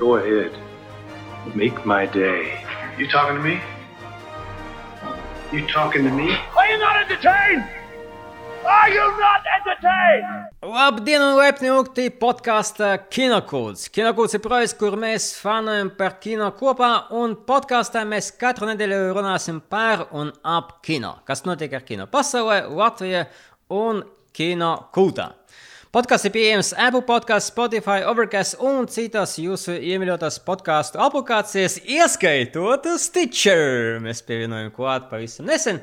Go ahead. Make my day. You talking to me? You talking to me? Are you not entertained? Are you not entertained? Labdien, un laipni lūgti podkāstā Kinokūds. Kinokūds ir projekts, kur mēs fanojam par kino kopā, un podkāstā mēs katru nedēļu runāsim par un ap kino. Kas notiek ar kino pasaulē, Latvijā un kino kultā. Podkāsts ir pieejams Apple podkāstā, Spotify, Overcast un citās jūsu iemīļotās podkāstu aplikācijās, ieskaitot Stitcher. Mēs pievienojam klāt pavisam nesen.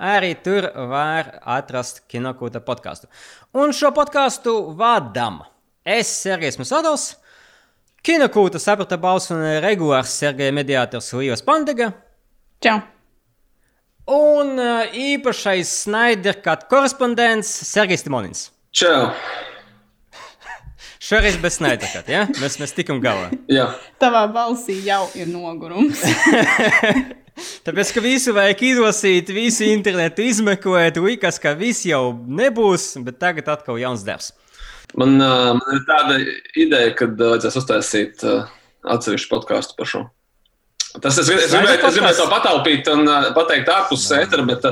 Arī tur var atrast kinokūta podkāstu. Un šo podkāstu vadām es, Sergejs Musādovs, kinokūta saprata balss un regulārs Sergeja mediātors Līvas Pandega. Čau! Un uh, īpašais Snyderkat korespondents Sergejs Timonins. Čau! Šoreiz bez Snyderkat, ja? Mēs, mēs tikam galā. Jā, Tavā balsī jau ir nogurums. Tāpēc, ka visu vajag izlasīt, visu internetu izmeklēt, likās, ka viss jau nebūs, bet tagad atkal jauns darbs. man, ā, man ir tāda ideja, ka vajadzēs uztaisīt ā, atsevišķu podkāstu par šo. Tas es, es, gribēju, es gribēju to pataupīt un ā, pateikt ārpus sētera, bet,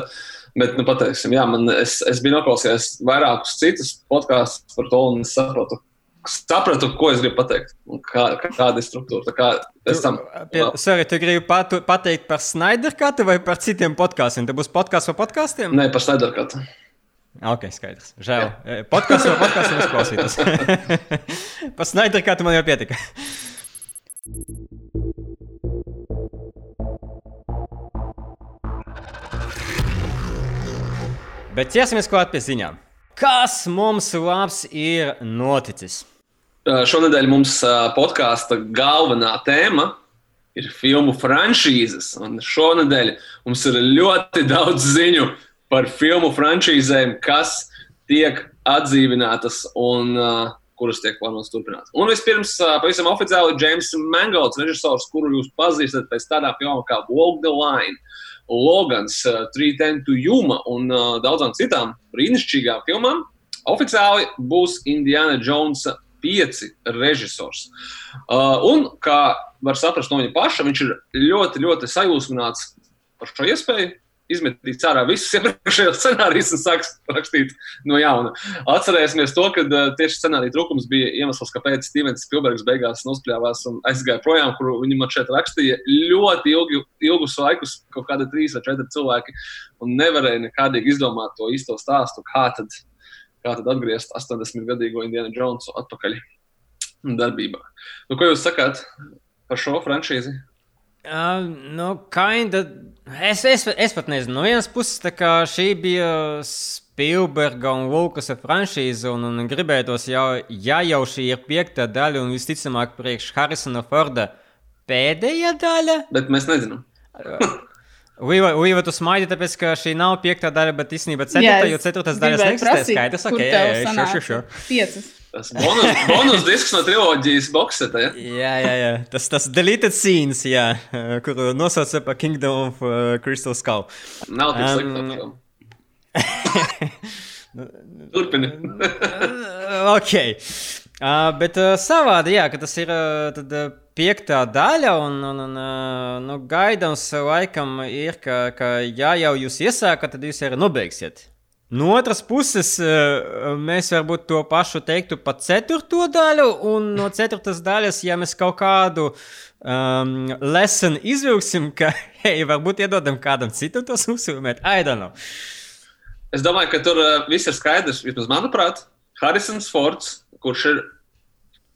bet nu, pateiksim, jā, man, es, es biju noklausījies vairākus citus podkāstus par to, un es saprotu, sapratu, ko es gribu pateikt. Kā, kāda ir struktūra. Tā Kā, es tam, Pie, sorry, tu gribi patu, pateikt par Snyderkatu vai par citiem podkāstiem? Te būs podkāsts par podkāstiem? Nē, par Snyderkatu. Ok, skaidrs. Žēl. Podkāsts par podkāstiem izklausītos. par Snyderkatu man jau pietika. Bet ķersimies klāt pie ziņām. Kas mums labs ir noticis? Šonadēļ mums podkāsta galvenā tēma ir filmu franšīzes. Un šonadēļ mums ir ļoti daudz ziņu par filmu franšīzēm, kas tiek atdzīvinātas un uh, kuras tiek plānotas turpināt. Un vispirms, uh, pavisam oficiāli, James Mangolds, režisors, kuru jūs pazīstat pēc tādām filmām kā Walk the Line. Logans, uh, 310 to Juma un uh, daudzām citām brīnišķīgām filmām. Oficiāli būs Indiana Jones 5 režisors. Uh, un, kā var saprast no viņa paša, viņš ir ļoti, ļoti sajūsmināts par šo iespēju. Izmetīt ārā visus iepriekšējos scenārijus un sākt rakstīt no jauna. Atcerēsimies to, ka uh, tieši scenārija trūkums bija iemesls, kāpēc Stevens Spilbergs beigās nospļāvās un aizgāja projām, kur viņi man šeit rakstīja ļoti ilgi, ilgus laikus, kaut kādi trīs vai četri cilvēki, un nevarēja nekādīgi izdomāt to īsto stāstu, kā tad, kā tad atgriezt 80-gadīgo Indiana Jonesu atpakaļ darbībā. Nu, ko jūs sakāt par šo franšīzi? Uh, nu, kinda. Es, es, es pat nezinu, no vienas puses, kā šī bija Spielberga un Lukasa franšīze, un, un gribētos jau, ja jau šī ir piekta daļa, un visticamāk, priekš Harrisona Forda pēdējā daļa. Bet mēs nezinām. Līva, Līva, tu smaidi, tāpēc, ka šī nav piekta daļa, bet īstenībā ceturtā, jo ceturtās daļas neksistē skaidrs. Ok, jā, jā, jā, šo, šo. Piecas. Tas bonus, bonus disks no triloģijas boxeta. Ja? Jā, jā, jā. Tas, tas deleted scenes, jā, kuru nosauca par Kingdom of uh, Crystal Skull. Nav tik slikti. Um, Turpini. ok. Uh, bet uh, savādi, jā, ka tas ir uh, tad, uh, piektā daļa, un, un, un nu, gaidāms laikam ir, ka, ka ja jau jūs iesākat, tad jūs arī nobeigsiet. No otras puses, mēs varbūt to pašu teiktu par ceturto daļu, un no ceturtas daļas, ja mēs kaut kādu um, lesonu izvilksim, ka, hei, varbūt iedodam kādam citam tos uzfilmēt, know. Es domāju, ka tur viss ir skaidrs. Vismaz manuprāt, Harrisons Fords, kurš ir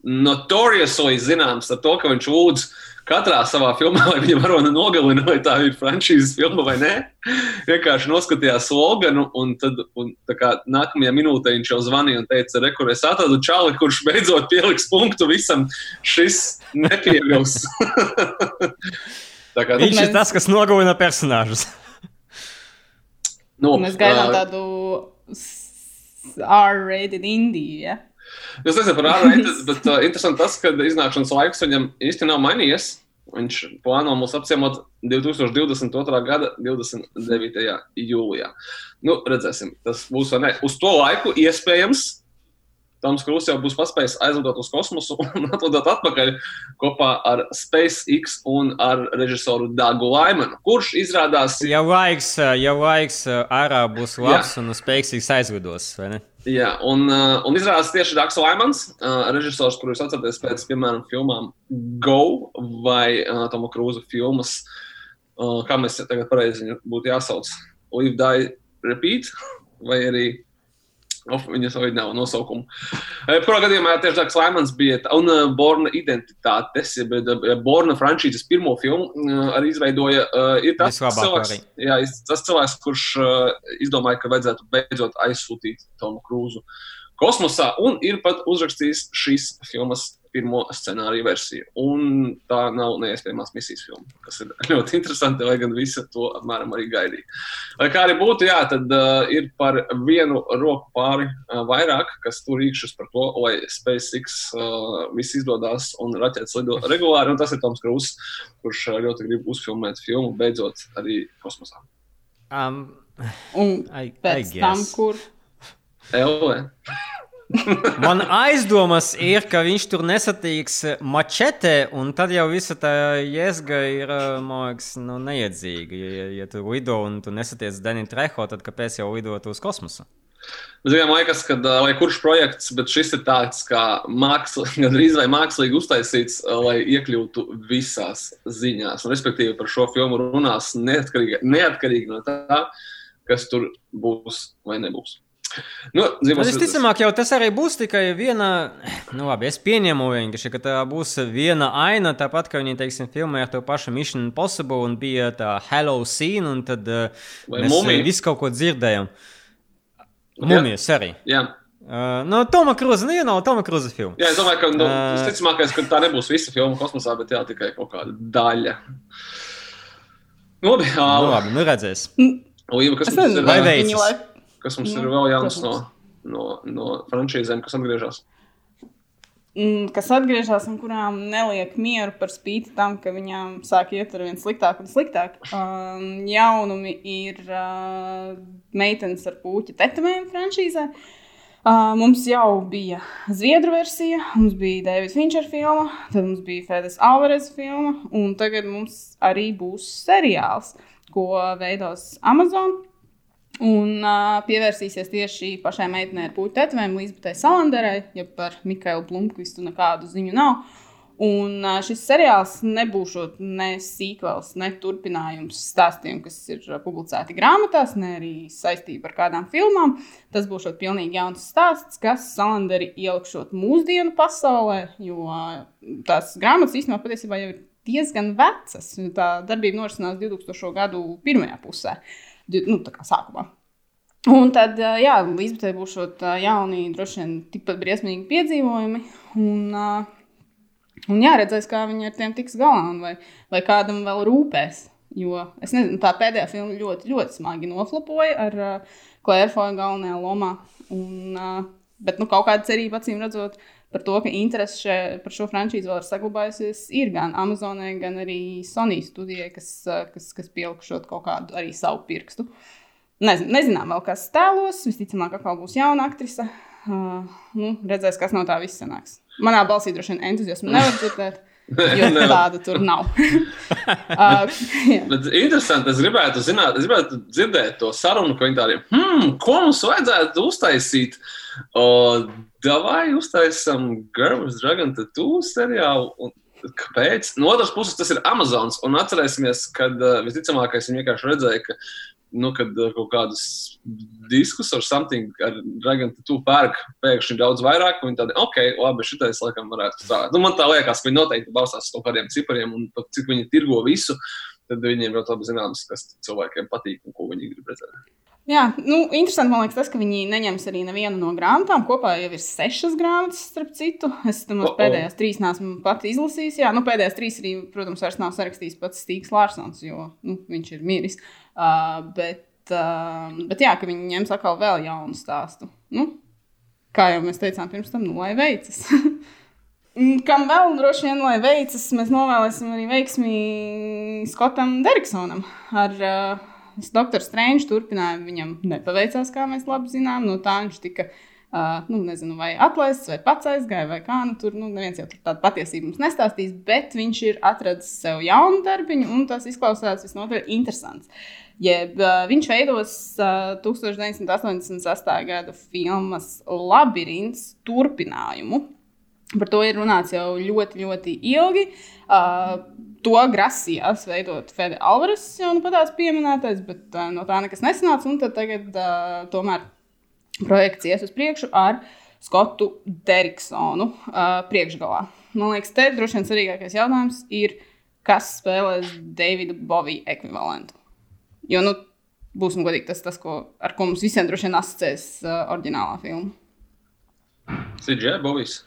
notoriously zināms ar to, ka viņš lūdz katrā savā filmā, lai viņa varona nogalina, vai tā ir franšīzes filma vai nē. Vienkārši noskatījās sloganu, un tad un, tā kā, nākamajā minūtē viņš jau zvanīja un teica, re, kur es atradu čali, kurš beidzot pieliks punktu visam šis. Tā kā, Viņš mēs- ir tas, kas nogalina personāžus. nu, Mēs gaidām tādu R-rated indiju. Ja? Es nezinu par ārreitu, bet uh, interesanti tas, ka iznākšanas laiks viņam īsti nav mainījies. Viņš plāno mūs apciemot 2022. gada 29. jūlijā. Nu, redzēsim, tas būs vai nē. Uz to laiku iespējams Toms Krūss jau būs paspējis aizlidot uz kosmosu un atlidot atpakaļ kopā ar SpaceX un ar režisoru Dagu Laimanu, kurš izrādās. Jau laiks, jau laiks ārā būs labs Jā. un SpaceX aizlidos, vai ne? Jā, un, uh, un izrādās tieši Dārgs Laimans, uh, režisors, kurus atceraties pēc, piemēram, filmām Go vai uh, Toma Krūza filmas, kā mēs tagad pareizi būtu jāsauc, Live, Die, Repeat, vai arī Of, viņas jau nav nosaukumu. Kurā gadījumā tieši tāds Laimans bija un uh, Borna identitātes, ja Borna frančīzes pirmo filmu arī izveidoja. Ir tas cilvēks, jā, tas cilvēks, kurš izdomāja, ka vajadzētu beidzot aizsūtīt Tomu Krūzu kosmosā un ir pat uzrakstījis šīs filmas pirmo scenāriju versiju. Un tā nav neiespējamās misijas filma, kas ir ļoti interesanti, lai gan visi to apmēram arī gaidīja. Lai kā arī būtu, jā, tad uh, ir par vienu roku pāri uh, vairāk, kas tur rīkšas par to, lai SpaceX uh, viss izdodas un raķetes lido regulāri. Un tas ir Toms Krūss, kurš uh, ļoti grib uzfilmēt filmu beidzot arī kosmosā. Um, un I, pēc I tam, kur? Elve. Man aizdomas ir, ka viņš tur nesatiks mačetē, un tad jau visa tā jēga ir liekas, nu, neiedzīga. Ja, ja tu lido un tu nesatiec Dani Treho, tad kāpēc jau lidot uz kosmosu? Mēs domājam, liekas, ka lai kurš projekts, bet šis ir tāds kā māksla, gandrīz vai mākslīgi uztaisīts, lai iekļūtu visās ziņās. Un, respektīvi, par šo filmu runās neatkarīgi, neatkarīgi no tā, kas tur būs vai nebūs. Nu, zīmos... Visticamāk, jau tas arī būs tikai viena, nu labi, es pieņemu vienkārši, ka tā būs viena aina, tāpat kā viņi, teiksim, filmē ar to pašu Mission Impossible un bija tā Hello Scene, un tad uh, Vai mēs mumija? visu kaut ko dzirdējām. Mumijas arī. Jā. Uh, no Toma Krūza, nu, nav Toma Krūza filma. Jā, es domāju, ka nu, uh, visticamākais, ka tā nebūs visa filma kosmosā, bet jā, tikai kaut kāda daļa. Nu, labi, uh, nu, labi, nu redzēs. Līva, kas mums ir? Vai veids? Kas mums Jā, ir vēl jauns no, no, no frančīzēm, kas atgriežas? Mm, kas atgriežas un kurām neliek mieru par spīti tam, ka viņām sāk iet ar vien sliktāk un sliktāk. Um, jaunumi ir uh, meitenes ar puķu tetovējumu frančīzē. Uh, mums jau bija Zviedru versija, mums bija Davida Finčera filma, tad mums bija Fēdes Alvarez filma, un tagad mums arī būs seriāls, ko veidos Amazon. Un uh, pievērsīsies tieši pašai meitenei ar puķu tetovējumu, Līsbetai Salanderai, ja par Mikailu Blūmkvistu nekādu ziņu nav. Un šis seriāls nebūs ne sīkvels, ne turpinājums stāstiem, kas ir publicēti grāmatās, ne arī saistība ar kādām filmām. Tas būs pilnīgi jauns stāsts, kas Salanderi ielikšot mūsdienu pasaulē, jo tās grāmatas īstenībā patiesībā jau ir diezgan vecas. Tā darbība norisinās 2000. gadu pirmajā pusē. Uh, nu, sākumā. Un tad, jā, Līsbetē būs jauni, droši vien tikpat briesmīgi piedzīvojumi. Un, un jā, redzēs, kā viņi ar tiem tiks galā un vai, vai kādam vēl rūpēs. Jo es nezinu, tā pēdējā filma ļoti, ļoti smagi noflapoja ar uh, Klērfoju galvenajā lomā. Un, uh, bet nu, kaut kāda cerība, acīm redzot, par to, ka interese še, par šo frančīzi vēl ir saglabājusies, ir gan Amazonē, gan arī Sony studijai, kas, kas, kas pielikšot kaut kādu arī savu pirkstu. Nezin, nezinām vēl, kas tēlos. Visticamāk, ka būs jauna aktrise. Uh, nu, redzēs, kas no tā viss sanāks. Manā balsī droši vien entuziasmu nevar dzirdēt. Jo tāda tur nav. uh, Bet interesanti, es gribētu zināt, es gribētu dzirdēt to sarunu, ka viņi tādiem, hmm, ko mums vajadzētu uztaisīt? Uh, Davai uztaisām Girls Dragon Tattoo seriālu. Un... Kāpēc? No otras puses, tas ir Amazons. Un atcerēsimies, ka uh, visticamākais viņi vienkārši redzēja, ka nu, kad uh, kaut kādus diskus ar something, ar Dragon Tattoo pērk pēkšņi daudz vairāk, viņi tādi, ok, labi, šitais laikam varētu strādāt. Nu, man tā liekas, ka viņi noteikti balstās uz kaut kādiem cipariem un cik viņi tirgo visu, tad viņiem ļoti labi zināms, kas cilvēkiem patīk un ko viņi grib redzēt. Jā, nu, interesanti man liekas tas, ka viņi neņems arī nevienu no grāmatām. Kopā jau ir sešas grāmatas, starp citu. Es tam oh, oh. pēdējās trīs neesmu pati izlasījis. Jā, nu, pēdējās trīs arī, protams, vairs nav sarakstījis pats Stīgs Lārsons, jo nu, viņš ir miris. Uh, bet, uh, bet jā, ka viņi ņems atkal vēl jaunu stāstu. Nu, kā jau mēs teicām pirms tam, nu, lai veicas. Kam vēl droši vien, lai veicas, mēs novēlēsim arī veiksmi Skotam Deriksonam ar uh, Doktor Strange turpinājumu viņam nepaveicās, kā mēs labi zinām. No tā viņš tika Uh, nu, nezinu, vai atlaists, vai pats aizgāja, vai kā. Nu, tur nu, neviens jau tādu patiesību mums nestāstīs, bet viņš ir atradzis sev jaunu darbiņu, un tas izklausās visnotaļ interesants. Jeb, uh, viņš veidos uh, 1988. gada filmas Labyrinths turpinājumu. Par to ir runāts jau ļoti, ļoti ilgi. Uh, to grasījās veidot Fede Alvarez, jau nu patās pieminētais, bet uh, no tā nekas nesanāca. Un tad tagad uh, tomēr projekts ies uz priekšu ar Skotu Deriksonu uh, priekšgalā. Man liekas, te droši vien svarīgākais jautājums ir, kas spēlēs Davida Bovija ekvivalentu. Jo, nu, būsim godīgi, tas tas, ko, ar ko mums visiem droši vien asociēs uh, oriģinālā filma. CJ Bovijs.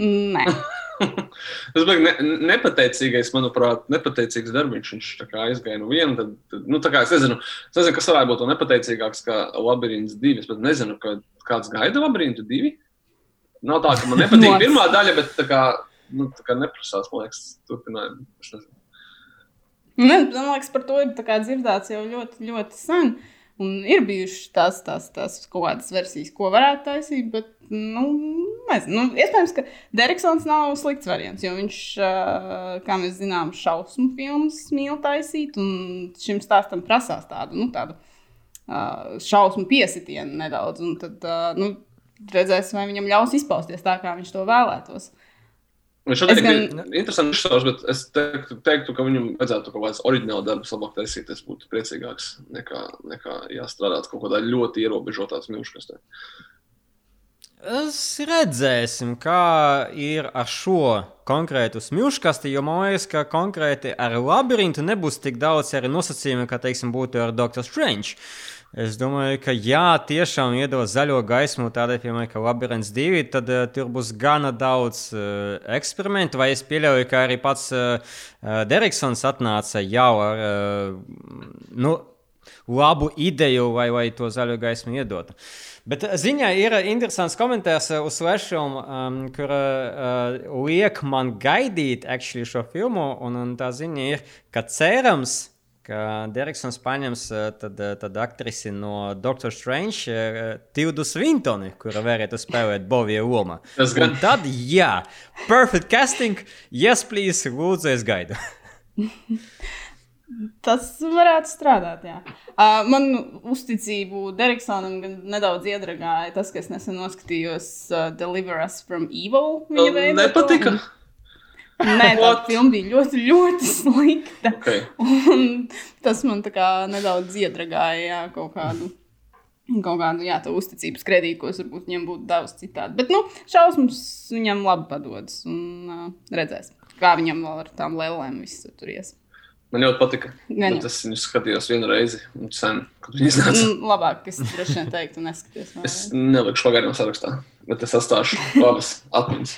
Nē. Tas bija ne, nepateicīgais, manuprāt, nepateicīgs darbiņš. Viņš aizgāja no viena. Tad, tad, nu, es, nezinu, es nezinu, kas varētu būt nepateicīgāks kā Labyrinths 2. Es pat nezinu, ka, kāds gaida Labyrinths 2. Nav tā, ka man nepatīk pirmā daļa, bet tā kā, nu, tā kā neprasās, man liekas, turpinājumu. Man liekas, par to ir dzirdēts jau ļoti, ļoti sen. Un ir bijušas tās, tās, tās kaut kādas versijas, ko varētu taisīt, bet nu, nezinu. Nu, iespējams, ka Deriksons nav slikts variants, jo viņš, kā mēs zinām, šausmu filmas mīl taisīt, un šim stāstam prasās tādu, nu, tādu šausmu piesitienu nedaudz. Un tad nu, redzēsim, vai viņam ļaus izpausties tā, kā viņš to vēlētos. Viņš arī gan... ir interesants izsauks, bet es teiktu, teiktu, ka viņam vajadzētu kaut kādas oriģinālas darbus labāk taisīt. Es būtu priecīgāks nekā, nekā jāstrādāt kaut kādā ļoti ierobežotā smilškastē. Es redzēsim, kā ir ar šo konkrētu smilškasti, jo man liekas, ka konkrēti ar labirintu nebūs tik daudz arī nosacījumu, kā, teiksim, būtu ar Doctor Strange. Es domāju, ka jā, tiešām iedod zaļo gaismu tādai filmai, kā Labyrinth 2, tad uh, tur būs gana daudz uh, eksperimentu. Vai es pieļauju, ka arī pats uh, Deriksons atnāca jau ar uh, nu, labu ideju, vai, vai to zaļo gaismu iedot. Bet ziņā ir interesants komentārs uz Slashom, um, kur uh, liek man gaidīt šo filmu. Un, un tā ziņa ir, ka cerams, ka Deriksons paņems tad, tad aktrisi no Doctor Strange, Tildu Svintoni, kura varētu spēlēt Bovija lomu. Un tad, jā, perfect casting, yes, please, lūdzu, es gaidu. Tas varētu strādāt. Jā. Uh, man uzticību Deriksonam nedaudz iedragāja tas, ka es nesen noskatījos uh, Deliver Us from Evil. Viņa veidā. Nepatika. Un... Nē, tā filma bija ļoti, ļoti slikta. Okay. Un tas man nedaudz iedragāja jā, kaut kādu. Kaut kādu jā, uzticības kredītu, ko es varbūt viņam būtu devis citādi. Bet, nu, šausmas viņam labi padodas. Un uh, redzēsim, kā viņam vēl ar tām lēlēm viss tur ies. Man ļoti patika. Gan, es viņu skatījos vienu reizi, un sen, kad viņi iznāca. Mm, labāk, es droši vien teiktu, neskaties. es nelikšu pagaidām sarakstā, bet es atstāšu labas atmiņas.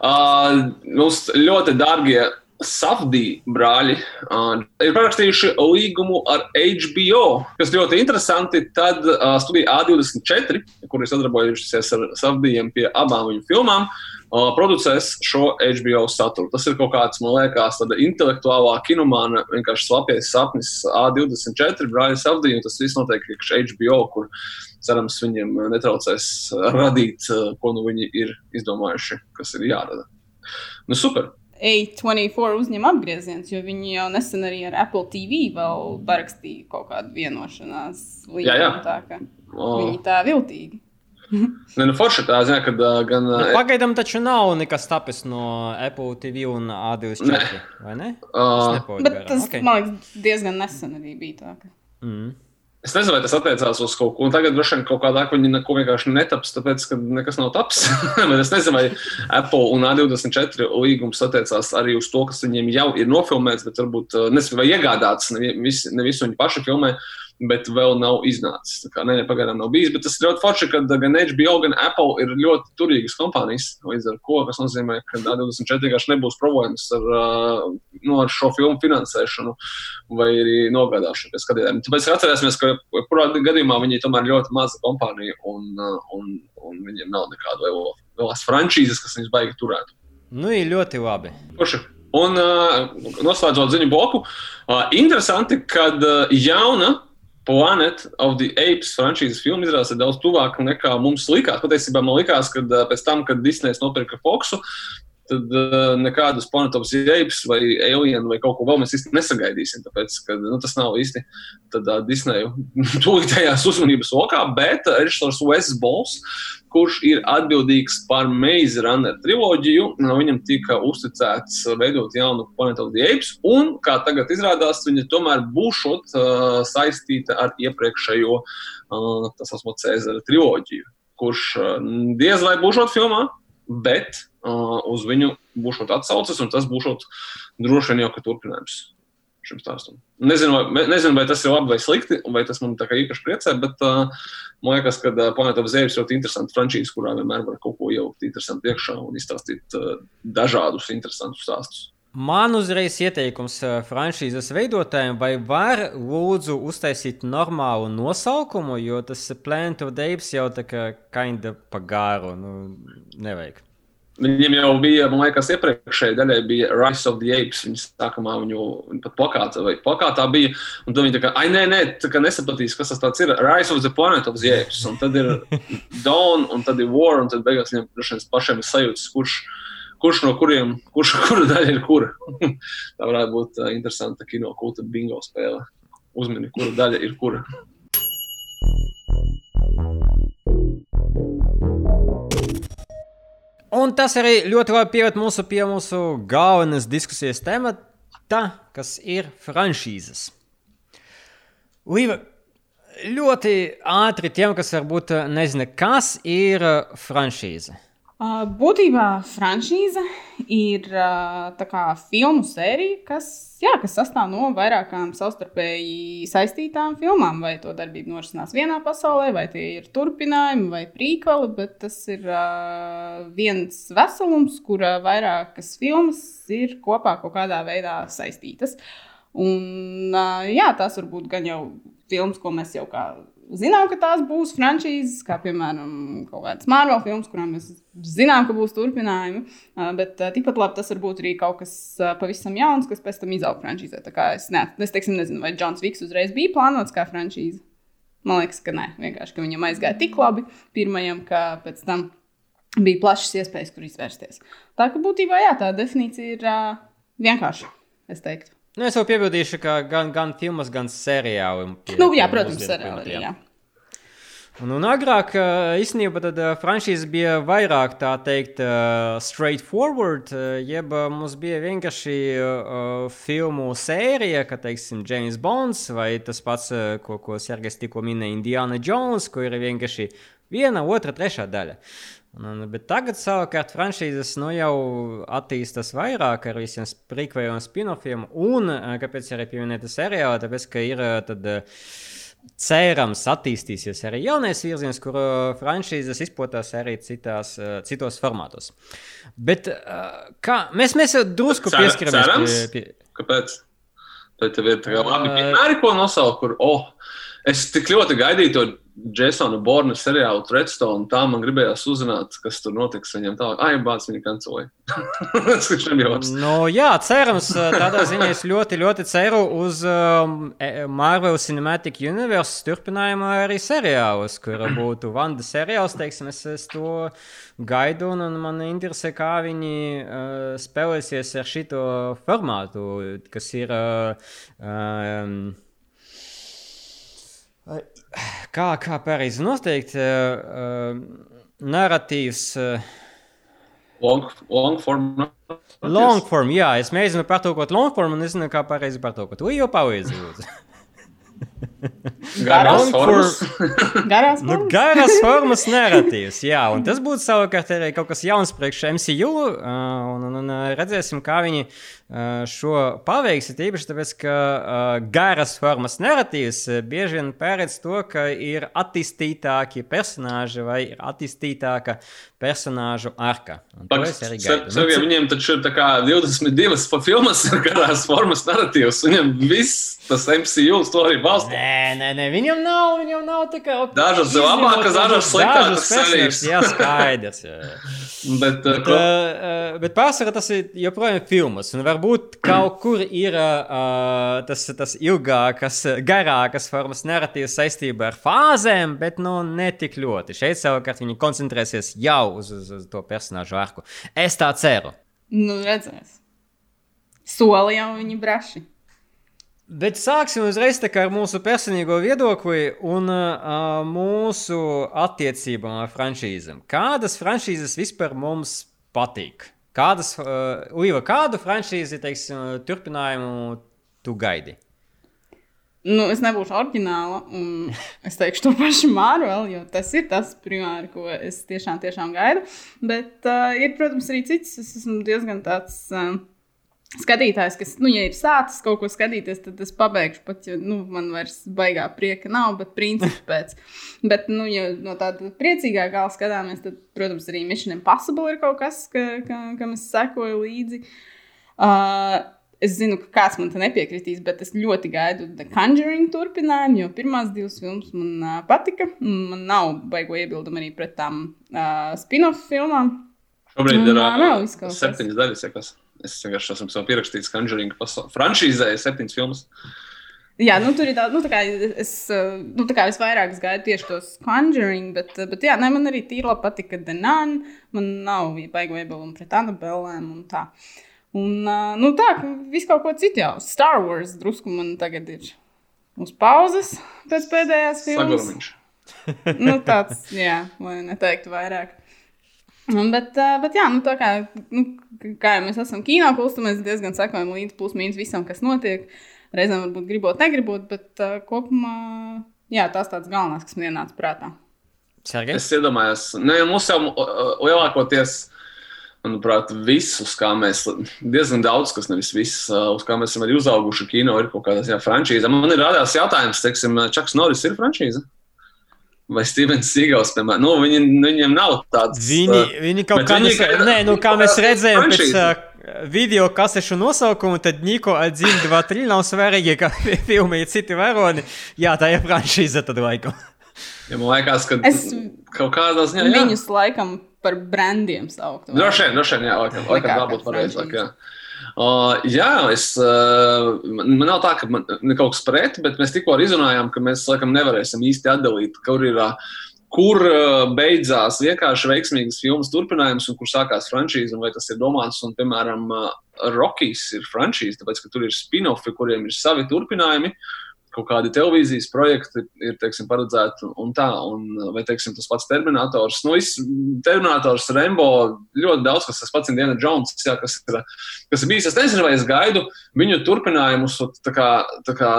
Uh, mums ļoti dārgie Safdī brāļi uh, ir parakstījuši līgumu ar HBO, kas ļoti interesanti. Tad uh, studija A24, kur ir sadarbojušies ar Safdījiem pie abām viņu filmām, uh, producēs šo HBO saturu. Tas ir kaut kāds, man liekas, tāda intelektuālā kinomāna, vienkārši slapjais sapnis A24 brāļi Safdī, un tas viss notiek iekšā HBO, kur cerams viņiem netraucēs radīt, ko nu viņi ir izdomājuši, kas ir jārada. Nu, super! A24 uzņem apgrieziens, jo viņi jau nesen arī ar Apple TV vēl parakstīja kaut kādu vienošanās līgumu. Jā, jā. Tā, ka oh. viņi tā viltīgi. Nē, nu forši tā zina, ka uh, gan. Nu, pagaidām taču nav nekas tapis no Apple TV un A24, ne. vai ne? Uh, bet tas, okay. man liekas, diezgan nesen arī bija tā. Ka... Mm. Es nezinu, vai tas attiecās uz kaut ko. Un tagad droši vien kaut kādā viņi neko vienkārši netaps, tāpēc, ka nekas nav taps. Bet es nezinu, vai Apple un A24 līgums attiecās arī uz to, kas viņiem jau ir nofilmēts, bet varbūt nezinu, vai iegādāts. Ne, vis, ne visu viņi paši filmē. Uh, bet vēl nav iznācis. Tā kā nē, ne, pagaidām nav bijis. Bet tas ir ļoti forši, ka gan HBO, gan Apple ir ļoti turīgas kompānijas. Līdz ar to, kas nozīmē, ka A24 vienkārši nebūs problēmas ar, nu, ar šo filmu finansēšanu vai arī nogādāšanu pie skatītājiem. Tāpēc atcerēsimies, ka kurā gadījumā viņi tomēr ļoti maza kompānija un, un, un viņiem nav nekāda lielās frančīzes, kas viņus baigi turētu. Nu, ir ļoti labi. Forši. Un uh, noslēdzot ziņu bloku, uh, interesanti, ka uh, jauna Planet of the Apes frančīzes filma izrādās daudz tuvāk nekā mums likās. Patiesībā man likās, ka pēc tam, kad Disneys nopirka Foxu, tad uh, nekādas the Apes vai Alien vai kaut ko vēl mēs īsti nesagaidīsim. Tāpēc, ka nu, tas nav īsti tādā Disneja tūlītējās uzmanības lokā, bet režisors Wes Balls, kurš ir atbildīgs par Maze Runner triloģiju, no viņam tika uzticēts veidot jaunu the Apes, un, kā tagad izrādās, viņa tomēr būšot uh, saistīta ar iepriekšējo uh, tā saucamo Cēzara triloģiju, kurš uh, diez vai būšot filmā, bet uh, uz viņu būs atsauces, un tas būs droši vien jau turpinājums šim stāstam. Nezinu vai, nezinu, vai tas ir labi vai slikti, vai tas man īpaši priecē, bet uh, man liekas, ka uh, Planēta Zēvis ir ļoti interesanta frančīze, kurā vienmēr var kaut ko ielikt interesantu iekšā un izstāstīt uh, dažādus interesantus stāstus. Man uzreiz ieteikums franšīzes veidotājiem, vai var lūdzu uztaisīt normālu nosaukumu, jo tas Planet of Apes jau tā kā kinda pagāru, nu, nevajag. Viņiem jau bija, man liekas, iepriekšējā daļā bija Rise of the Apes. Viņa sākumā viņu pat plakāta vai plakātā bija. Un tad viņi tā kā, ai, nē, nē, tā kā nesapratīs, kas tas ir. Rise of the Planet of the Apes. Un tad ir Dawn, un tad ir War, un tad beigās viņiem droši vien pašiem ir sajūtas, kurš, kurš no kuriem, kurš kura daļa ir kura. tā varētu būt uh, interesanta kino kulta bingo spēle. Uzmini, kura daļa ir kura. Un tas arī ļoti labi pievērt mūsu pie mūsu galvenās diskusijas temata, kas ir franšīzes. Līva, ļoti ātri tiem, kas varbūt nezina, kas ir franšīze. Būtībā franšīze ir kā, filmu sērija, kas, jā, kas sastāv no vairākām savstarpēji saistītām filmām. Vai to darbību norisinās vienā pasaulē, vai tie ir turpinājumi vai prīkvali, bet tas ir viens veselums, kura vairākas filmas ir kopā kaut kādā veidā saistītas. Un, jā, tas var būt gan jau filmas, ko mēs jau kā zinām, ka tās būs frančīzes, kā piemēram kaut kādas Marvel filmas, kurām mēs zinām, ka būs turpinājumi. Bet tikpat labi tas var būt arī kaut kas pavisam jauns, kas pēc tam izaug frančīzē. Es, ne, es teiksim, nezinu, vai Džons Viks uzreiz bija plānots kā frančīze. Man liekas, ka nē, vienkārši ka viņam aizgāja tik labi pirmajam, ka pēc tam bija plašas iespējas, kur izvērsties. Tā ka būtībā jā, tā definīcija ir uh, vienkārša, es teiktu. Nu, es jau piebildīšu, ka gan, gan filmas, gan seriāli. Pie, nu, jā, protams, seriāli. Jā. Un, un agrāk īstenībā tad franšīze bija vairāk tā teikt, uh, straightforward, jeb mums bija vienkārši uh, filmu sērija, kā teiksim, James Bonds vai tas pats, ko, ko Sergejs tikko minēja, Indiana Jones, kur ir vienkārši viena, otra, trešā daļa. Un, bet tagad, savukārt, franšīzes nu, jau attīstās vairāk ar visiem prequeliem, spin-offiem, un kāpēc arī pieminēta seriāla, tāpēc, ka ir tad, cerams attīstīsies arī jaunais virziens, kur franšīzes izplatās arī citās, citos formātos. Bet kā, mēs, mēs jau drusku pieskaramies pie, pie... Kāpēc? Vai tev ir tā kā labi piemēri, ko nosaukt, kur, oh, es tik ļoti gaidīju to Jasona Borna seriālu Redstone. Tā man gribējās uzzināt, kas tur notiks viņam tālāk. Ai, bāc, viņa kancelēja. Tas ir šaubos. Nu, jā, cerams, tādā ziņā es ļoti, ļoti ceru uz um, Marvel Cinematic Universe turpinājumu arī seriālus, kur būtu Vanda seriāls, teiksim, es, es to gaidu, un, un man interesē, kā viņi uh, spēlēsies ar šito formātu, kas ir. Uh, um, kā, kā pareizi noteikt, uh, narratīvs. Uh, long, long form. Long form, jā, es mēģinu pārtulkot long form un nezinu, kā pareizi pārtulkot. Vai jau palīdzi? Garās formas. garās nu, formas. Nu, garās formas narratīvs, jā, un tas būtu savukārt arī kaut kas jauns priekš MCU, uh, un, un, un redzēsim, kā viņi šo paveiks, tīpaši tāpēc, ka garas formas narratīvs bieži vien pēredz to, ka ir attīstītāki personāži vai ir attīstītāka personāžu arka. Nu, viņiem taču ir 22 filmas ar garās formas narratīvs, viņiem viss tas MCU to arī balsta. Nē, nē, nē, viņam nav, viņam nav tā kā. Dažas labākas, dažas sliktākas sevis. Jā, skaidrs. Jā. bet, bet, uh, bet pārsvarā tas ir joprojām filmas, un varbūt kaut kur ir uh, tas, tas ilgākas, garākas formas narratīvas saistībā ar fāzēm, bet nu ne tik ļoti. Šeit savukārt viņi koncentrēsies jau uz, uz, uz to personāžu arku. Es tā ceru. Nu, redzēs. Soli jau viņi braši. Bet sāksim uzreiz ar mūsu personīgo viedokli un uh, mūsu attiecībām ar franšīzēm. Kādas franšīzes vispār mums patīk? Kādas, uh, Līva, kādu franšīzi teiksim, turpinājumu tu gaidi? Nu, es nebūšu oriģināla, un es teikšu to pašu Marvel, jo tas ir tas, primāri, ko es tiešām, tiešām gaidu. Bet uh, ir, protams, arī cits. Es esmu diezgan tāds. Uh, skatītājs, kas, nu, ja ir sācis kaut ko skatīties, tad es pabeigšu pat, jo, nu, man vairs baigā prieka nav, bet princips pēc. bet, nu, ja no tāda priecīgā gala skatāmies, tad, protams, arī Mission Impossible ir kaut kas, ka, ka, kam es sekoju līdzi. Uh, Es zinu, ka kāds man te nepiekritīs, bet es ļoti gaidu The Conjuring turpinājumu, jo pirmās divas filmas man uh, patika. Man nav baigo iebildumu arī pret tām uh, spin-off filmām. Šobrīd ir uh, septiņas daļas, ja kas. Es vienkārši esmu sev pierakstījis Conjuring franšīzē, septiņas filmas. Jā, nu, tur ir tā, nu, tā kā es, nu, tā kā visvairāk gaidu tieši tos Conjuring, bet, bet jā, ne, man arī tīri patika The Nun. Man nav baigo iebildumu pret Annabellēm un tā. Un, nu, tā, viss kaut ko citu jau. Star Wars drusku man tagad ir uz pauzes pēc pēdējās filmas. nu, tāds, jā, lai neteiktu vairāk. Bet, bet jā, nu, tā kā, nu, kā jau mēs esam kino kultūrā, mēs diezgan sekojam līdzi plus-mínus visam, kas notiek. Reizēm varbūt gribot, negribot, bet uh, kopumā jā, tas tāds galvenais, kas man ienāca prātā. Sergei? Es iedomājos, ne, nu, mums jau lielākoties, manuprāt, visus, kā mēs diezgan daudz, kas nevis viss, uz kā mēs esam arī uzauguši kino, ir kaut kādas franšīzes. Man ir rādās jautājums, teiksim, Čaks Norris ir franšīze? Vai Stevens Seagals, piemēram, nu, viņi, viņiem nav tāds. Viņi, uh, viņi kaut kā viņi, mēs, nē, nu, kā mēs redzējām pēc uh, video kasešu nosaukumu, tad Niko atzina 2, 3 nav svarīgi, ka filmē ir citi varoni. Jā, tā ir franšīze tad laikam. Ja man liekas, ka es kaut kādā ziņā. Viņus laikam par brandiem saukt. Droši vien, droši vien, jā, laikam, laikam tā būtu pareizāk. Uh, jā, es, uh, man nav tā, ka man ir kaut kas pret, bet mēs tikko izrunājām, ka mēs laikam nevarēsim īsti atdalīt, kur ir. Uh, kur uh, beidzās vienkārši veiksmīgas filmas turpinājums un kur sākās franšīze, vai tas ir domāts, un, piemēram, uh, Rockies ir franšīze, tāpēc, ka tur ir spin-offi, kuriem ir savi turpinājumi, kaut kādi televīzijas projekti ir teiksim, paredzēti un tā, un, vai teiksim, tas pats Terminators. Nu, viss, Terminators, Rembo, ļoti daudz, kas tas pats Indiana Jones, jā, kas, ir, kas ir bijis. Es nezinu, vai es gaidu viņu turpinājumus. Tā kā, tā kā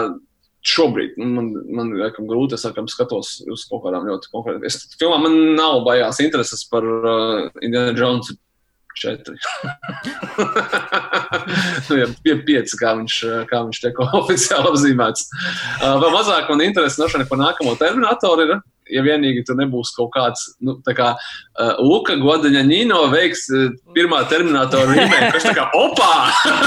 Šobrīd man, man laikam, grūti es laikam, skatos uz kaut kādām ļoti konkrētām. Es filmā man nav baigās intereses par uh, Indiana Jones četri. nu, ja pie pieci, kā viņš, kā viņš tiek oficiāli apzīmēts. Uh, vēl mazāk man interesi nošana par nākamo terminatoru ir ja vienīgi tur nebūs kaut kāds, nu, tā kā uh, Luka Godaņa Nino veiks uh, pirmā terminatora remake, kas tā kā opā!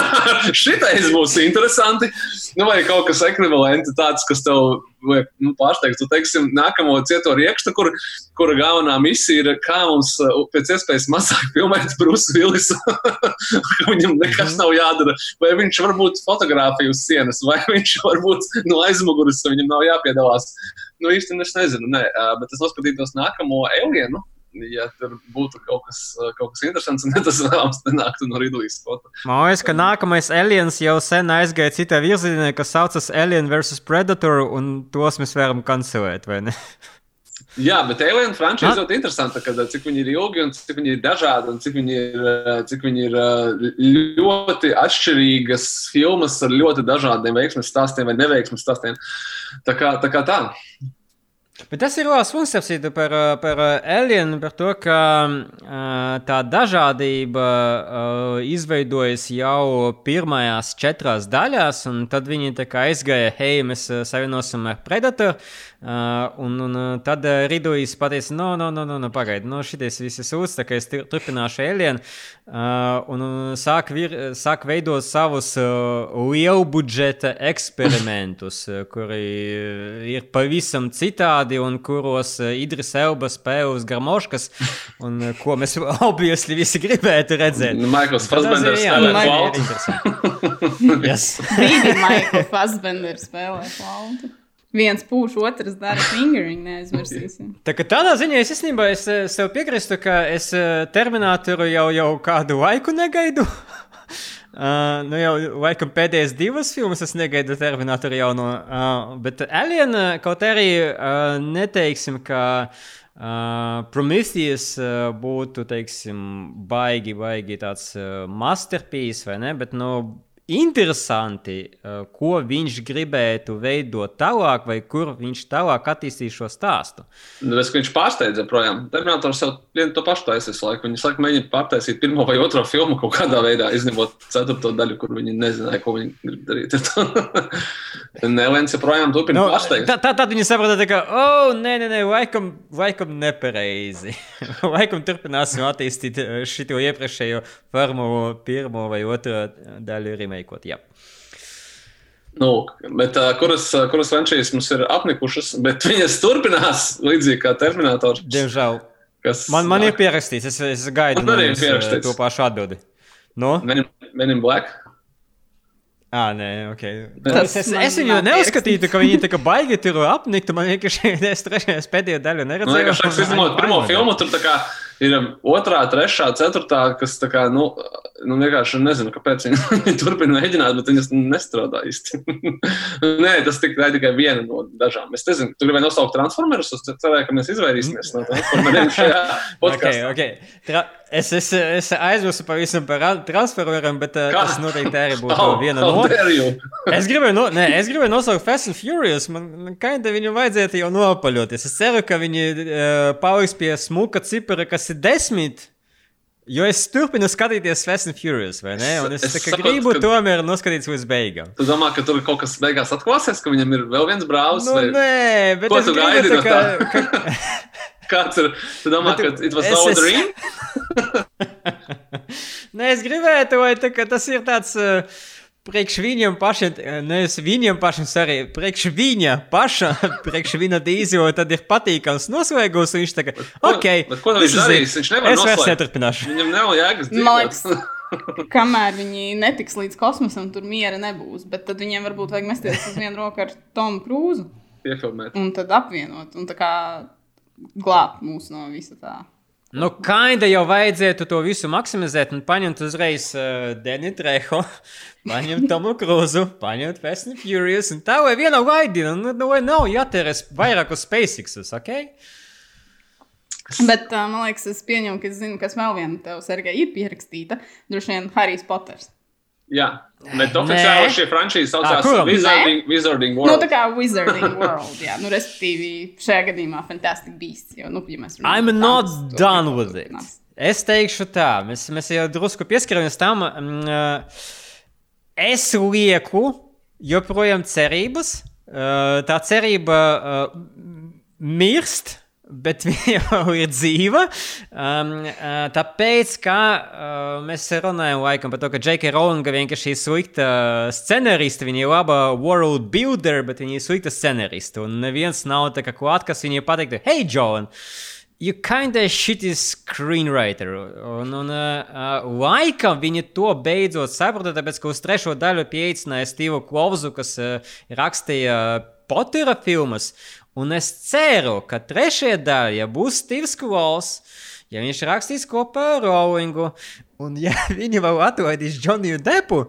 Šitais būs interesanti. Nu, vai kaut kas ekvivalenti tāds, kas tev liek nu, pārsteigt. Tu teiksim, nākamo cieto riekstu, kur, kura galvenā misija ir, kā mums uh, pēc iespējas mazāk filmēt Bruce Willis. Viņam nekas nav jādara. Vai viņš var būt fotografija uz sienas, vai viņš var būt no aizmugures, viņam nav jāpiedalās. Nu, īsti es nezinu, nē, bet es noskatītos nākamo alienu. Ja tur būtu kaut kas, kaut kas interesants, tad tas vēlams nenāktu no Ridlīs Skota. Man liekas, ka nākamais aliens jau sen aizgāja citā virzienā, kas saucas Alien vs. Predator, un tos mēs varam kancelēt, vai ne? Jā, bet Alien frančīze ļoti interesanta, kad, cik viņi ir ilgi un cik viņi ir dažādi un cik viņi ir, cik viņi ir ļoti atšķirīgas filmas ar ļoti dažādiem veiksmes stāstiem vai neveiksmes stāstiem. Tā kā tā. Kā tā. Bet tas ir labs apsītu par, par Alienu, par to, ka tā dažādība izveidojas jau pirmajās četrās daļās, un tad viņi aizgāja, hei, mēs savienosim ar Predatoru. Uh, un, un tad Ridujs pateica, no, no, no, no, no pagaidi, no viss ir sūds, tā kā es turpināšu Alien. Uh, un, un sāk, vir, sāk veidot savus uh, lielu budžeta eksperimentus, kuri ir pavisam citādi un kuros Idris Elba spēlē uz garmoškas, un ko mēs obviously visi gribētu redzēt. Maikls Fassbenders spēlē flautu. yes. Brīdī Maikls Fassbenders spēlē flautu. Viens pūš, otrs dara fingering, neaizmirsīsim. Tā kā tādā ziņā es īstenībā es eh, sev piekrītu, ka es eh, terminātoru jau, jau kādu laiku negaidu. uh, nu jau laikam pēdējās divas filmas es negaidu terminātoru jauno, uh, bet Alien kaut arī uh, neteiksim, ka. Uh, Prometheus uh, būtu, teiksim, baigi, baigi tāds uh, masterpiece, vai ne? Bet, nu, interesanti, eh, ko viņš gribētu veidot tālāk, vai kur viņš tālāk attīstīs šo stāstu. Nu, es, viņš pārsteidza projām. Terminators jau vienu to pašu taisīs laiku. Viņi saka, mēģina pārtaisīt pirmo vai otro filmu kaut kādā veidā, izņemot ceturto daļu, kur viņi nezināja, ko viņi grib darīt. Nelēns joprojām turpina no, pārsteigt. Tā, tā, tad viņi saprata, ka, oh, nē, nē, nē laikam, laikam nepareizi. laikam turpināsim attīstīt eh, šito iepriekšējo formulu pirmo vai otro daļu remakeot. Jā. Nu, bet, uh, kuras, uh, kuras frančīzes mums ir apnikušas, bet viņas turpinās līdzīgi kā Terminators. Diemžēl. Kas, man, man ir pierakstīts, es, es gaidu no jums, to pašu atbildi. No? Men, Men in Black. Ah, nē, ok. Tas es, es viņu neuzskatītu, ka viņi tā kā baigi tur apniktu. Man vienkārši es trešajā pēdējā daļā neredzēju. Nu, es izņemot pirmo filmu, tur tā kā ir otrā, trešā, ceturtā, kas tā kā, nu, nu vienkārši nezinu, kāpēc viņi turpina mēģināt, bet viņas nestrādā īsti. Nē, tas tikai, tikai viena no dažām. Es nezinu, tu gribēji nosaukt transformerus, es cerēju, ka mēs izvairīsimies no transformeriem šajā podkāstā. Okay, okay. Tra es, es, es aizmirsu pavisam par transformeriem, bet uh, tas noteikti arī būtu how, viena no. es gribēju, no, ne, es gribēju nosaukt Fast and Furious, man kaita viņu vajadzētu jau nopaļoties. Es ceru, ka viņi uh, paliks pie smuka cipara, kas ir desmit. Jo es turpinu skatīties Fast and Furious, vai ne? Un es, es sapratu, gribu ka... tomēr noskatīties līdz beigām. Tu domā, ka tur kaut kas beigās atklāsies, ka viņam ir vēl viens brālis? Nu, vai... Nē, bet Ko tu gaidi no tā? Ka... Kāds ir? Tu domā, bet, ka it was all a dream? Nē, es gribētu, vai tā, tas ir tāds. Uh, priekš viņiem pašiem, nevis viņiem pašiem, arī priekš viņa paša, priekš viņa dīzio, tad ir patīkams noslēgums. Viņš tā kā, ok, bet ko viņš darīs? Viņš nevar es vairs neturpināšu. Viņam nav jēgas. Man liekas, kamēr viņi netiks līdz kosmosam, tur miera nebūs. Bet tad viņiem varbūt vajag mesties uz vienu roku ar Tomu Krūzu. Piefilmēt. Un tad apvienot un tā kā glābt mūs no visa tā. Nu, kaida jau vajadzētu to visu maksimizēt un paņemt uzreiz uh, Deni Treho, paņemt Tomu Krūzu, paņemt Fast and Furious, un tā vai viena gaidina, nu, nu, vai nav jātērēs vairāk uz SpaceXus, ok? Bet uh, man liekas, es pieņemu, ka es zinu, kas vēl viena tev, Sergei, ir pierakstīta. Droši vien Harijs Poters. Jā, bet oficiāli šī frančīze saucās ah, Wizarding, Wizarding World. Nu, tā kā Wizarding World, jā, nu, respektīvi šajā gadījumā Fantastic Beasts. Jo, nu, ja mēs runājam, I'm not tādus, done with it. Es teikšu tā, mēs, mēs jau drusku pieskaramies tam. Mm, es lieku joprojām cerības. Tā cerība mirst bet viņa jau ir dzīva. Um, uh, tāpēc, kā uh, mēs runājam laikam par to, ka J.K. Rowlinga vienkārši ir slikta scenāriste, viņa ir laba world builder, bet viņa ir slikta scenāriste. Un neviens nav tā kā klāt, kas viņai pateiktu, hei, Joan! You kinda shitty screenwriter. Un, un uh, laikam viņi to beidzot saprata, tāpēc, ka uz trešo daļu pieaicināja Stevu Klausu, kas uh, rakstīja Potera filmas. Un es ceru, ka trešajā daļā būs Steve's Kvols, ja viņš rakstīs kopā ar Rowlingu, un ja viņi vēl atlaidīs Džoniju Depu,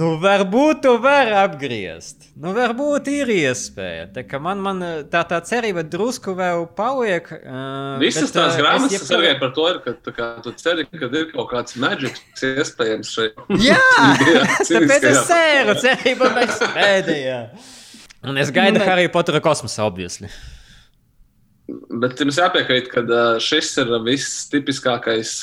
nu varbūt to var apgriezt. Nu varbūt ir iespēja. Tā kā man, man tā, tā cerība drusku vēl paliek. Uh, Visas bet, tās grāmatas jebkur... arī par to ir, ka kā, tu ceri, ka ir kaut kāds maģisks iespējams šeit. Jā, tāpēc es ceru, cerība mēs pēdējā. Un es gaidu ne... Harry Pottera kosmosā, obviously. Bet jums jāpiekrīt, ka šis ir viss tipiskākais,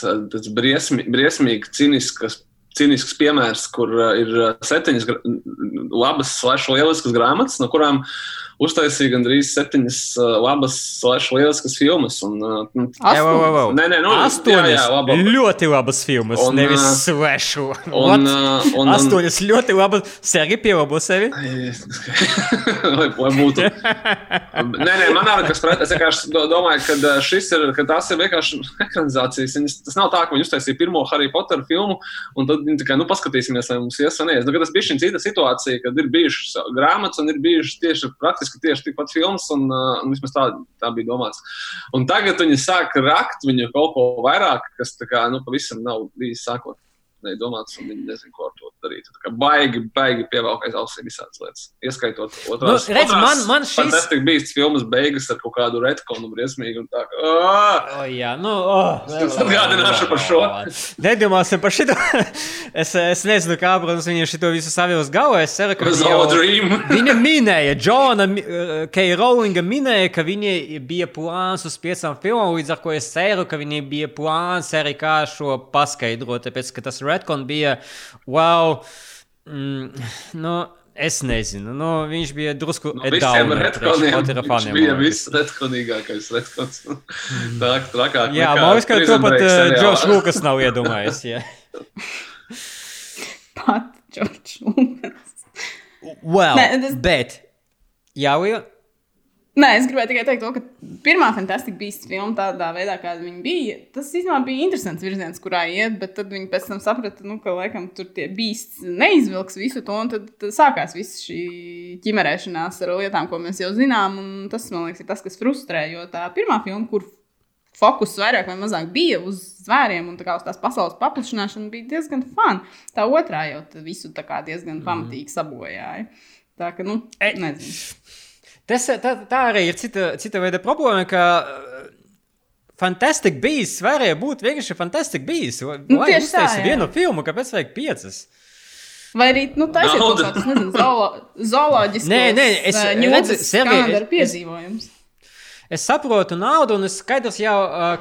briesmi, briesmīgi cīnisks, cīnisks piemērs, kur ir septiņas labas, slash lieliskas grāmatas, no kurām uztaisīja gandrīz septiņas uh, labas, slash, lieliskas filmas. Un, uh, nu, Jā, wow, wow, wow. Nē, nē, nu, astoņas jā, jā, laba. ļoti labas filmas, Un, nevis svešu. un, un, un, Astoņas ļoti labas. Sergi pielabo sevi. lai, lai būtu. Nē, nē, man nav nekas pret. Es vienkārši do- domāju, ka šis ir, ka tās ir vienkārši ekranizācijas. Viņas, tas nav tā, ka viņi uztaisīja pirmo Harry Potter filmu, un tad viņi tikai, nu, paskatīsimies, vai mums ies vai neies. Nu, tas bija šī cita situācija, kad ir bijušas grāmatas un ir bijušas tieši praktiski tieši tikpat filmas, un, uh, un vismaz tā, tā bija domāts. Un tagad viņi sāk rakt viņu kaut ko vairāk, kas kā, nu, pavisam nav bijis sākot. Nē, domāts, un viņi nezina, ko ar to darīt. Tā kā baigi, baigi pievelk aiz ausīm visādas lietas. Ieskaitot otrās. Nu, redz, man- man šis- Fantastic Beasts filmas beigas ar kaut kādu retkonu briesmīgu un tā. Oh, jā, nu, oh, Es atgādināšu par šo. Nedomāsim par šito. es, es nezinu, kā, protams, viņi šito visu savilks galvā. Es ceru, ka viņi. Viņa minēja, Džona K. Rowlinga minēja, ka viņai bija plāns uz piecām filmām, līdz ar to es ceru, ka viņai bija plāns arī kā šo paskaidrot, tāpēc, ka tas Redcon bija, wow, mm, nu, es nezinu, nu, viņš bija drusku No visiem retkoniem viņš bija visretkonīgākais retkons. Tā, trakāk. Jā, man liekas, ka to pat Break uh, Lukas nav iedomājies. Pat Džordžs Lukas. Well, Nē, tas- bet, jā, Lija, Nē, es gribēju tikai teikt, to, ka pirmā fantastiskā beigta filma, tādā veidā, kāda viņa bija, tas īstenībā bija interesants virziens, kurā iet, bet tad viņi pēc tam saprata, nu, ka laikam tur tie beigts neizvilks visu to, un tad, tad sākās viss šī ķimerēšanās ar lietām, ko mēs jau zinām. un Tas, man liekas, ir tas, kas frustrē, jo tā pirmā filma, kur fokus vairāk vai mazāk bija uz zvēriem un tā kā uz tās pasaules paplašināšanu, bija diezgan fun. Tā otrā jau visu diezgan pamatīgi sabojāja. Tā ka, nu, nezinu. Tas, tā, tā arī ir cita, cita veida problēma, ka uh, Fantastic Beasts varēja būt vienkārši Fantastic Beasts. Vai Nu, uztaisi jā. vienu filmu, kāpēc vajag piecas? Vai arī nu, taisiet kaut Nauda. kādus, nezinu, zoolo, zooloģiskos Nē, nē, es- redzi, Sergej, ar es- piedzīvojumus. Es saprotu naudu, un es skaidrs jau,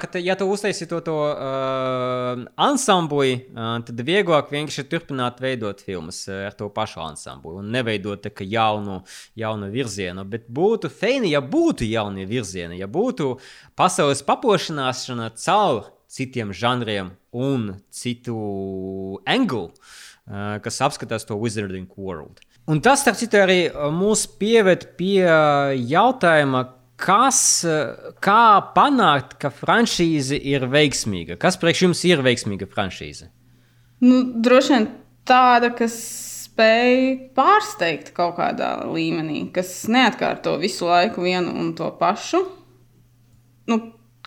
ka, te, ja tu uztaisīsi to, to uh, ansambli, uh, tad vieglāk vienkārši turpināt veidot filmas ar to pašu ansambli un neveidot tā jaunu, jaunu virzienu. Bet būtu feini, ja būtu jauni virzieni, ja būtu pasaules paplašināšana caur citiem žanriem un citu anglu, uh, kas apskatās to Wizarding World. Un tas, starp citu, arī mūs pieved pie jautājuma, kas, uh, kā panākt, ka franšīze ir veiksmīga? Kas priekš jums ir veiksmīga franšīze? Nu, droši vien tāda, kas spēj pārsteigt kaut kādā līmenī, kas neatkārto visu laiku vienu un to pašu. Nu,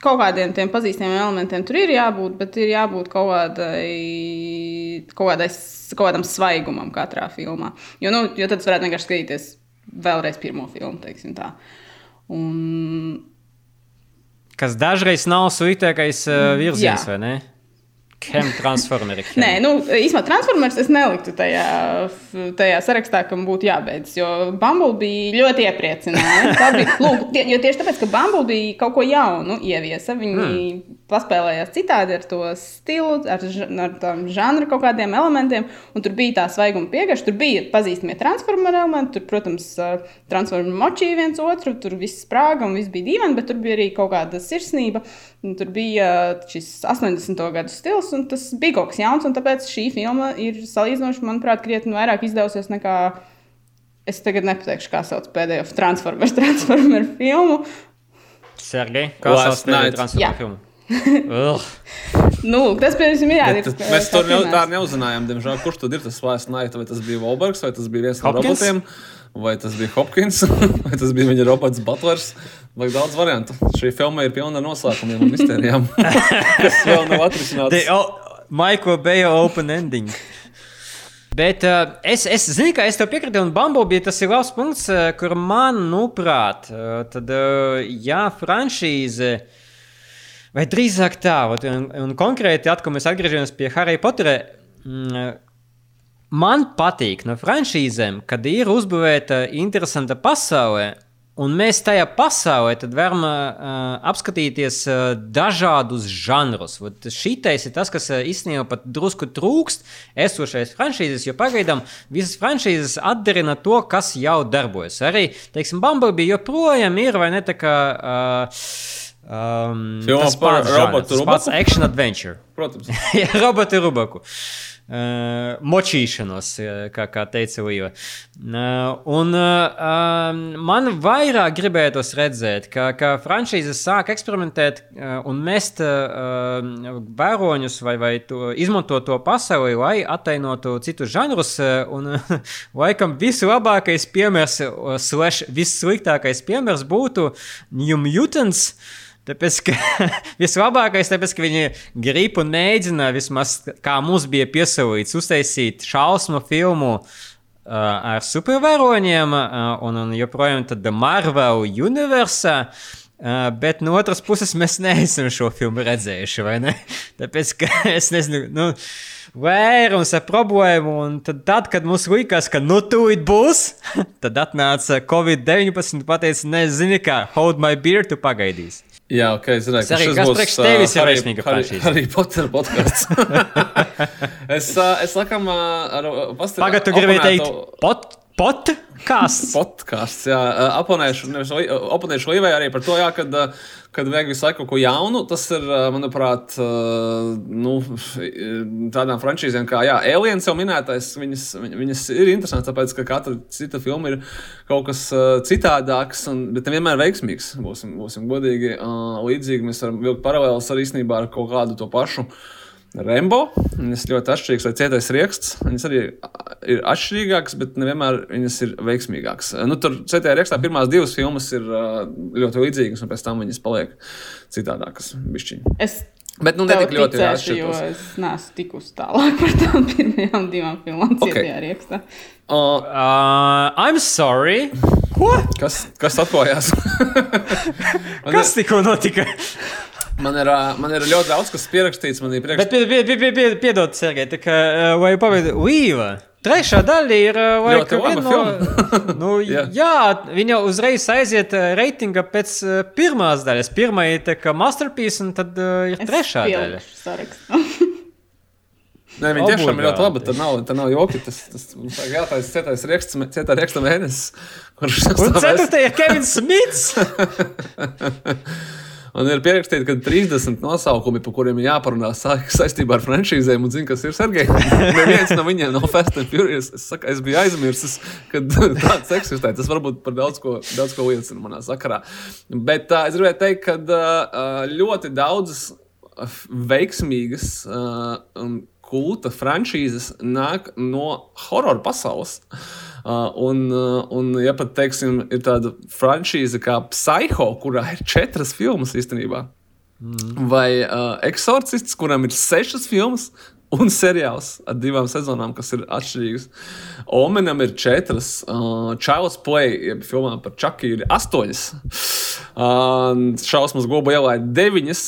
kaut kādiem tiem pazīstamiem elementiem tur ir jābūt, bet ir jābūt kaut, kādai, kaut, kādai, kaut kādam svaigumam katrā filmā. Jo, nu, jo tad varētu vienkārši skatīties vēlreiz pirmo filmu, teiksim tā. Un, Kas dažreiz nav sliktākais uh, virziens, Jā. vai ne? Chem transformeri. chem. Nē, nu, īstenībā Transformers es neliktu tajā, tajā sarakstā, kam būtu jābeidz. Jo Bumblebee ļoti iepriecināja. Bija, lūk, tie, jo tieši tāpēc, ka Bumblebee kaut ko jaunu ieviesa, viņi mm. paspēlējās citādi ar to stilu, ar, ar tām žanra kaut kādiem elementiem. Un tur bija tā svaiguma pieeja, tur bija pazīstami transformer elementi, tur, protams, transformer močīja viens otru, tur viss sprāga un viss bija dīvaini, bet tur bija arī kaut kāda sirsnība. Un Tur bija šis 80. gadu stils, un tas bija kaut kas jauns. un Tāpēc šī filma ir salīdzinoši, manuprāt, krietni vairāk izdevusies nekā. Es tagad nepateikšu, kā sauc pēdējo Transformers, Transformers filmu. Sergei, kā sauc pēdējo Jā. filmu? Nu, tas, piemēram, ir Bet. Mēs to ne, tā neuzzinājām, diemžēl. Kurš tad ir tas Last Night? Vai tas bija Volbergs, vai tas bija viens no Hopkins? robotiem, vai tas bija Hopkins, vai tas bija viņa robots Butlers. Vajag daudz variantu. Šī filma ir pilna noslēpumiem un mistērijām, kas vēl nav atrisināts. o- Michael Bay open ending. Bet uh, es, es zinu, ka es tev piekrītu, un Bumblebee tas ir labs punkts, uh, kur man, nuprāt, uh, tad, uh, jā, franšīze, vai drīzāk tā, un, un konkrēti, atkal mēs atgriežamies pie Harry Pottera. Mm, Man patīk no franšīzēm, kad ir uzbūvēta interesanta pasaule, Un mēs tajā pasaulē varam uh, apskatīties uh, dažādus žanrus. Šitais ir tas, kas uh, īstenībā pat drusku trūkst esošais franšīzes, jo pagaidām visas franšīzes atdarina to, kas jau darbojas. Arī, teiksim, Bumblebee joprojām ir vai ne tā kā. Uh, Um, Filmā tas par robotu tas pats Rubaku? action adventure. Protams. Jā, robotu rubaku. Uh, močīšanos, uh, kā, kā teica Līva. Uh, un uh, man vairāk gribētos redzēt, ka, ka franšīzes sāk eksperimentēt uh, un mest uh, vēroņus vai, vai to, izmantot to pasauli, lai attainotu citus žanrus. Uh, un, uh, laikam vislabākais piemērs, uh, slash vissliktākais piemērs būtu New Mutants. Tāpēc, ka vislabākais, tāpēc, ka viņi grib un mēģina, vismaz kā mums bija piesaistīts, uztaisīt šausmu filmu uh, ar supervaroņiem, uh, un, un joprojām tāda Marvel universā. Uh, bet no otras puses, mēs neesam šo filmu redzējuši, vai ne? Tāpēc, ka es nezinu, nu, vairums ar problēmu, un tad, tad kad mums likās, ka nu tūlīt būs, tad atnāca Covid-19 un pateica, nezini, kā, hold my beer, tu pagaidīsi. Jā, ok, es zināju, Tas arī kas priekš tevis ir veiksmīga franšīze. Harry Potter podkāsts. es, es laikam ar. Tagad tu gribēji teikt, pot, pot, kas? Podkāsts, jā, aponēšu, nevis oponēšu Līvai arī par to, jā, kad, kad vajag visu laiku kaut ko jaunu. Tas ir, manuprāt, nu, tādām franšīzēm kā, jā, Aliens jau minētais, viņas, viņ- viņas ir interesantas, tāpēc, ka katra cita filma ir kaut kas citādāks, un, bet nevienmēr veiksmīgs, būsim, būsim godīgi. Līdzīgi mēs varam vilkt paralēlus ar īstenībā ar kaut kādu to pašu. Rembo. Viņas ļoti atšķirīgas, vai cietais rieksts. Viņas arī ir atšķirīgākas, bet nevienmēr viņas ir veiksmīgākas. Nu, tur cietajā riekstā pirmās divas filmas ir ļoti līdzīgas, un pēc tam viņas paliek citādākas. Bišķiņ. Es Bet nu, tev netik ļoti atšķirīgas. es neesmu tikusi tālāk par tām pirmajām divām filmām, Ok. cietajā riekstā. Uh, Uh, I'm sorry. Ko? kas, kas atklājās? Kas tikko notika? Man ir, man ir ļoti daudz, kas pierakstīts manī Bet priekšā. pie- pie- pie- pie- pie- piedod, Sergei, tā kā, vai pavadi, Līva. Trešā daļa ir Ļoti laika laba viena no. Nu, Jā. jā, viņa uzreiz aiziet reitinga pēc pirmās daļas. Pirmā ir tā kā masterpiece, un tad uh, ir trešā daļa. sarakstā. Nē, viņi tiešām ir ļoti Obligāti. labi. Tur nav, tur nav joki. Tas, tas jātaisa cietais rieksts, cietā rieksta mēnesis. Kurš Un stāvēs- ceturtajā ir Kevins Smits. Un ir pierakstīts, ka 30 nosaukumi, par kuriem ir jāparunā sa saistībā ar franšīzēm, un zina, kas ir Sergejs. Neviens no viņiem nav Fast and Furious. Es, saku, es biju aizmirsis, ka tāds eksistē. Tas varbūt par daudz ko, daudz ko liecina manā sakarā. Bet uh, es gribēju teikt, ka uh, ļoti daudzas veiksmīgas uh, kulta franšīzes nāk no horror pasaules. Uh, un, un, ja pat teiksim, ir tāda franšīze kā Psycho, kurā ir četras filmas īstenībā, mm. vai uh, Exorcists, kuram ir sešas filmas. Un seriāls ar divām sezonām, kas ir atšķirīgas. Omenam ir četras. Uh, Child's Play, jeb filmā par Čaku, ir astoņas. Uh, šausmas gobu ielā ir deviņas.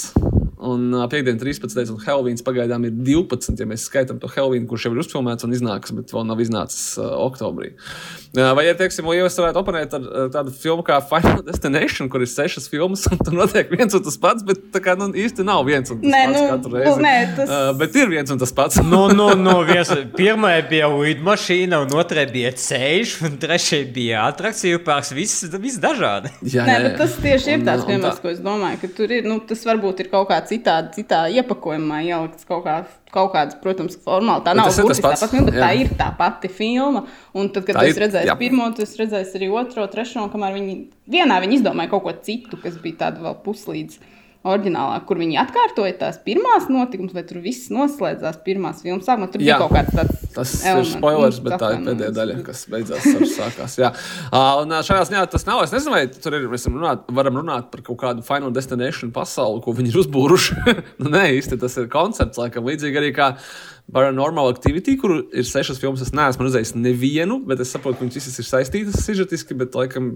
Un uh, piekdiena 13. un Helvīns pagaidām ir 12. Ja mēs skaitām to Helvīnu, kurš jau ir uzfilmēts un iznāks, bet vēl nav iznācis uh, oktobrī. Uh, vai, ja teiksim, jau es varētu oponēt ar uh, tādu filmu kā Final Destination, kur ir sešas filmas, un tur notiek viens un tas pats, bet tā kā nu, īsti nav viens un tas Nē, pats nu, katru reizi. nē, tas- uh, bet ir viens un tas pats. Nu, nu, nu, viens, pirmā bija lidmašīna, un otrā bija ceļš, un trešā bija attrakciju parks. Viss, viss dažādi. jā, Nē, bet tas tieši ir tāds piemērs, ko es domāju, ka tur ir. Nu, tas varbūt ir kaut kā citādi, citā iepakojumā ielikts kaut, kā, kaut kāds, protams, formāli. Tā nav tas ir tas pats, filma, bet tā ir tā pati filma. Un tad, kad Tā tu jā. pirmo, tu esi redzējis arī otro, trešo, un kamēr viņi vienā viņi izdomāja kaut ko citu, kas bija tāda vēl puslīdz. Oriģinālā, kur viņi atkārtoja tās pirmās notikumus, vai tur viss noslēdzās pirmās filmas sākumā. Tur Jā. bija kaut kāds tāds Tas elements. ir spoilers, bet tā ir pēdējā daļa, kas beidzās ar sākās. Jā. Uh, un šajā ziņā tas nav. Es nezinu, vai tur ir, mēs runāt, varam runāt par kaut kādu Final Destination pasauli, ko viņi ir uzbūruši. nu, nē, īsti tas ir koncepts, laikam līdzīgi arī kā Paranormal Activity, kur ir sešas filmas. Es neesmu redzējis nevienu, bet es saprotu, ka viņas visas ir saistītas sižetiski. Bet, laikam,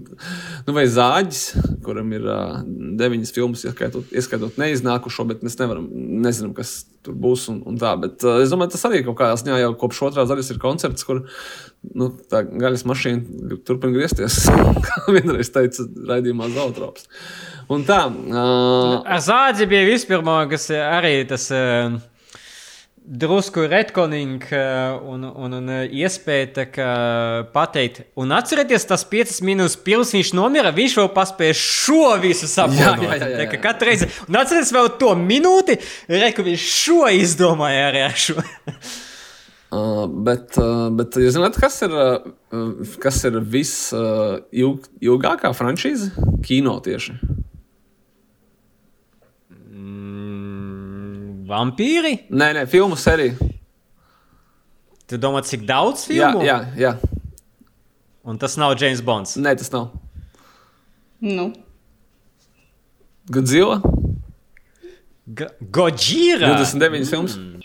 nu, vai zāģis, kuram ir uh, deviņas filmas, ieskaitot, ieskaitot neiznākušo, bet mēs nevaram, nezinām, kas tur būs un, un tā. Bet uh, es domāju, tas arī kaut kādā ziņā jau kopš otrās daļas ir koncepts, kur nu, tā gaļas mašīna turpina griezties, kā vienreiz teica raidījumā Zautrops. Un tā. Uh, zāģi bija vispirmā, kas arī tas. Uh, drusku retkoning un, un, un iespēja pateikt, un atcerieties, tas 5 minūtes pirms viņš nomira, viņš vēl paspēja šo visu saplānot. Jā, jā, jā, jā. Katru reizi, un atcerieties vēl to minūti, reku viņš šo izdomāja arī ar šo. Uh, bet, uh, bet jūs zināt, kas ir, uh, kas ir visilgākā uh, franšīze? Kino tieši. Vampīri? Nē, nē, filmu serija. Tu domā, cik daudz filmu? Jā, jā. jā. Un tas nav James Bonds. Nē, tas nav. Nu. Godzilla? Godzilla? 29 filmas. Mm.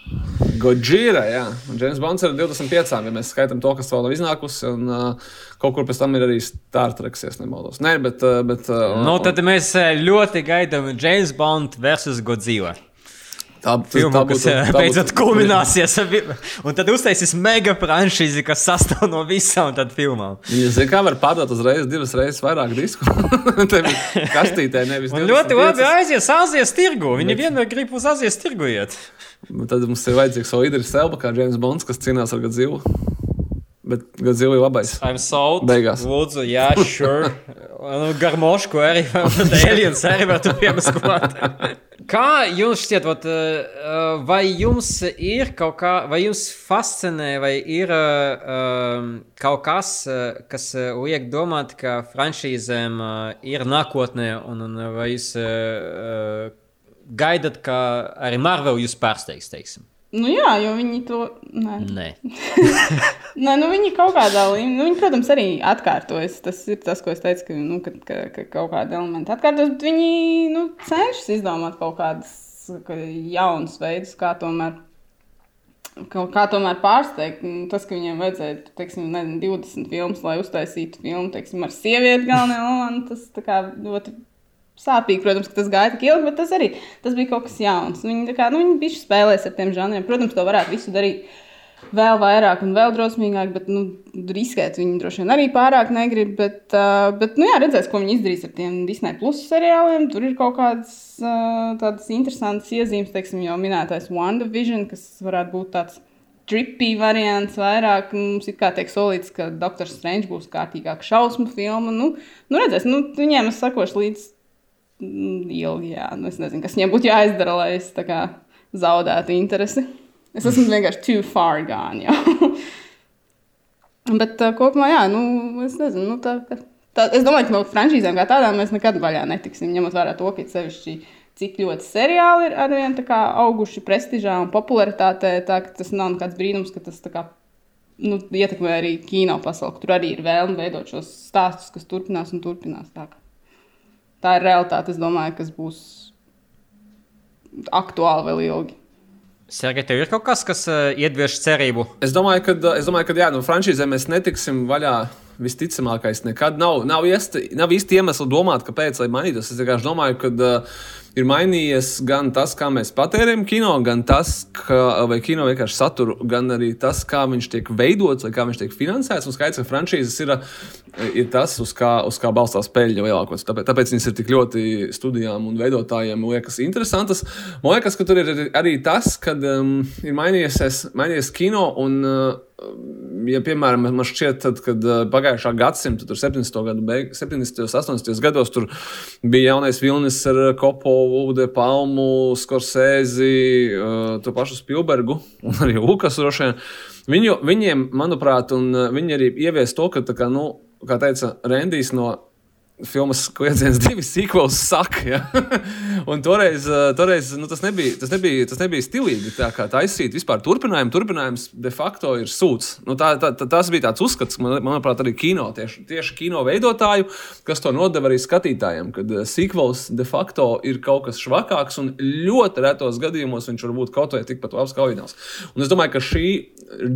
Godzilla, jā. Un James Bonds ir 25, ja mēs skaitām to, kas vēl nav iznākusi. Un uh, kaut kur pēc tam ir arī Star Trek, ja nemaldos. Nē, bet. Uh, bet uh, nu, tad mēs ļoti gaidām James Bond versus Godzilla. Tā, filmu, tā būtu, kas tā beidzot būtu, kulmināsies. Un tad uztaisīs mega franšīzi, kas sastāv no visām tādām filmām. Ja zina, kā var pārdot uzreiz divas reizes vairāk disku. Kastītē, nevis. Un ļoti labi aizies Azijas tirgu. Viņi Bet... vienmēr grib uz Azijas tirgu iet. Tad mums ir vajadzīgs Oidris Selba, kā James Bonds, kas cīnās ar Godzilla. Bet Godzilla ir labais. I'm sold. Beigās. Lūdzu, jā, sure. garmošku arī, aliens arī var piemaskot. kā jums šķiet, vat, uh, vai jums ir kaut kā, vai jums fascinē, vai ir uh, kaut kas, uh, kas liek domāt, ka franšīzēm ir nākotnē, un, un vai jūs gaidat, ka arī Marvel jūs pārsteigs, teiksim? Nu, jā, jo viņi to. Nē, nē. nē nu, viņi kaut kādā līmenī, nu, viņi, protams, arī atkārtojas. Tas ir tas, ko es teicu, ka, nu, ka, ka, ka kaut kāda elementa atkārtojas, bet viņi nu, cenšas izdomāt kaut kādas ka jaunas veidus, kā tomēr. Kā, kā tomēr pārsteigt, nu, tas, ka viņiem vajadzēja teiksim, nezinu, 20 filmas, lai uztaisītu filmu teiksim, ar sievieti galvenajā, tas ļoti sāpīgi, protams, ka tas gāja tik ilgi, bet tas arī tas bija kaut kas jauns. Viņi, kā, nu, viņi bija spēlējušies ar tiem žanriem. Protams, to varētu visu darīt vēl vairāk un vēl drosmīgāk, bet nu, riskēt viņi droši vien arī pārāk negrib. Bet, uh, bet nu, jā, redzēs, ko viņi izdarīs ar tiem Disney plus seriāliem. Tur ir kaut kādas uh, tādas interesantas iezīmes, teiksim, jau minētais WandaVision, kas varētu būt tāds. Trippy variants vairāk. Mums ir kā tiek solīts, ka Doktor Strange būs kārtīgāka šausmu filma. Nu, nu redzēs, nu, viņiem es sakošu līdz ilgi. Jā. Nu, es nezinu, kas viņiem būtu jāizdara, lai es kā, zaudētu interesi. Es esmu vienkārši too far gone. Bet uh, kopumā, jā, nu, es nezinu. Nu, tā, tā, es domāju, ka no franšīzēm kā tādām mēs nekad vaļā netiksim. Ņemot vērā to, ka sevišķi cik ļoti seriāli ir arvien auguši prestižā un popularitātē. Tā, tas nav nekāds brīnums, ka tas kā, nu, ietekmē arī kino pasauli. Tur arī ir vēlme veidot šos stāstus, kas turpinās un turpinās. Tā, tā ir realitāte, es domāju, kas būs aktuāli vēl ilgi. Sergei, tev ir kaut kas, kas uh, iedvieš cerību? Es domāju, ka, es domāju, ka jā, no franšīzēm mēs netiksim vaļā. Visticamākais, nekad nav, nav, iesti, nav īsti iemesli domāt, kāpēc lai mainītos. Es vienkārši domāju, ka uh, ir mainījies gan tas, kā mēs patērējam kino, gan tas, ka, vai kino vienkārši saturu, gan arī tas, kā viņš tiek veidots vai kā viņš tiek finansēts. Un skaidrs, ka franšīzes ir ir tas, uz kā, uz kā balstās peļņa lielākos. Tāpēc, tāpēc viņas ir tik ļoti studijām un veidotājiem liekas interesantas. Man liekas, ka tur ir arī tas, ka um, ir mainījies, mainījies kino un. Uh, Ja, piemēram, man šķiet, tad, kad uh, pagājušā gadsimta, 70. gadu beigās, 70. un 80. gados, tur bija jaunais vilnis ar Kopolu, De Palmu, Skorsēzi, uh, to pašu Spilbergu un arī Lukas Rošēnu. Viņu, viņiem, manuprāt, un uh, viņi arī ievies to, ka, kā, nu, kā teica Rendijs, no filmas kliedziens divi sequels saka. Ja? un toreiz, eh, toreiz nu, tas, nebija, tas, nebija, tas nebija stilīgi. Tā kā taisīt vispār turpinājumu, turpinājums de facto ir sūds. Nu, tā, tā, tā, tas bija tāds uzskats, man, manuprāt, arī kino, tieši, tieši kino veidotāju, kas to nodeva arī skatītājiem, kad eh, sequels de facto ir kaut kas švakāks un ļoti retos gadījumos viņš var būt kaut vai tikpat labs kā oriģināls. Un es domāju, ka šī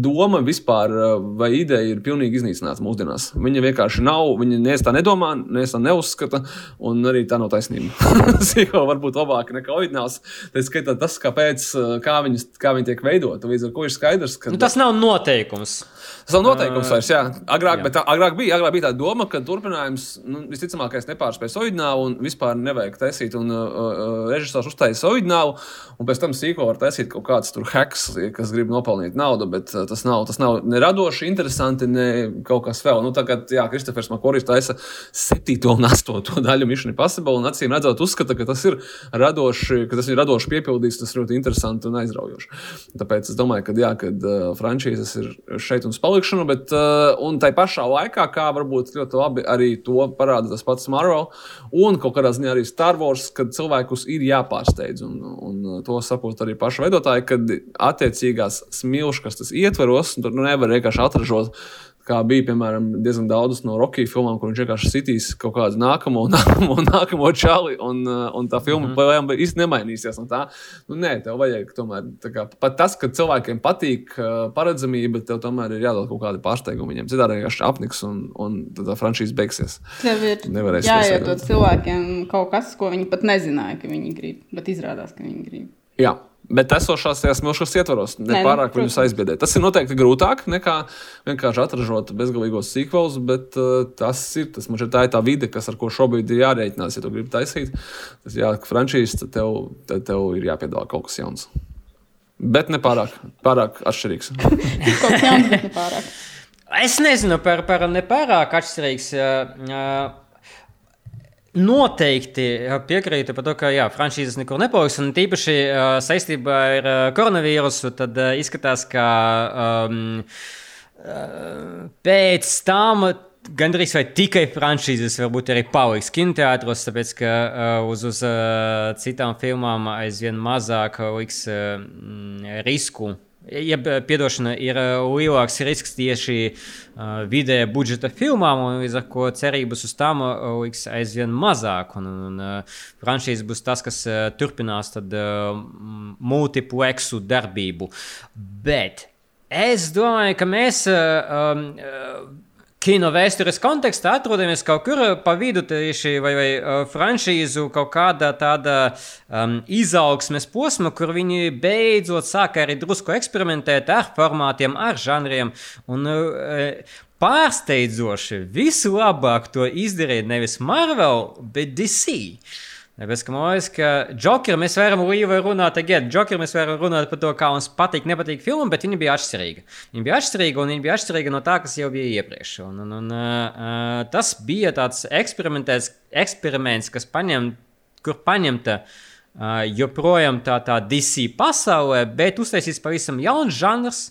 doma vispār eh, vai ideja ir pilnīgi iznīcināta mūsdienās. Viņa vienkārši nav, viņa neviens tā nedomā, neviens tā neuzskata, un arī tā nav taisnība. Sīko varbūt labāk nekā oriģināls. Tā skaitā tas, kāpēc, eh, kā, viņas, kā viņi tiek veidoti. Līdz ar to ir skaidrs, ka Nu, tas nav noteikums. Tas nav noteikums vairs, jā. Agrāk, jā. Bet, agrāk, bija, agrāk bija tā doma, ka turpinājums nu, visticamākais nepārspēs oriģinālu un vispār nevajag taisīt. Un uh, režisors uztaisīja oriģinālu, un pēc tam sīko var taisīt kaut kāds tur heks, kas grib nopelnīt naudu, bet uh, tas nav, tas nav ne radoši, interesanti, ne kaut kas vēl. Nu, tagad, jā, Kristofers Makoris taisa septīto un astoto daļu Mission Impossible, un acīm redzot, uzskata, ka tas ir radoši, ka tas ir radoši piepildīts, tas ļoti interesanti un aizraujoši. Tāpēc es domāju, ka jā, kad uh, frančīzes ir šeit un spēlē palikšanu, bet uh, tai pašā laikā, kā varbūt ļoti labi arī to parāda tas pats Marvel un kaut kādā ziņā arī Star Wars, kad cilvēkus ir jāpārsteidz. Un, un to saprot arī paši veidotāji, kad attiecīgās smilškas tas ietveros, tur nu nevar vienkārši atražot kā bija piemēram diezgan daudz no Rockies filmām, kur viņš vienkārši sitīs kaut kādu nākamo, nākamo, nākamo čali, un, uh, un tā filma mm -hmm. īstenībā nemainīsies. Tā, nu, nē, tev vajag tomēr, kā, pat tas, ka cilvēkiem patīk uh, paredzamība, tev tomēr ir jādod kaut kādi pārsteigumi viņiem. Citādi vienkārši apniks, un, un tad tā franšīze beigsies. Tev ir jāiedod cilvēkiem kaut kas, ko viņi pat nezināja, ka viņi grib, bet izrādās, ka viņi grib. Jā. Bet esošās tajās milzīgās ietvaros, ne pārāk viņus aizbiedēt. Tas ir noteikti grūtāk nekā vienkārši atražot bezgalīgos sīkvelus, bet uh, tas ir tas, man šķiet, tā ir tā vide, kas ar ko šobrīd ir jārēķinās. Ja tu gribi taisīt, tas ir frančīzes, tad tev, tad tev ir jāpiedāvā kaut kas jauns. Bet ne pārāk, pārāk atšķirīgs. kaut kas jauns, bet ne pārāk. Es nezinu par, par nepārāk atšķirīgs. Uh, uh, Noteikti piekrītu par to, ka jā, franšīzes nekur nepaliks. Un tīpaši uh, saistībā ar uh, koronavīrusu, tad uh, izskatās, ka um, uh, pēc tam gandrīz vai tikai franšīzes varbūt arī paliks kinoteātros, tāpēc ka uh, uz, uz uh, citām filmām aizvien mazāk liks uh, risku ja piedošana ir lielāks risks tieši uh, vidēja budžeta filmām, un līdz ar to cerības uz tām liks aizvien mazāk. Un, un uh, franšīze būs tas, kas uh, turpinās tad, multiplexu darbību. Bet es domāju, ka mēs. Um, kino vēstures kontekstā atrodamies kaut kur pa vidu tieši vai, vai uh, franšīzu kaut kādā tāda um, izaugsmes posma, kur viņi beidzot sāka arī drusku eksperimentēt ar formātiem, ar žanriem. Un, uh, Pārsteidzoši vislabāk to izdarīja nevis Marvel, bet DC. Uh, Tāpēc, ka man liekas, ka Jokeru mēs varam runāt, again, Jokeru mēs varam runāt par to, kā mums patīk, nepatīk filma, bet viņa bija atšķirīga. Viņa bija atšķirīga, un viņa bija atšķirīga no tā, kas jau bija iepriekš. Un, un, un, uh, tas bija tāds eksperiments, kas paņem, kur paņemta uh, joprojām tā, tā DC pasaulē, bet uztaisīts pavisam jauns žanrs.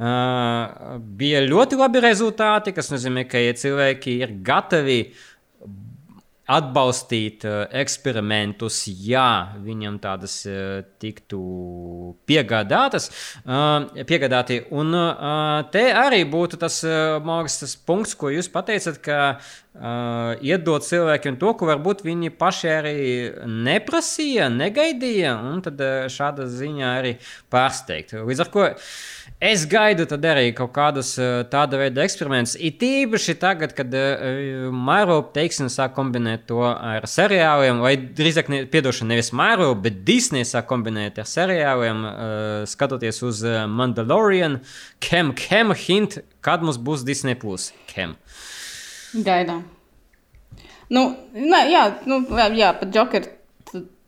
Uh, bija ļoti labi rezultāti, kas nozīmē, ka ja cilvēki ir gatavi uh, atbalstīt uh, eksperimentus, ja viņam tādas uh, tiktu piegādātas. Uh, piegādāti. Un te arī būtu tas, liekas, tas punkts, ko jūs pateicat, ka iedot cilvēkiem to, ko varbūt viņi paši arī neprasīja, negaidīja, un tad šāda ziņā arī pārsteigt. Līdz ar to Es gaidu arī kaut kādus uh, tāda veida eksperimentus. It īpaši tagad, kad uh, Marvel teiksim, sāk kombinēt to ar seriāliem, vai drīzāk, ne, piedošana, nevis Marvel, bet Disney sāk kombinēt ar seriāliem, skatoties uz Mandalorian, Kem, Kem, hint, kad mums būs Disney Plus. Kem. Gaidām. Nu, ne, jā, nu, jā, pat Joker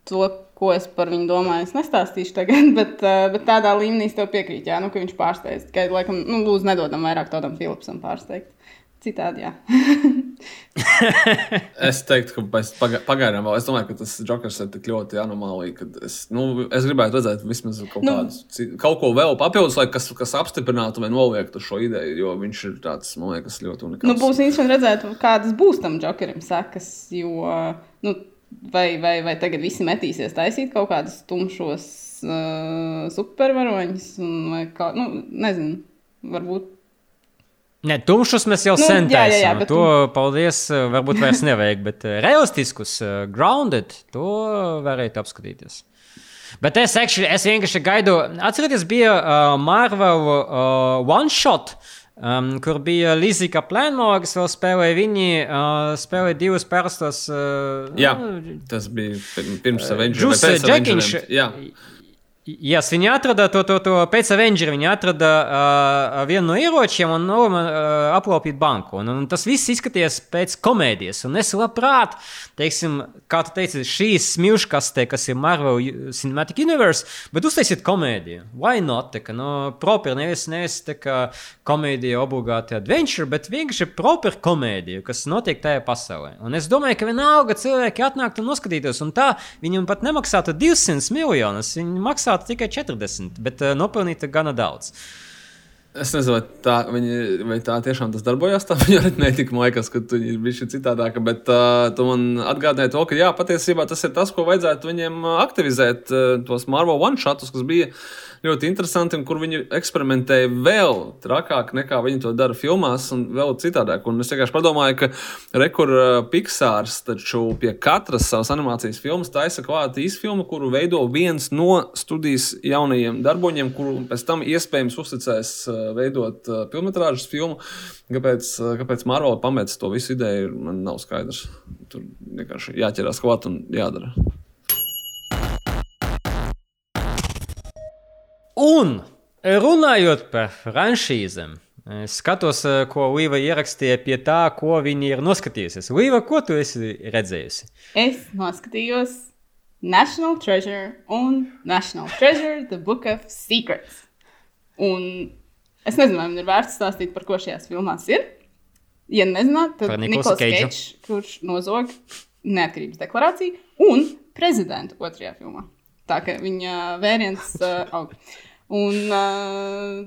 to ko es par viņu domāju. Es nestāstīšu tagad, bet, uh, bet tādā līmenī es tev piekrītu, jā, nu, ka viņš pārsteidz. Tikai, laikam, nu, lūdzu, nedodam vairāk tādam Philipsam pārsteigt. Citādi, jā. Es teiktu, ka pēc paga- pagaidām vēl. Es domāju, ka tas Jokers ir tik ļoti anomālija, ka es, nu, es gribētu redzēt vismaz kaut, Nu. kādus, kaut ko vēl papildus, lai kas, kas apstiprinātu vai noliektu šo ideju, jo viņš ir tāds, man liekas, ļoti unikāls. Nu, būs interesanti redzēt, kādas būs tam jokerim sekas. Jo, nu, vai, vai, vai tagad visi metīsies taisīt kaut kādus tumšos uh, supervaroņus, kā, nu, nezinu, varbūt. Nē, tumšus mēs jau Nu, sen jā, jā, jā, taisām. bet To, paldies, eh, varbūt vairs nevajag, bet eh, realistiskus, eh, grounded, to varētu apskatīties. Bet es, actually, es vienkārši gaidu, atcerieties, bija uh, Marvel uh, One Shot. Um, kur bija Līsija Plēnmora, kas vēl spēlēja. Viņi uh, spēlēja divus parastos. Uh, Jā, nu, tas bija pir- pirms Avengers. Džus vai pēc Džekiņš. Jā, viņi atrada to, to, to pēc Avengers, viņi atrada uh, vienu no ieročiem un nolēma uh, aplaupīt banku. Un, un tas viss izskatījās pēc komēdijas. Un es labprāt, teiksim, kā tu teici, šīs smilškastē, kas ir Marvel Cinematic Universe, bet uztaisiet komēdiju. Why not? Tā kā, no, proper, nevis, nevis tā kā komēdija obligāti adventure, bet vienkārši proper komēdija, kas notiek tajā pasaulē. Un es domāju, ka vienalga cilvēki atnāktu un noskatītos, un tā viņiem pat nemaksātu 200 miljonus, viņi maksātu tikai 40, bet uh, nopelnītu gana daudz. Es nezinu, vai tā, viņi, vai tā tiešām tas darbojās. Tā arī netika, man liekas, ka ir bijuši citādāka. Bet uh, tu man atgādināji to, ka jā, patiesībā tas ir tas, ko vajadzētu viņiem ā, aktivizēt. Uh, tos Marvel One shotus, kas bija ļoti interesanti un kur viņi eksperimentēja vēl trakāk nekā viņi to dara filmās un vēl citādāk. Un es vienkārši padomāju, ka Rekur Pixārs taču pie katras savas animācijas filmas taisa klāta īsfilmu, kuru veido viens no studijas jaunajiem darboņiem, kuru pēc tam iespējams uzticēs ā, veidot filmas filmu. Kāpēc, kāpēc Marvel pamets to visu ideju, man nav skaidrs. Tur vienkārši jāķerās klāt un jādara. Un runājot par franšīzēm. Es skatos, eh, ko Līva ierakstīja pie tā, ko viņa ir noskatījusies. Līva, ko tu esi redzējusi? Es noskatījos National Treasure un National Treasure, The Book of Secrets. Un es nezinu, vai man ir vērts stāstīt, par ko šajās filmās ir. Ja nezināt, tad Niklaus. Keidžs, kurš nozog neatkarības deklarāciju, un prezidentu otrajā filmā. Tā kā viņa vēriens uh, aug. Un, uh,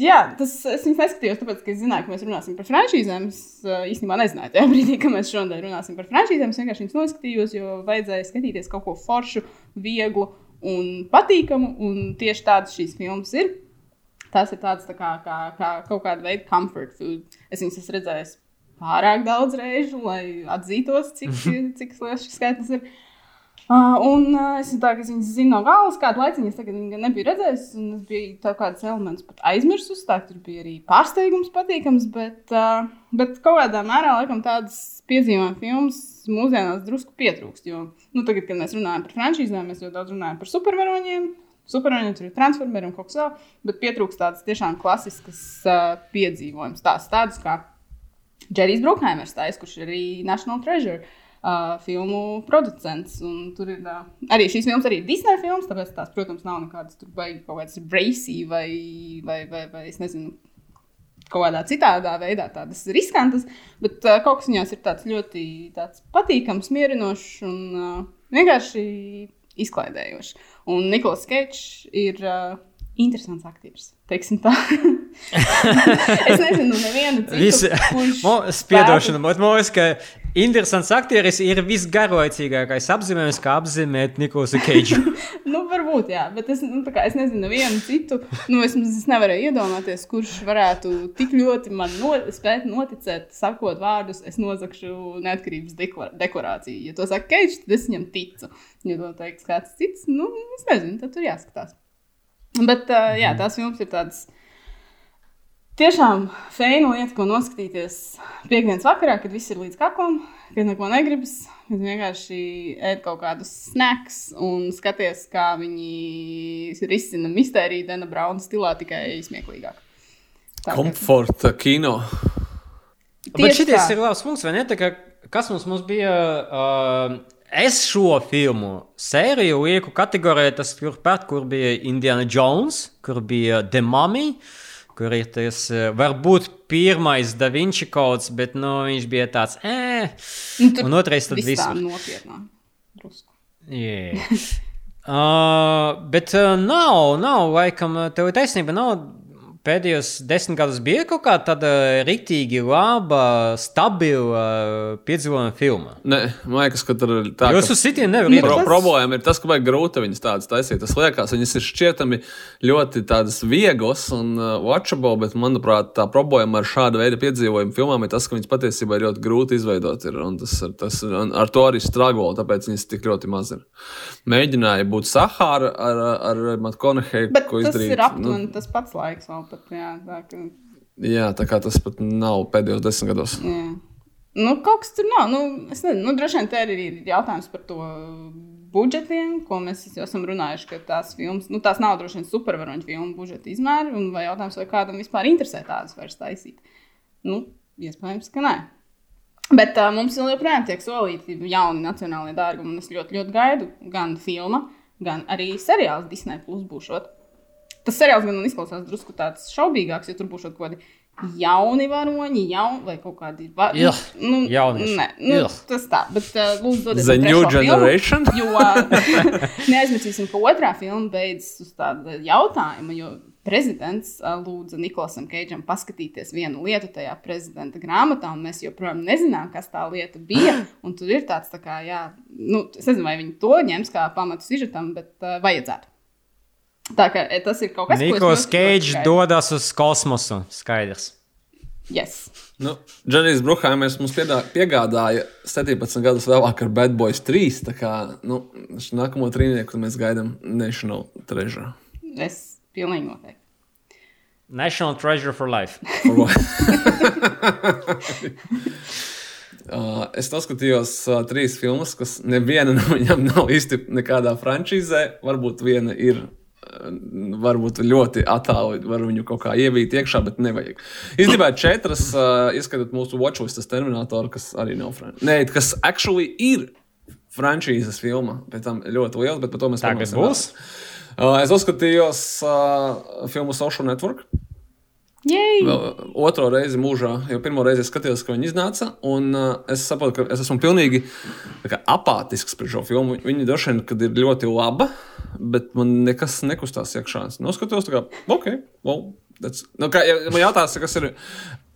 jā, tas es viņus neskatījos, tāpēc, ka es zināju, ka mēs runāsim par franšīzēm. Es uh, īstenībā nezināju, tajā brīdī, kad mēs šodien runāsim par franšīzēm. Es vienkārši viņus noskatījos, jo vajadzēja skatīties kaut ko foršu, vieglu un patīkamu. Un tieši tādas šīs filmas ir. Tas ir tāds tā kā, kā, kā kaut kāda veida comfort food. Es viņus esmu redzējis pārāk daudz reižu, lai atzītos, cik, cik liels šis skaitlis ir. Uh, un uh, es tā, viņas zinu no galvas, kādu laiku es tagad redzējis. un Es biju tā kādas elementus pat aizmirsus. Tā tur bija arī pārsteigums, patīkams. Bet, uh, bet kaut kādā mērā laikam tādas piedzīvojuma filmas mūsdienās drusku pietrūkst. Jo nu, tagad, kad mēs runājam par franšīzēm, mēs ļoti daudz runājam par supervaroņiem. Supervaroņiem tur ir transformeri un kaut kas vēl. Bet pietrūkst tādas tiešām klasiskas uh, piedzīvojumus. Tās tādas kā Džerijs Brokhaimers, kurš ir arī National Treasure uh, filmu producents. Tur ir uh, arī šīs filmas, arī Disneja filmas, tāpēc tās, protams, nav nekādas tur vai kaut kādas brīvības vai, vai, vai, vai es nezinu. Kaut kādā citādā veidā, tādas riskantas, bet uh, kaut kas viņās ir tāds ļoti tāds patīkams, mierinošs un uh, vienkārši izklaidējošs. Un Niklaus Keits ir uh, interesants aktieris. teiksim tā. es nezinu, nevienu citu. Visi, kurš spiedošana, bet liekas, ka interesants aktieris ir visgarlaicīgākais apzīmējums, kā apzīmēt Nikolausu Keidžu. Nu, varbūt, jā, bet es, nu, kā es nezinu, vienu citu. Nu, es, es nevarēju iedomāties, kurš varētu tik ļoti man no, spēt noticēt, sakot vārdus, es nozagšu neatkarības deklar deklarāciju. Ja to saka Keits, tad es viņam ticu. Ja to teiks kāds cits, nu, es nezinu, tad tur jāskatās. Bet, uh, jā, tās filmas ir tādas. Tiešām feina lieta, ko noskatīties piekdienas vakarā, kad viss ir līdz kaklam, kad neko negribas. Kad vienkārši ēd kaut kādus snacks un skaties, kā viņi risina mistēriju Dana Brauna stilā, tikai smieklīgāk. Tā Komforta kino. Bet Tieši šis ir labs punkts, vai ne? Tā kā, kas mums, mums bija? Uh, es šo filmu sēriju lieku kategorijā, tas turpat, kur bija Indiana Jones, kur bija The Mummy. Kur ir tas eh, varbūt pirmais Da Vinci kods, bet nu, viņš bija tāds, eh, Nu, un otrais tad viss viss. tā nopietnā. Drusku. Yeah. uh, bet uh, nav, nav, laikam, tev ir taisnība. Nav pēdējos desmit gadus bija kaut kāda tāda rīktīgi laba, stabila uh, piedzīvojuma filma. Nē, man liekas, ka tur ir tā. Jūs ka- uz sitienu nevarat Nu, tas- problēma ir tas, ka vajag grūti viņas tādas taisīt. Tas liekas, viņas ir šķietami ļoti tādas vieglas un uh, watchable, bet, manuprāt, tā problēma ar šādu veidu piedzīvojumu filmām ir tas, ka viņas patiesībā ir ļoti grūti izveidot. Ir, un tas, tas, un ar to arī strāgo, tāpēc viņas tik ļoti maz ir. Mēģināja būt Sahāra ar, ar Matkoneheju, Bet ko tas izdarīt. ir aptuveni tas pats laiks vēl pat. Jā, tā, ka, jā, tā kā tas pat nav pēdējos desmit gados. jā. Nu, kaut kas tur nav. Nu, es nezinu, nu, droši vien te arī ir jautājums par to budžetiem, ko mēs jau esam runājuši, ka tās filmas, nu, tās nav droši vien supervaroņu filmu budžeta izmēri, un vai jautājums, vai kādam vispār interesē tādas vairs taisīt. Nu, iespējams, ka nē. Bet uh, mums joprojām tiek solīti jauni nacionālie dārgumi, un es ļoti, ļoti gaidu gan filmu, gan arī seriāls Disney Plus būšot. Tas seriāls gan izklausās drusku tāds šaubīgāks, jo tur būs kaut kādi jauni varoņi, jauni vai kaut kādi va... Ugh, nu, nē, nu, Ugh. tas tā, bet uh, lūdzu, dodiet The new trešo filmu, generation? Jo uh, neaizmirsīsim, ka otrā filma beidzas uz tāda jautājuma, jo prezidents uh, lūdza Nikolasam Keidžam paskatīties vienu lietu tajā prezidenta grāmatā, un mēs joprojām nezinām, kas tā lieta bija. Un tur ir tāds, tā kā, jā, nu, es nezinu, vai viņi to ņems kā pamatu sižetam, bet uh, vajadzētu. Tā kā e, tas ir kaut kas, ļoti, ļoti Keidžs gaidu. dodas uz kosmosu. Skaidrs. Yes. Nu, Džanijs Brukhājs mums piedā, piegādāja 17 gadus vēlāk ar Bad Boys 3. Tā kā nu, nākamo trīnieku mēs gaidām National Treasure. Es pilnīgi noteikti. National Treasure for Life. Uh, es noskatījos uh, trīs filmas, kas neviena no viņām nav īsti nekādā frančīzē. Varbūt viena ir, varbūt ļoti attālu, var viņu kaut kā ievīt iekšā, bet nevajag. Īstenībā četras, uh, ieskatot mūsu watchlist, tas Terminator, kas arī nav frančīze. Nē, kas actually ir frančīzes filma, pēc tam ļoti liela, bet par to mēs Tagad būs? Uh, es noskatījos uh, filmu Social Network. Otro reizi mūžā, jau pirmo reizi es skatījos, ka viņi iznāca. Un uh, es saprotu, ka es esmu pilnīgi kā, apātisks par šo filmu. Viņa droši vien kad ir ļoti laba, bet man nekas nekustās iekšā. Noskatos, kā, ok, well, that's... nu, kā, ja man jautās, kas ir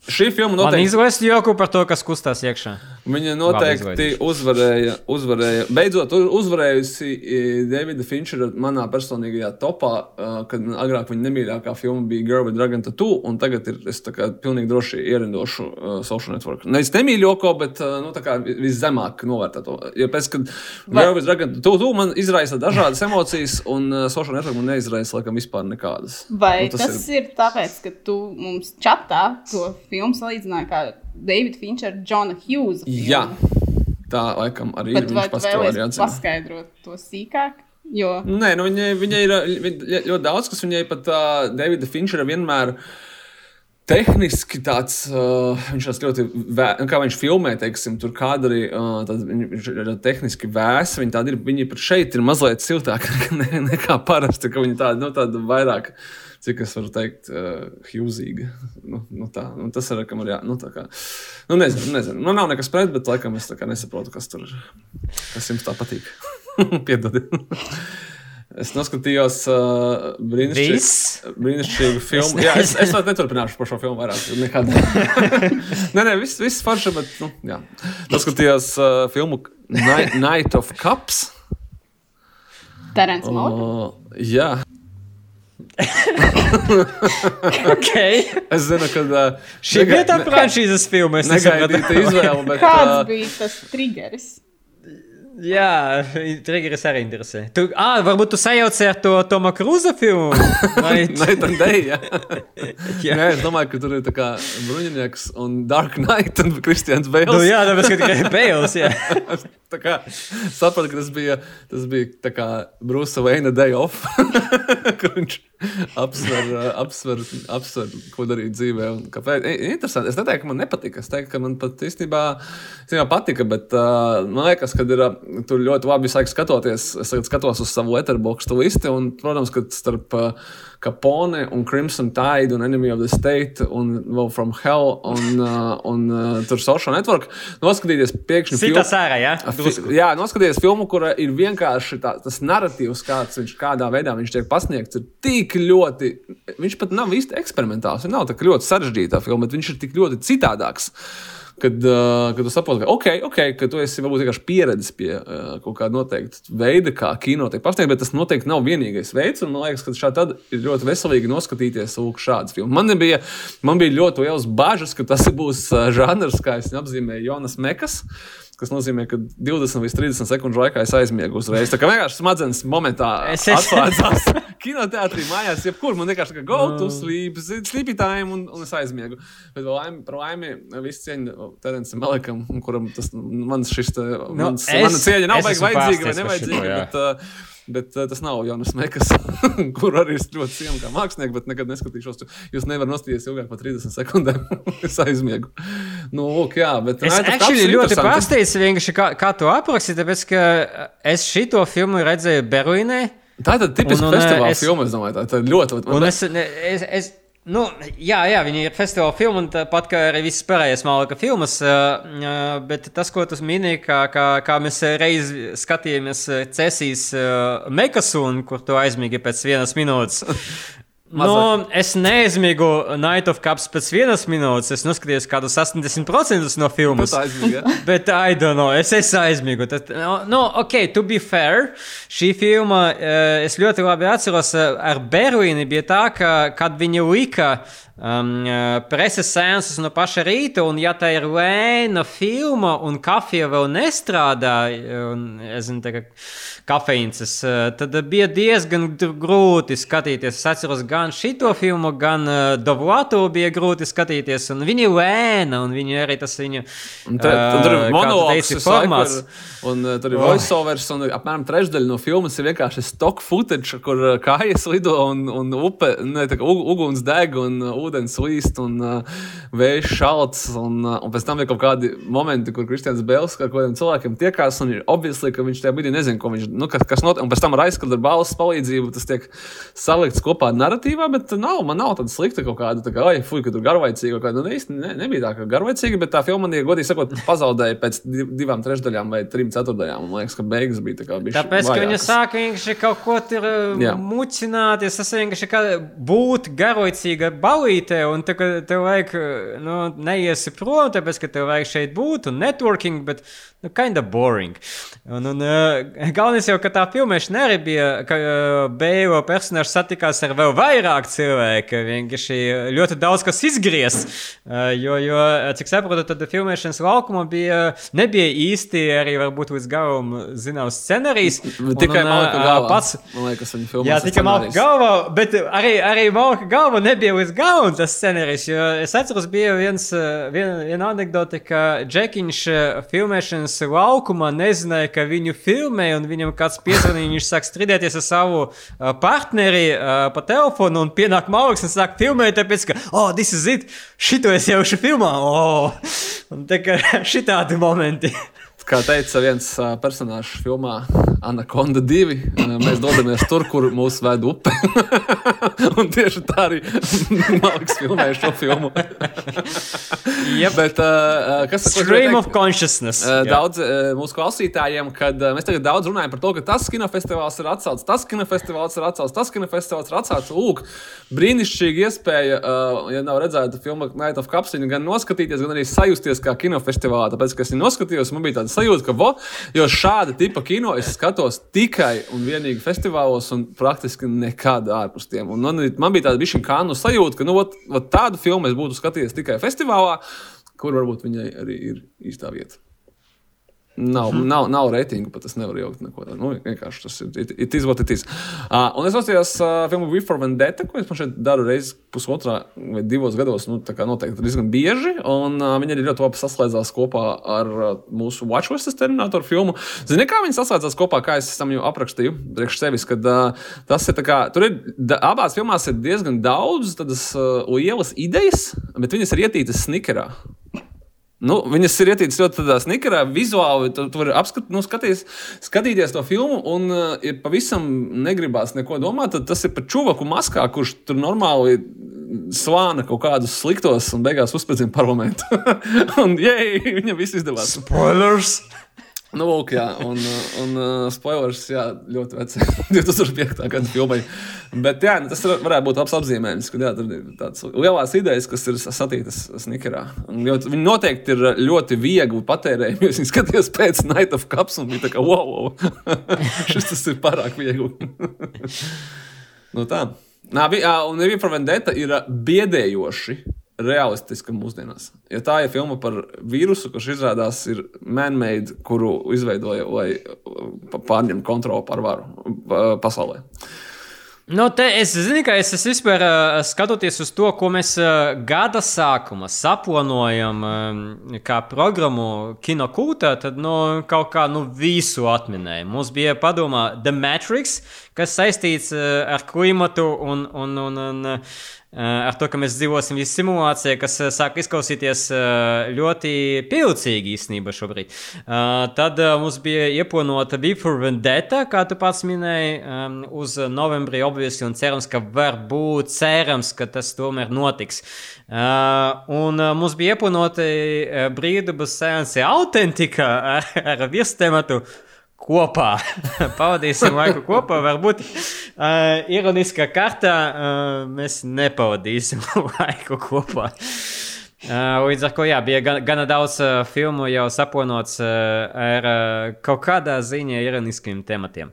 šī filma, Man noteikti. izlaist joku par to, kas kustās iekšā. Viņa noteikti uzvarēja, uzvarēja. Beidzot, uzvarējusi eh, Davida Finčera manā personīgajā topā, eh, kad man agrāk viņa nemīļākā filma bija Girl with Dragon Tattoo, un tagad ir es tā kā pilnīgi droši ierindošu uh, Social Network. Nevis nemīļāko, bet uh, nu, tā kā vi- viszemāk novērtēto. Jo pēc, kad Girl with Dragon Tattoo man izraisa dažādas emocijas, un uh, Social Network man neizraisa laikam vispār nekādas. Vai Nu, tas, tas ir... ir tāpēc, ka tu mums čatā to filmu salīdzināji kā Davida Finčera, Džona Hughes? Jā, tā laikam arī ir. Bet vai vēlaties paskaidrot to sīkāk? Jo Nē, nu viņai, viņai ir viņa, ļoti daudz, kas viņai pat uh, Davida Finčera vienmēr. Tehniski tāds, uh, viņš ir ļoti, vē, nu, kā viņš filmē, teiksim, tur kadri, uh, tad viņš ir tehniski vēsi. Viņi tādi ir, viņi pat šeit ir mazliet siltāki ne, nekā parasti, ka viņi tādi, nu, tādi vairāk, cik es varu teikt, uh, hjūzīgi. Nu, nu, tā, nu, tas ir, kam ir jā, nu, tā kā, nu, nezinu, nezinu. Man nav nekas pret, bet laikam es tā kā nesaprotu, kas tur, kas jums tā patīk. Piedodiet. Es noskatījos uh, brīnišķīgu, brīnišķīgu filmu. Jā, es, es vēl neturpināšu par šo filmu vairāk. Nekad. nē, nē, viss, viss forši, bet, nu, jā. Noskatījos uh, filmu Night, Night of Cups. Terence Moore. Uh, jā, Okay. es zinu, ka uh, Šī bija tā franšīzes filma. Es negaidīta nesapratu. izvēle, bet Kāds uh, bija tas triggeris? Jā, triggeris arī interesē. Tu, ah, varbūt tu sajauci ar to Toma Krūza filmu? Vai... Night and Day. Jā. Nē, es domāju, ka tur ir tā kā Bruņinieks un Dark Knight un Kristians Bēls. Nu, jā, tāpēc, ka tikai Bēls. Jā. Tā kā sapratu, ka tas bija, tas bija tā kā Brusa Veina Day Off. apsver, apsver, apsver, ko darīt dzīvē. Kāpēc? I- Interesanti. Es neteiktu, ka man nepatika. Es teiktu, ka man pat īstenībā, īstenībā patika, bet uh, man liekas, ka ir, uh, tur ļoti labi visu laiku skatoties. Es skatos uz savu letterboxdu listi, un, protams, ka starp uh, Capone un Crimson Tide un Enemy of the State un vēl From Hell un, uh, un uh, tur Social Network noskatīties pēkšņi. Filmu- sērā, jā? Fi- Jā, noskaties filmu, kur ir vienkārši tā, tas narratīvs, kāds viņš kādā veidā viņš tiek pasniegts, ir tik ļoti. Viņš pat nav īsti eksperimentāls. Viņš nav tik ļoti sarežģīta filma, bet viņš ir tik ļoti citādāks. Kad, uh, kad tu saproti, ka, okay, okay, ka tu esi varbūt vienkārši pieredzējis pie uh, kaut kāda noteikta veida, kā kino tiek pasniegts, bet tas noteikti nav vienīgais veids. Man liekas, ka šādi ir ļoti veselīgi noskatīties lūk, šādas filmas. Man bija, man bija ļoti liels bažas, ka tas būs uh, žanrs, kā es apzīmēju, Jonas Mekas. Kas nozīmē, ka 20 līdz 30 sekundžu laikā es aizmiegu uzreiz. Tā kā vienkārši smadzenes momentā Es- atslēdzās. Kinoteātrī mājās, jebkur man vienkārši kā go to sleep, sleepy time, un, un es aizmiegu. Bet laimi, par laimi, viss cieņa Terencam Melekam, kuram tas mans šis, te, mans, es- mana cieņa nav vajadzīga vai nevajadzīga. bet, uh, Bet uh, tas nav Jonas Mekas, kur arī es ļoti cienu kā mākslinieks, bet nekad neskatīšos. Jūs nevarat nostīties ilgāk par 30 sekundēm. es aizmiegu. Nu, lūk, jā, bet Es actually ir ļoti vienkārši kā, kā to aprakstīju, tāpēc ka es šito filmu redzēju Berlīnē. Tā ir tipiska festivāla es- filma, es domāju, tā, tā ļoti. Un es, es, es, nu, jā, jā, viņi ir festivāla filma, un tāpat kā arī viss pārējais malaka filmas. Bet tas, ko tu minēji, kā, kā, kā mēs reiz skatījāmies Cēsīs Mekasunu, kur tu aizmīgi pēc vienas minūtes. Nu, es neaizmigu Night of Cups pēc vienas minūtes. Es noskatījos kādus 80% no filmas. Tā aizmiga. Bet, I don't know, es esmu aizmigu. Tad, no, no, ok, to be fair, šī filma, eh, es ļoti labi atceros, eh, ar Berlīni bija tā, ka, kad viņi lika um, eh, preses sēnesus no paša rīta, un ja tā ir lēna filma un kafija vēl nestrādā, un, es zinu, tā kā kafeīns, eh, tad bija diezgan grūti skatīties. Es atceros gan šito filmu, gan uh, Dovlatu bija grūti skatīties, un viņi lēna, un viņi arī tas ir eh, laiku formāts. un tur ir voiceovers, un apmēram trešdaļa no filmas ir vienkārši stock footage, kur kājas lido un, un upe, ne, tā uguns deg un ūdens līst un vējš šalts. Un, un pēc tam ir kaut kādi momenti, kur Kristians Bēls ar kaut kādiem cilvēkiem tiekās, un ir obviously, ka viņš tajā brīdī nezina, ko viņš, nu, kas, kas notiek. Un pēc tam ar aizskatu ar balss palīdzību tas tiek salikts kopā narratīvā, bet nav, man nav tāda slikta kaut kāda, tā kā, oi, fuj, ka tur garlaicīga kaut kāda. Nu, īsti ne, nebija tā, ka garlaicīga, bet tā filma, man, ja godīgi sakot, pazaudēja pēc div- divām trešdaļām vai trim ceturdaļām. Man liekas, ka beigas bija tā kā bišķi Tāpēc, ka viņi vājākas. sāka vienkārši kaut ko tur Jā. mucināties, tas vienkārši kā būt garlaicīga balītē, un tā, ka tev vajag, nu, neiesi prom, tāpēc, ka tev vajag šeit būt, un networking, bet, nu, kinda boring. Un, un uh, galvenais jau, ka tā filmēšana arī bija, ka uh, Bēlo personāžs satikās ar vēl vairāk cilvēku, vienkārši ļoti daudz kas izgriez, uh, jo, jo, cik saprotu, tad filmēšanas laukumā bija, nebija īsti arī varbūt līdz galam zināms scenārijs. Un- Tikai malka ā, galvā. Pats, Man liekas, viņa filmā. Jā, tikai malka galva, bet arī, arī malka galva nebija līdz galam tas scenārijs. Jo es atceros, bija viens, ā, viena, anekdote, ka Džekiņš filmēšanas laukumā nezināja, ka viņu filmē, un viņam kāds piezvanīja, viņš sāk strīdēties ar savu ā, partneri ā, pa telefonu, un pienāk malks un sāk filmēt, tāpēc, ka, oh, this is it, šito es jau šī filmā, oh, un tā kā šitādi momenti. Kā teica viens personāžs filmā Anaconda 2, uh, mēs dodamies tur, kur mūs ved upe. un tieši tā arī Malks filmēja šo filmu. Yep. Bet, uh, kas gribēju Stream of consciousness. Uh. Daudz uh, mūsu klausītājiem, kad uh, mēs tagad daudz runājam par to, ka tas kinofestivāls ir atcelts, tas kinofestivāls ir atcelts, tas kinofestivāls ir atcelts. Lūk, brīnišķīga iespēja, uh, ja nav redzēta filma Night of Cups, viņu gan noskatīties, gan arī sajusties kā kinofestivālā. Tāpēc, ka es viņu noskatījos, man bija tāda sajūta, ka, vo, jo šāda tipa kino es skatos tikai un vienīgi festivālos un praktiski nekad ārpus tiem. Un man, man bija tāda bišķiņa kānu sajūta, ka, nu, ot, ot tādu filmu es būtu skatījies tikai festivālā, kur varbūt viņai arī ir īstā vieta. Nav, mm. nav, nav reitingu, pat es nevaru jaukt neko tādu. Nu, vienkārši tas ir. It, it is what it is. Uh, un es atceros uh, filmu V for Vendetta, ko es šeit daru reizi pusotrā vai divos gados. Nu, tā kā noteikti diezgan bieži. Un uh, viņi arī ļoti labi saslēdzās kopā ar uh, mūsu Watchwest terminātoru filmu. Zini, kā viņi saslēdzās kopā, kā es tam jau aprakstīju priekš sevis, kad uh, tas ir tā kā, tur ir, da, abās filmās ir diezgan daudz tādas uh, lielas idejas, bet viņas ir ietītas snikerā. Nu, viņas ir ietītas ļoti tādā snikarā, vizuāli. Tu, tu vari apskat, nu, skaties, skatīties to filmu, un uh, ja pavisam negribās neko domāt, tad tas ir par čuvaku maskā, kurš tur normāli slāna kaut kādus sliktos un beigās uzspēlēja parlamentu. un, jē, viņam viss izdevās. Spoilers! Nu, lūk, jā, un, un uh, spoilers, jā, ļoti vecs. 2005. gada filmai. Bet, jā, tas varētu būt labs apzīmējums, ka jā, tādas lielas idejas, kas ir satītas snikerā. Viņi noteikti ir ļoti viegli patērējami. Jūs skatāties pēc Night of Cups un bija tā kā, wow, wow. šis tas ir pārāk viegli. nu tā. Nā, bija, un Rīva par Vendetta ir biedējoši realistiska mūsdienās. Ja tā ir filma par vīrusu, kurš izrādās ir man-made, kuru izveidoja, lai pārņemtu kontroli pār varu pasaulē. Nu, te es zinu, ka es, es vispār uh, skatoties uz to, ko mēs uh, gada sākumā saplānojam, uh, kā programmu kinokūtā, tad nu, kaut kā nu, visu atminēju. Mums bija padomā The Matrix, kas saistīts uh, ar klimatu un, un, un, un uh, ar to, ka mēs dzīvosim visā simulācijā, kas sāk izklausīties ļoti pievilcīgi īstenībā šobrīd. Tad mums bija ieplānota Before Vendetta, kā tu pats minēji, uz novembrī obviously, un cerams, ka varbūt cerams, ka tas tomēr notiks. Un mums bija ieplānota brīvdabas sēnesi autentika ar, ar virstematu kopā. Pavadīsim laiku kopā. Varbūt uh, ironiskā kārtā uh, mēs nepavadīsim laiku kopā. Uh, līdz ar to jā, bija gana, gana daudz uh, filmu jau saponots uh, ar uh, kaut kādā ziņā ironiskiem tematiem.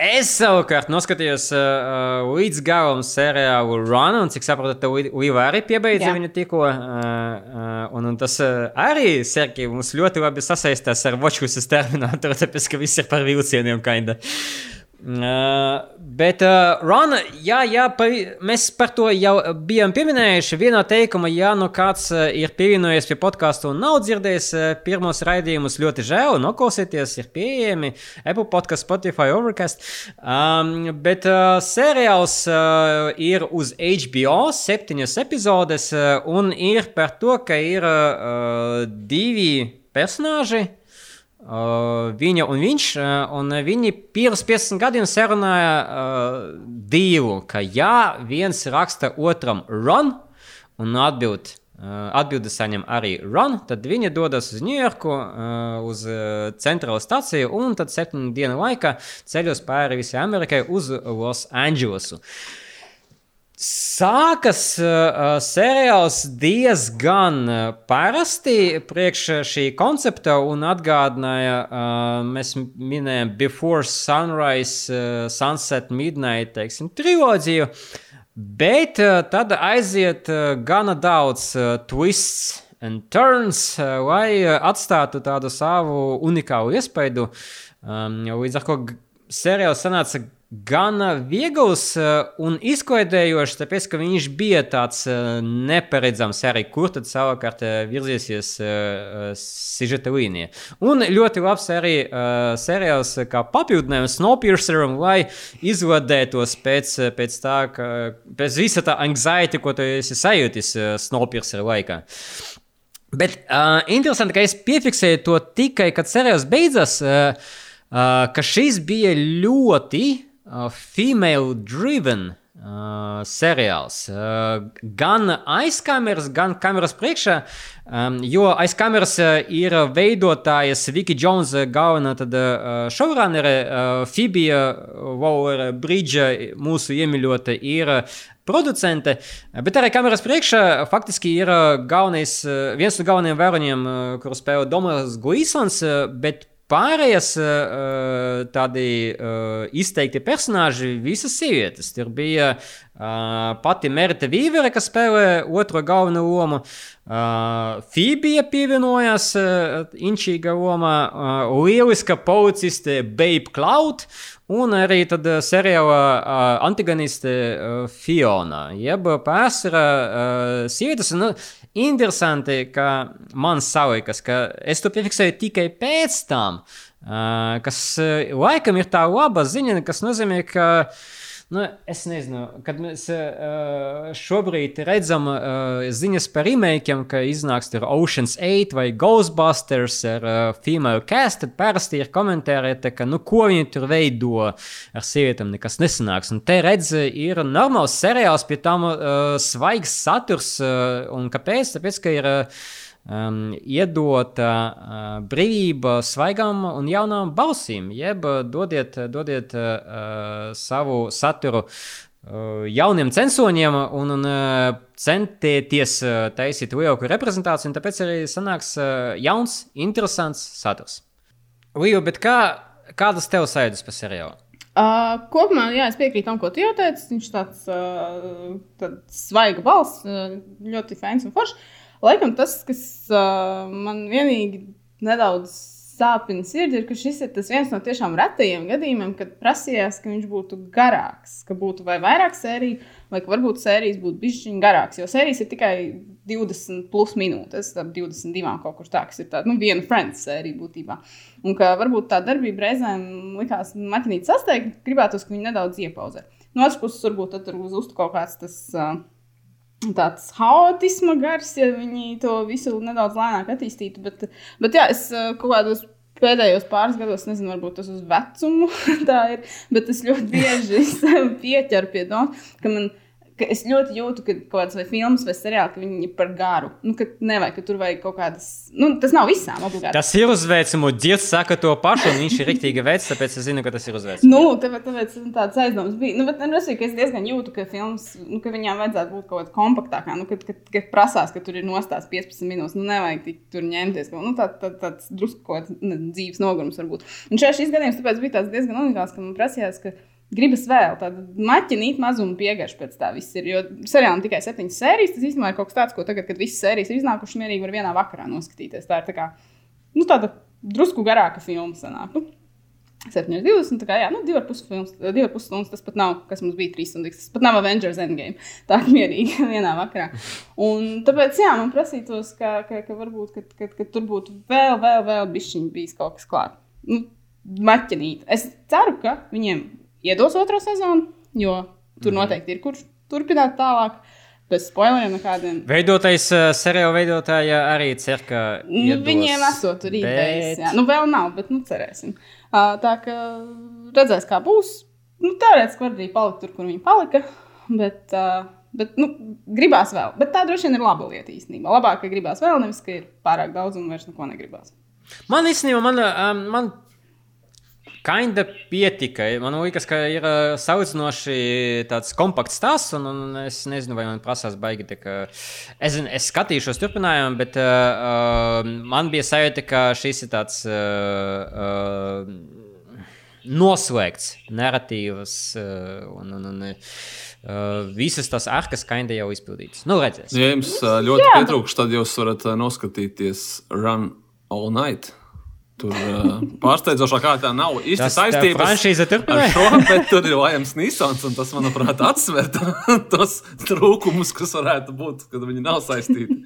Es savukārt noskatījos uh, līdz galam seriālu Run, un cik saprotu, Līva arī piebeidza viņu tikko. Uh, uh, un, un tas uh, arī, Sergei, mums ļoti labi sasaistās ar Watchhusas terminātoru, tāpēc, ka viss ir par vilcieniem, kinda. Uh, Uh, bet, uh, Rona, jā, jā, pa, mēs par to jau bijām pieminējuši. Vienā teikumā, ja nu kāds uh, ir pievienojies pie podkāstu un nav dzirdējis uh, pirmos raidījumus, ļoti žēl, noklausieties, ir pieejami Apple podkāstu, Spotify, Overcast. Um, bet uh, seriāls uh, ir uz HBO, septiņas epizodes, uh, un ir par to, ka ir uh, divi personāži Uh, viņa un viņš, uh, un viņi pirms 50 gadiem sarunāja uh, divu, ka ja viens raksta otram run un atbild, uh, atbildi saņem arī run, tad viņi dodas uz Ņujorku, uh, uz uh, centrālo staciju un tad septiņu dienu laikā ceļos pāri visai Amerikai uz Los Andželosu. Uh, Sākas uh, seriāls diezgan parasti priekš šī koncepta un atgādināja, uh, mēs minējām Before Sunrise, uh, Sunset, Midnight, teiksim, triloģiju, bet uh, tad aiziet uh, gana daudz uh, twists and turns, uh, lai atstātu tādu savu unikālu iespaidu. Um, līdz ar to seriāls sanāca gan viegls eh, un izklaidējošs, tāpēc ka viņš bija tāds eh, neparedzams arī, kur tad savukārt eh, virzīsies sižeta līnija. Un ļoti labs arī seriāls kā papildinājums Snowpierceram, lai izvadētos pēc, pēc tā, ka pēc visa tā anxiety, ko tu esi sajūtis Snowpiercer laikā. Bet uh, interesanti, ka es piefiksēju to tikai, kad seriāls beidzas, uh, uh, ka šis bija ļoti uh, female driven uh, seriāls. Uh, gan aiz kameras, gan kameras priekšā, um, jo aiz kameras uh, ir veidotājas Viki Jones, uh, galvenā uh, showrunnere, uh, Fibija Waller Bridge, mūsu iemīļota, ir producente, bet arī kameras priekšā faktiski ir galvenais, viens no galvenajiem varoņiem, kuru spēlē Domas Guisons, bet Pārējais tādi izteikti personāļi, visas sievietes. Tur bija Uh, pati Merita Vīvere, kas spēlē otro galveno lomu, uh, Fībija pievienojās uh, inčīga lomā, uh, lieliska policiste Babe Cloud un arī tad uh, seriāla uh, antagoniste uh, Fiona. Jeb pārsvarā uh, sievietes. Nu, Interesanti, ka man salikas, ka es to piefiksēju tikai pēc tam, kas laikam ir tā laba ziņa, kas nozīmē, ka Nu, es nezinu, kad mēs uh, šobrīd redzam uh, ziņas par remakiem, ka iznāks tur Oceans 8 vai Ghostbusters ar uh, female cast, tad parasti ir komentāri, te, ka, nu, ko viņi tur veido ar sievietēm, nekas nesanāks. Un te redz, ir normāls seriāls, pie tam svaigs saturs, un kāpēc? Tāpēc, ka ir. Uh, um, iedota uh, brīvība svaigām un jaunām balsīm, jeb dodiet, dodiet uh, savu saturu uh, jauniem censoņiem un, un uh, centieties uh, taisīt lielāku reprezentāciju, un tāpēc arī sanāks uh, jauns, interesants saturs. Līva, bet kā, kādas tev sajūtas par seriālu? Uh, kopumā, jā, es piekrītu tam, ko tu jau teici. Viņš tāds uh, svaigs balss, uh, ļoti fans un foršs. Laikam tas, kas uh, man vienīgi nedaudz sāpina sirdi, ir, ka šis ir viens no tiešām retajiem gadījumiem, kad prasījās, ka viņš būtu garāks, ka būtu vai vairāk sēriju, vai varbūt sērijas būtu bijušas garākas. Jo sērijas ir tikai 20 plus minūtes, tad 22 kaut kur tā, kas ir tāda nu, viena Friends sērija būtībā. Un ka varbūt tā darbība reizēm likās maķinīt sasteigt, gribētos, ka viņi nedaudz iepauzē. No otras puses, varbūt tur uz uztu kaut kāds tas. Uh, tāds haotisma gars, ja viņi to visu nedaudz lēnāk attīstītu. Bet, bet jā, es eh, kaut kādos pēdējos pāris gados, nezinu, varbūt tas uz vecumu tā ir, bet es ļoti bieži pieķeru pie tā, ka man ka es ļoti jūtu, ka kaut kādas vai filmas vai seriāli, ka viņi ir par garu. Nu, ka nevajag, ka tur vajag kaut kādas. Nu, tas nav visām obligāti. Tas ir uzveicams, Dievs saka to pašu, un viņš ir rīktīgi veids, tāpēc es zinu, ka tas ir uzveicams. Nu, tāpēc, tāpēc tāds aizdoms bija. Nu, bet nu, es, es diezgan jūtu, ka filmas, nu, ka viņām vajadzētu būt kaut kādā kompaktākā, nu, kad, kad, kad prasās, ka tur ir nostās 15 minūtes. Nu, nevajag tik tur ņemties. Nu, tā, tā, tāds drusku kaut kāds dzīves nogurums varbūt. Un šeit šis gadījums tāpēc bija diezgan unikāls, ka man prasījās, ka gribas vēl tādu maķinīt mazumu piegaršu pēc tā viss ir. Jo seriālam tikai septiņas sērijas, tas īstenībā ir kaut kas tāds, ko tagad, kad visas sērijas ir iznākušas, mierīgi var vienā vakarā noskatīties. Tā ir tā kā, nu, tāda drusku garāka filma sanāk. Nu, 7,20. Tā kā jā, nu, 2,5 stundas. Tas pat nav, kas mums bija 3 stundas. Tas pat nav Avengers Endgame. Tā ir mierīgi vienā vakarā. Un tāpēc, jā, man prasītos, ka, ka, ka varbūt ka, ka, ka tur būtu vēl, vēl, vēl bišķiņi bijis kaut kas klāts. Nu, maķinīt. Es ceru, ka viņiem iedos otro sezonu, jo tur mhm. noteikti ir kurš turpināt tālāk. Bez spoileriem nekādiem. Veidotais uh, seriāla veidotāja arī cer, ka. Nu, viņiem esot tur idejas. Bet... Nu, vēl nav, bet nu cerēsim. Uh, tā kā redzēs, kā būs. Nu, Teorētiski var arī palikt tur, kur viņi palika. Bet, uh, bet nu, gribās vēl. Bet tā droši vien ir laba lieta īstenībā. Labāk, ka gribās vēl, nevis ka ir pārāk daudz un vairs neko negribās. Man īstenībā, man, um, man Kinda pietika. Man liekas, ka ir uh, saucinoši tāds kompakts stāsts, un, un es nezinu, vai man prasās baigi. Ka, es, es skatīšos turpinājumu, bet uh, uh, man bija sajūta, ka šis ir tāds. Uh, uh, Noslēgts narratīvs uh, un, un, un uh, visas tās arkas kainda jau izpildītas. Nu, redzēsim. Ja jums uh, ļoti pietrūkst, tad jūs varat uh, noskatīties Run All Night. Tur uh, pārsteidzošā kārtā nav īsti saistības ar šo, bet tur ir Lajams Nīsons, un tas, manuprāt, atsver tos trūkumus, kas varētu būt, kad viņi nav saistīti.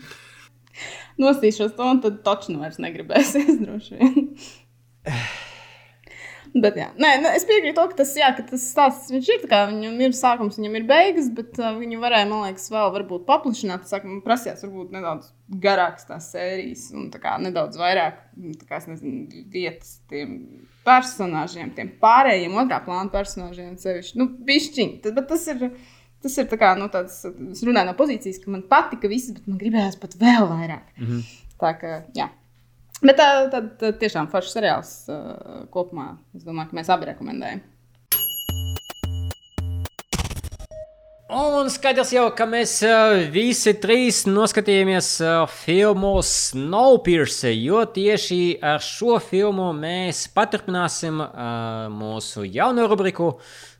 Nostīšos to, un tad taču nu vairs negribēsies droši vien. Bet, jā, Nē, nu, es piekrītu, to, ka tas, jā, ka tas stāsts ir. Viņam ir sākums, viņam ir beigas, bet uh, viņu varēja, man liekas, vēl paplašināt. Saka, man prasījās, varbūt nedaudz garākas tās sērijas un kā, nedaudz vairāk kā, nezinu, vietas tiem personāžiem, tiem pārējiem otrā plāna personāžiem. Sevišķi. Nu, bišķiņ, tas, bet tas ir. Tas ir kā, nu, tāds, es runāju no pozīcijas, ka man patika viss, bet man gribējās pat vēl vairāk. Mm -hmm. Tā kā, jā. Bet tā, tā, tā tiešām foršs seriāls uh, kopumā. Es domāju, ka mēs abi rekomendējam. Un skaidrs jau, ka mēs uh, visi trīs noskatījāmies uh, filmu Snowpiercer, jo tieši ar šo filmu mēs paturpināsim uh, mūsu jauno rubriku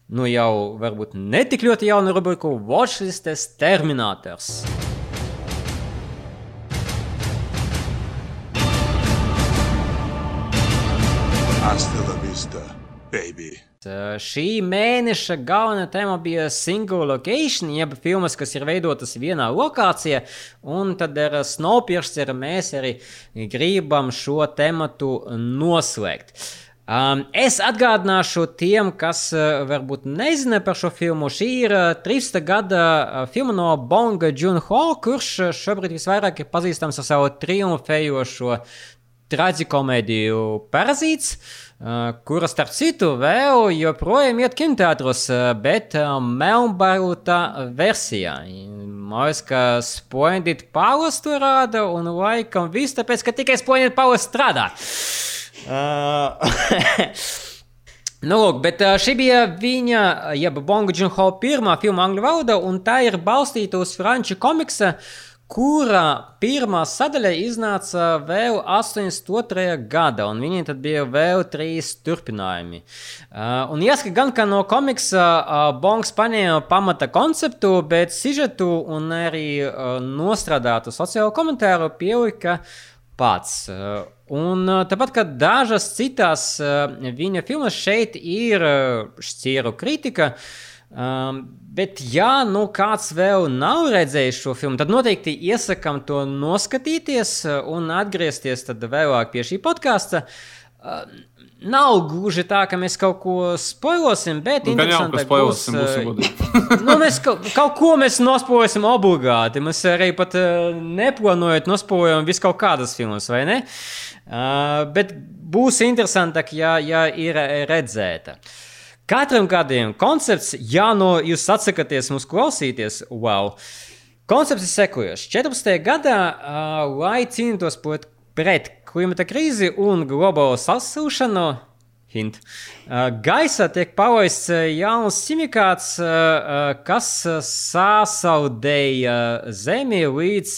nu jau varbūt netik ļoti jaunu rubriku Watchlistes Terminators. Baby. Uh, Šī mēneša galvenā tēma bija single location, jeb filmas, kas ir veidotas vienā lokācijā. Un tad ar Snowpiercer mēs arī gribam šo tematu noslēgt. Um, es atgādināšu tiem, kas uh, varbūt nezina par šo filmu. Šī ir uh, 13. gada uh, filma no Bonga Junho, kurš uh, šobrīd visvairāk ir pazīstams ar savu triumfējošo traģikomēdiju Parazīts. Uh, kura, starp citu, vēl joprojām iet kinoteātros, uh, bet uh, melnbalta versijā. Man liekas, ka Splendid Palace to rāda, un laikam viss tāpēc, ka tikai Splendid Palace strādā. Uh, Nu, lūk, bet šī bija viņa, jeb Bonga Junho pirmā filma angļu valodā, un tā ir balstīta uz franču komiksa, kura pirmā sadaļa iznāca vēl 82. gada, un viņiem tad bija vēl trīs turpinājumi. Uh, un jāsaka gan, ka no komiksa uh, Bongs paņēma pamata konceptu, bet sižetu un arī uh, nostrādātu sociālo komentāru pielika pats. Uh, Un uh, tāpat kā dažas citas uh, viņa filmas, šeit ir uh, šķieru kritika. Um, bet, ja nu kāds vēl nav redzējis šo filmu, tad noteikti iesakām to noskatīties uh, un atgriezties vēlāk pie šī podkāsta. Uh, Nav gluži tā, ka mēs kaut ko spoilosim, bet Nu, gan jau, ka spoilosim, būs, uh, nu, mēs kaut, kaut ko mēs nospoilēsim obligāti. Mēs arī pat uh, neplānojot nospoilējam visu kaut kādas filmas, vai ne? Uh, bet būs interesantāk, ja, ja ir redzēta. Katram gadiem koncepts, ja no jūs atsakaties mums klausīties, wow! Koncepts ir sekojošs. 14. gadā, uh, lai cīnītos pret klimata krīzi un globālo sasilšanu, hint, gaisā tiek palaists uh, jauns ķimikāts, uh, kas sāsaudēja Zemi līdz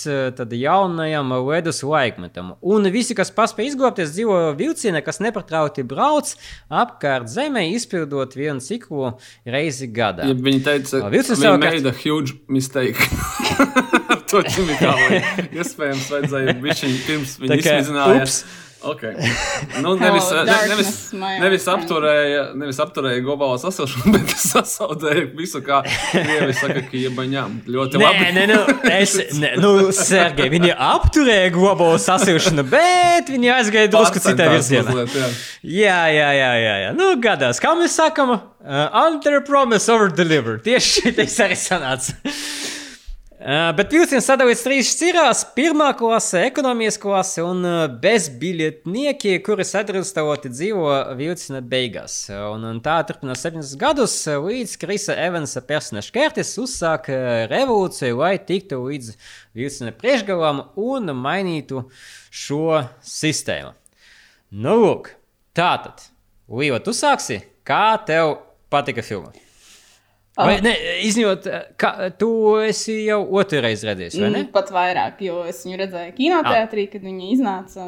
jaunajam ledus laikmetam. Un visi, kas paspēja izglābties, dzīvo vilcienā, kas nepatrauti brauc apkārt Zemē, izpildot vienu ciklu reizi gadā. Ja viņi teica, ka viņi savukārt- made a huge mistake. To ķimikālu. Iespējams, vajadzēja bišķiņ pirms viņi izmēģināja. Okay. Nu, nevis, ne, nevis, nevis, apturēja, nevis apturēja globālo sasilšanu, bet sasaudēja visu, kā krievi saka, ka iebaņām. Ļoti Nē, labi. nē, nu, es, ne, nu, Sergei, viņi apturēja globālo sasilšanu, bet viņi aizgāja drusku citā virzienā. jā. Jā, jā, jā, jā. Nu, gadās, kā mēs sakām, uh, under promise, over deliver. Tieši šitais arī sanāca. Bet vilciens sadalīts trīs šķirās - pirmā klase, ekonomijas klase un bezbiļetnieki, kuri sadrumstaloti dzīvo vilciena beigās. Un, un tā turpinās 70 gadus, līdz Krisa Evansa personāžs Kertis uzsāk uh, revolūciju, lai tiktu līdz vilciena priekšgalam un mainītu šo sistēmu. Nu, lūk, tā tad. Līva, tu sāksi. Kā tev patika filma? Vai, ne, izņemot, ka tu esi jau otru reizi redzējis, vai ne? Mm, Pat vairāk, jo es viņu redzēju kinoteātrī, kad viņa iznāca.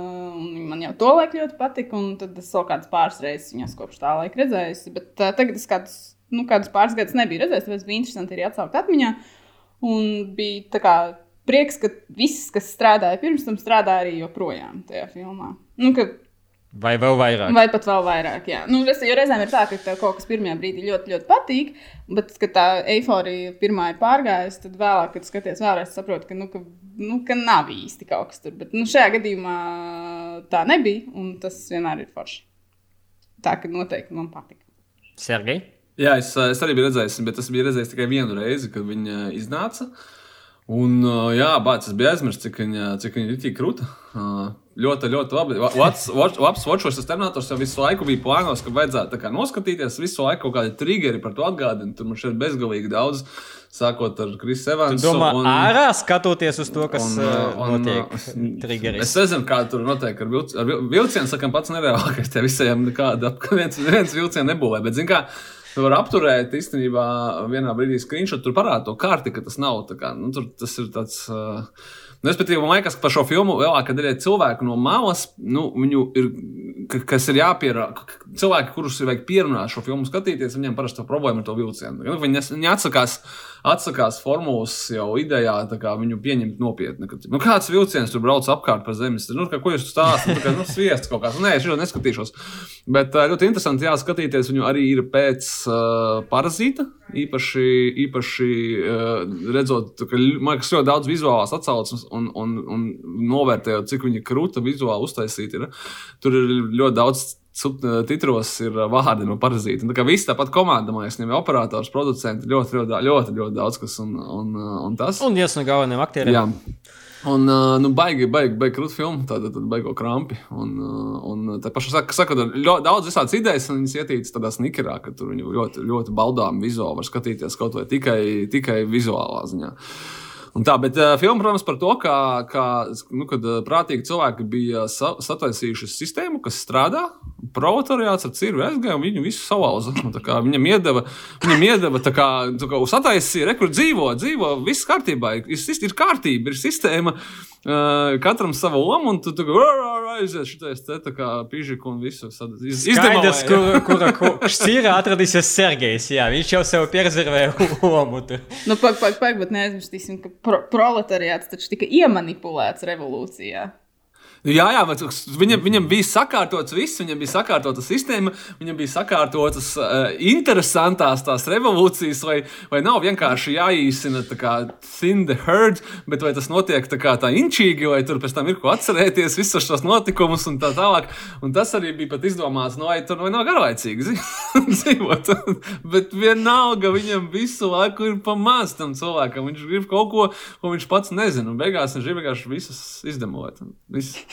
Man jau to laiku ļoti patika, un tad es vēl kādas pāris reizes viņas kopš tā laika redzējusi. Bet uh, tagad es kādus, nu, kādus pāris gadus nebiju redzējis, tāpēc bija interesanti arī atsaukt atmiņā. Un bija tā kā prieks, ka viss, kas strādāja pirms tam, strādā arī joprojām tajā filmā. Nu, ka Vai vēl vairāk? Vai pat vēl vairāk, jā. Nu, es, jo reizēm ir tā, ka tev kaut kas pirmajā brīdī ļoti, ļoti patīk, bet, kad tā eiforija pirmā ir pārgājusi, tad vēlāk, kad skaties vēlreiz, saproti, ka, nu, ka, nu, ka nav īsti kaut kas tur. Bet nu, šajā gadījumā tā nebija, un tas vienmēr ir forši. Tā, ka noteikti man patika. Sergei? Jā, es, es arī biju redzējis, bet es biju redzējis tikai vienu reizi, kad viņa iznāca. Un, uh, jā, bācis, es biju aizmirsis, cik viņa, cik viņa ir tik krūta. Ļoti, ļoti labi. Labs watchos, tas terminators jau visu laiku bija plānos, ka vajadzētu kā noskatīties. Visu laiku kaut kādi triggeri par to atgādina. Tur man šeit bezgalīgi daudz, sākot ar Krisu Evansu. Domā, un, ārā skatoties uz to, kas Un, un, uh, un, notiek triggeris. Es nezinu, kā tur notiek ar, vilc, ar vil- vilcienu. Sakām, pats nereālākais. Te visiem nekāda viens, viens vilciens nebūvē. Bet, zin kā, tu vari apturēt īstenībā vienā brīdī screenshot, tur parāda to kārti, ka tas nav. tā Kā, nu, tur, tas ir tāds. Uh, Nu, Respektīvi, man liekas, ka par šo filmu lielākā daļa cilvēku no malas, nu, ir, ka- kas ir jāpierāda. Cilvēki, kurus ir vajag pierunāt šo filmu skatīties, viņiem parasti problēma ar to vilcienu. Nu, Viņi, viņi atsakās, atsakās formulas jau idejā, kā viņu pieņemt nopietni. Ka, nu, kāds vilciens tur brauc apkārt pa zemes? Nu, kā, ko jūs stāstāt? Nu, nu, sviests kaut kāds. Nē, es šo neskatīšos. Bet ļoti interesanti jāskatīties. Viņu arī ir pēc uh, parazīta. Īpaši, īpaši uh, redzot, ka man liekas, ļoti daudz vizuālās atsauces un, un, un novērtējot, cik viņa krūta vizuāli uztaisīta ir. Tur ir ļoti daudz subtitros ir ā, vārdi no parazīta. Un Tā kā viss tāpat komanda, man liekas, ir operators, producents, ļoti, ļoti, ļoti, ļoti, daudz kas un, un, ā, un tas. Un viens no galvenajiem aktieriem. Jā. Un, uh, nu, baigi, baigi, baigi krūti filmu, tāda tad baigo krampi. Un, uh, un tā pašā saka, saka ļoti daudz visādas idejas, un viņas ietītas tādā snikerā, ka tur viņu ļoti, ļoti baudām vizuāli var skatīties kaut vai tikai, tikai vizuālā ziņā. Un tā, bet uh, filma, protams, par to, kā, kā nu, kad, uh, prātīgi cilvēki bija sa sataisījuši sistēmu, kas strādā. Proletariāts ar cirvi aizgāja un viņu visu tā kā Viņam iedeva, viņam iedeva tā kā, tā kā sataisīja, rekur dzīvo, dzīvo, viss kārtībā, ir, ir, ir kārtība, ir sistēma. Uh, katram savu lomu, un tu kā aizies šitais te tā kā pižiku un visu sad- iz- Skaidrs, kur, kur, kur šķīrā atradīsies Sergejs. Jā, viņš jau sev pierzervēja lomu. tur. Nu, pak, pak, pak, bet neaizmirsīsim, ka pro proletariāts taču tika iemanipulēts revolūcijā. Jā, jā, viņam, viņam bija sakārtots viss, viņam bija sakārtota sistēma, viņam bija sakārtotas uh, interesantās tās revolūcijas, vai, vai nav vienkārši jāīsina tā kā thin the herd, bet vai tas notiek tā kā tā inčīgi, vai tur pēc tam ir ko atcerēties, visus šos notikumus un tā tālāk. Un tas arī bija pat izdomāts, no vai tur vai nav garlaicīgi dzīvot. bet vienalga viņam visu laiku ir pamāts tam cilvēkam. Viņš grib kaut ko, ko viņš pats nezina. Un beigās viņš grib vienkārši visus izdemolēt. Viss.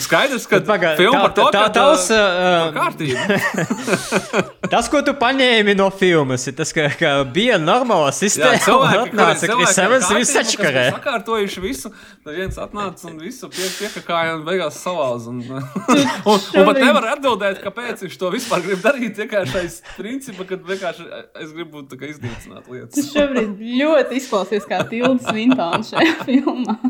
Skaidrs, ka Pagaid, filma tā- to tā- ka, tavs, uh, uh, kārtība. Tas, ko tu paņēmi no filmas, ir tas, ka, ka bija normāla sistēma. Jā, cilvēki, un atnāca ar Evans, sačakarē. bija Sakārtojuši visu, tad viens atnāca un visu pie, piekakāja un beigās salāza. Un, un, un pat nevar atbildēt, kāpēc viņš to vispār grib darīt. Vienkārši aiz principa, ka vienkārši es gribu tā kā iznīcināt Tas lietas. šobrīd ļoti izklausies kā Tilda Svintona šajā filmā.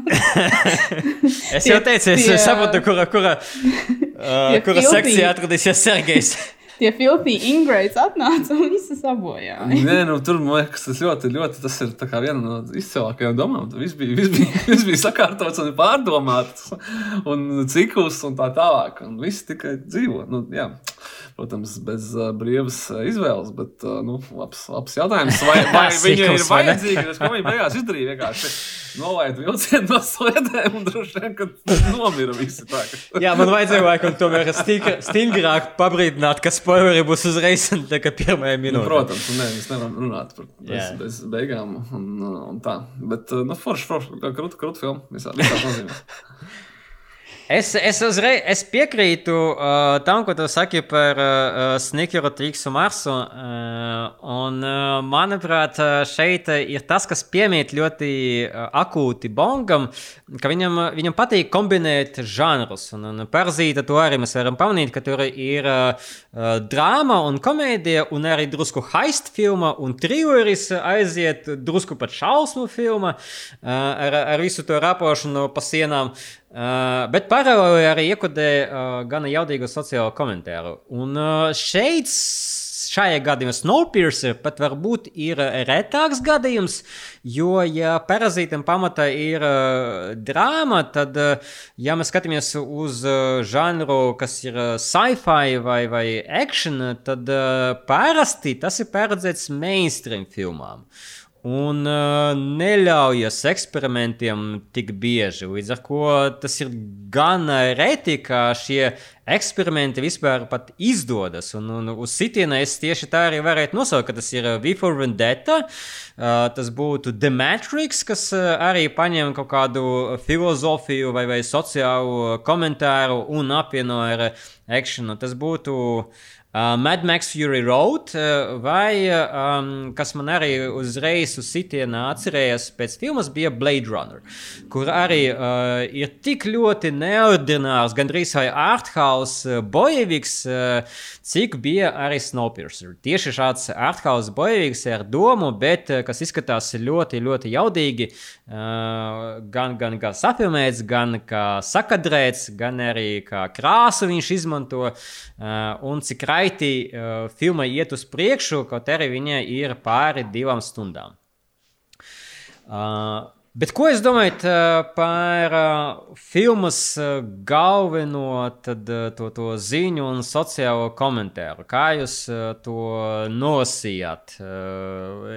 Es jau teicu, es saprotu, kura, kura, uh, kura sekcijā atradīsies Sergejs. Tie filtī ingrēts atnāca un visu sabojāja. Nē, nu, tur man liekas, tas ļoti, ļoti tas ir viena no izcilākajām domām. Viss bija, viss bija, viss bija sakārtots un pārdomāts, un cikls un tā tālāk. Un viss tikai dzīvo. Nu, jā. Protams, bez uh, brīvas izvēles, bet uh, nu, labs, labs jautājums. Vai, vai viņa ir ne? vajadzīga? Es domāju, beigās izdarīja vienkārši nolaid vilcienu no sliedēm un droši vien, ka nomira visi tā. Ka... Jā, man vajadzēja laikam tomēr stingr- stingrāk pabrīdināt, ka spoileri būs uzreiz tā kā pirmajā Nu, minūtē. protams, un nē, mēs nevaram runāt par bez, Jā. bez beigām. Un, un tā. Bet, nu, forši, forši, krūta, krūta filma. Visā, visā nozīmē. Es, es, uzreiz, es piekrītu uh, tam, ko tu saki par uh, Snickeru triksu Marsu. Uh, un, uh, manuprāt, uh, šeit uh, ir tas, kas piemīt ļoti uh, akūti Bongam, ka viņam, uh, viņam patīk kombinēt žanrus. Un, un parazīta to arī mēs varam pamanīt, ka tur ir uh, uh, drāma un komēdija, un arī drusku heist filma, un trilleris aiziet drusku pat šausmu filma uh, ar, ar visu to rapošanu pa sienām. Uh, bet paralēli arī iekodē uh, gana jaudīgu sociālo komentāru. Un uh, šeit, šajā gadījumā, Snowpiercer pat varbūt ir retāks gadījums, jo, ja parazītam pamatā ir uh, drāma, tad, uh, ja mēs skatāmies uz uh, žanru, kas ir uh, sci-fi vai, vai action, tad uh, parasti tas ir paredzēts mainstream filmām un uh, neļaujas eksperimentiem tik bieži. Līdz ar to tas ir gan reti, ka šie eksperimenti vispār izdodas. Un, un uz sitiena es tieši tā arī varētu nosaukt, ka tas ir V for Vendetta, uh, tas būtu The Matrix, kas arī paņem kaut kādu filozofiju vai, vai sociālu komentāru un apvieno ar akciju. Tas būtu Uh, Mad Max Fury Road, uh, vai um, kas man arī uzreiz uz sitienā atcerējās pēc filmas, bija Blade Runner, kur arī uh, ir tik ļoti neordinārs, gandrīz vai arthouse uh, bojevīgs, uh, cik bija arī Snowpiercer. Tieši šāds arthouse bojevīgs ar domu, bet uh, kas izskatās ļoti, ļoti jaudīgi, uh, gan, gan kā safilmēts, gan kā sakadrēts, gan arī kā krāsu viņš izmanto, uh, un cik raiti uh, filma iet uz priekšu, kaut arī viņai ir pāri divām stundām. Uh, Bet ko jūs domājat par uh, filmas uh, galveno tad, uh, to, to ziņu un sociālo komentāru? Kā jūs to nosījāt?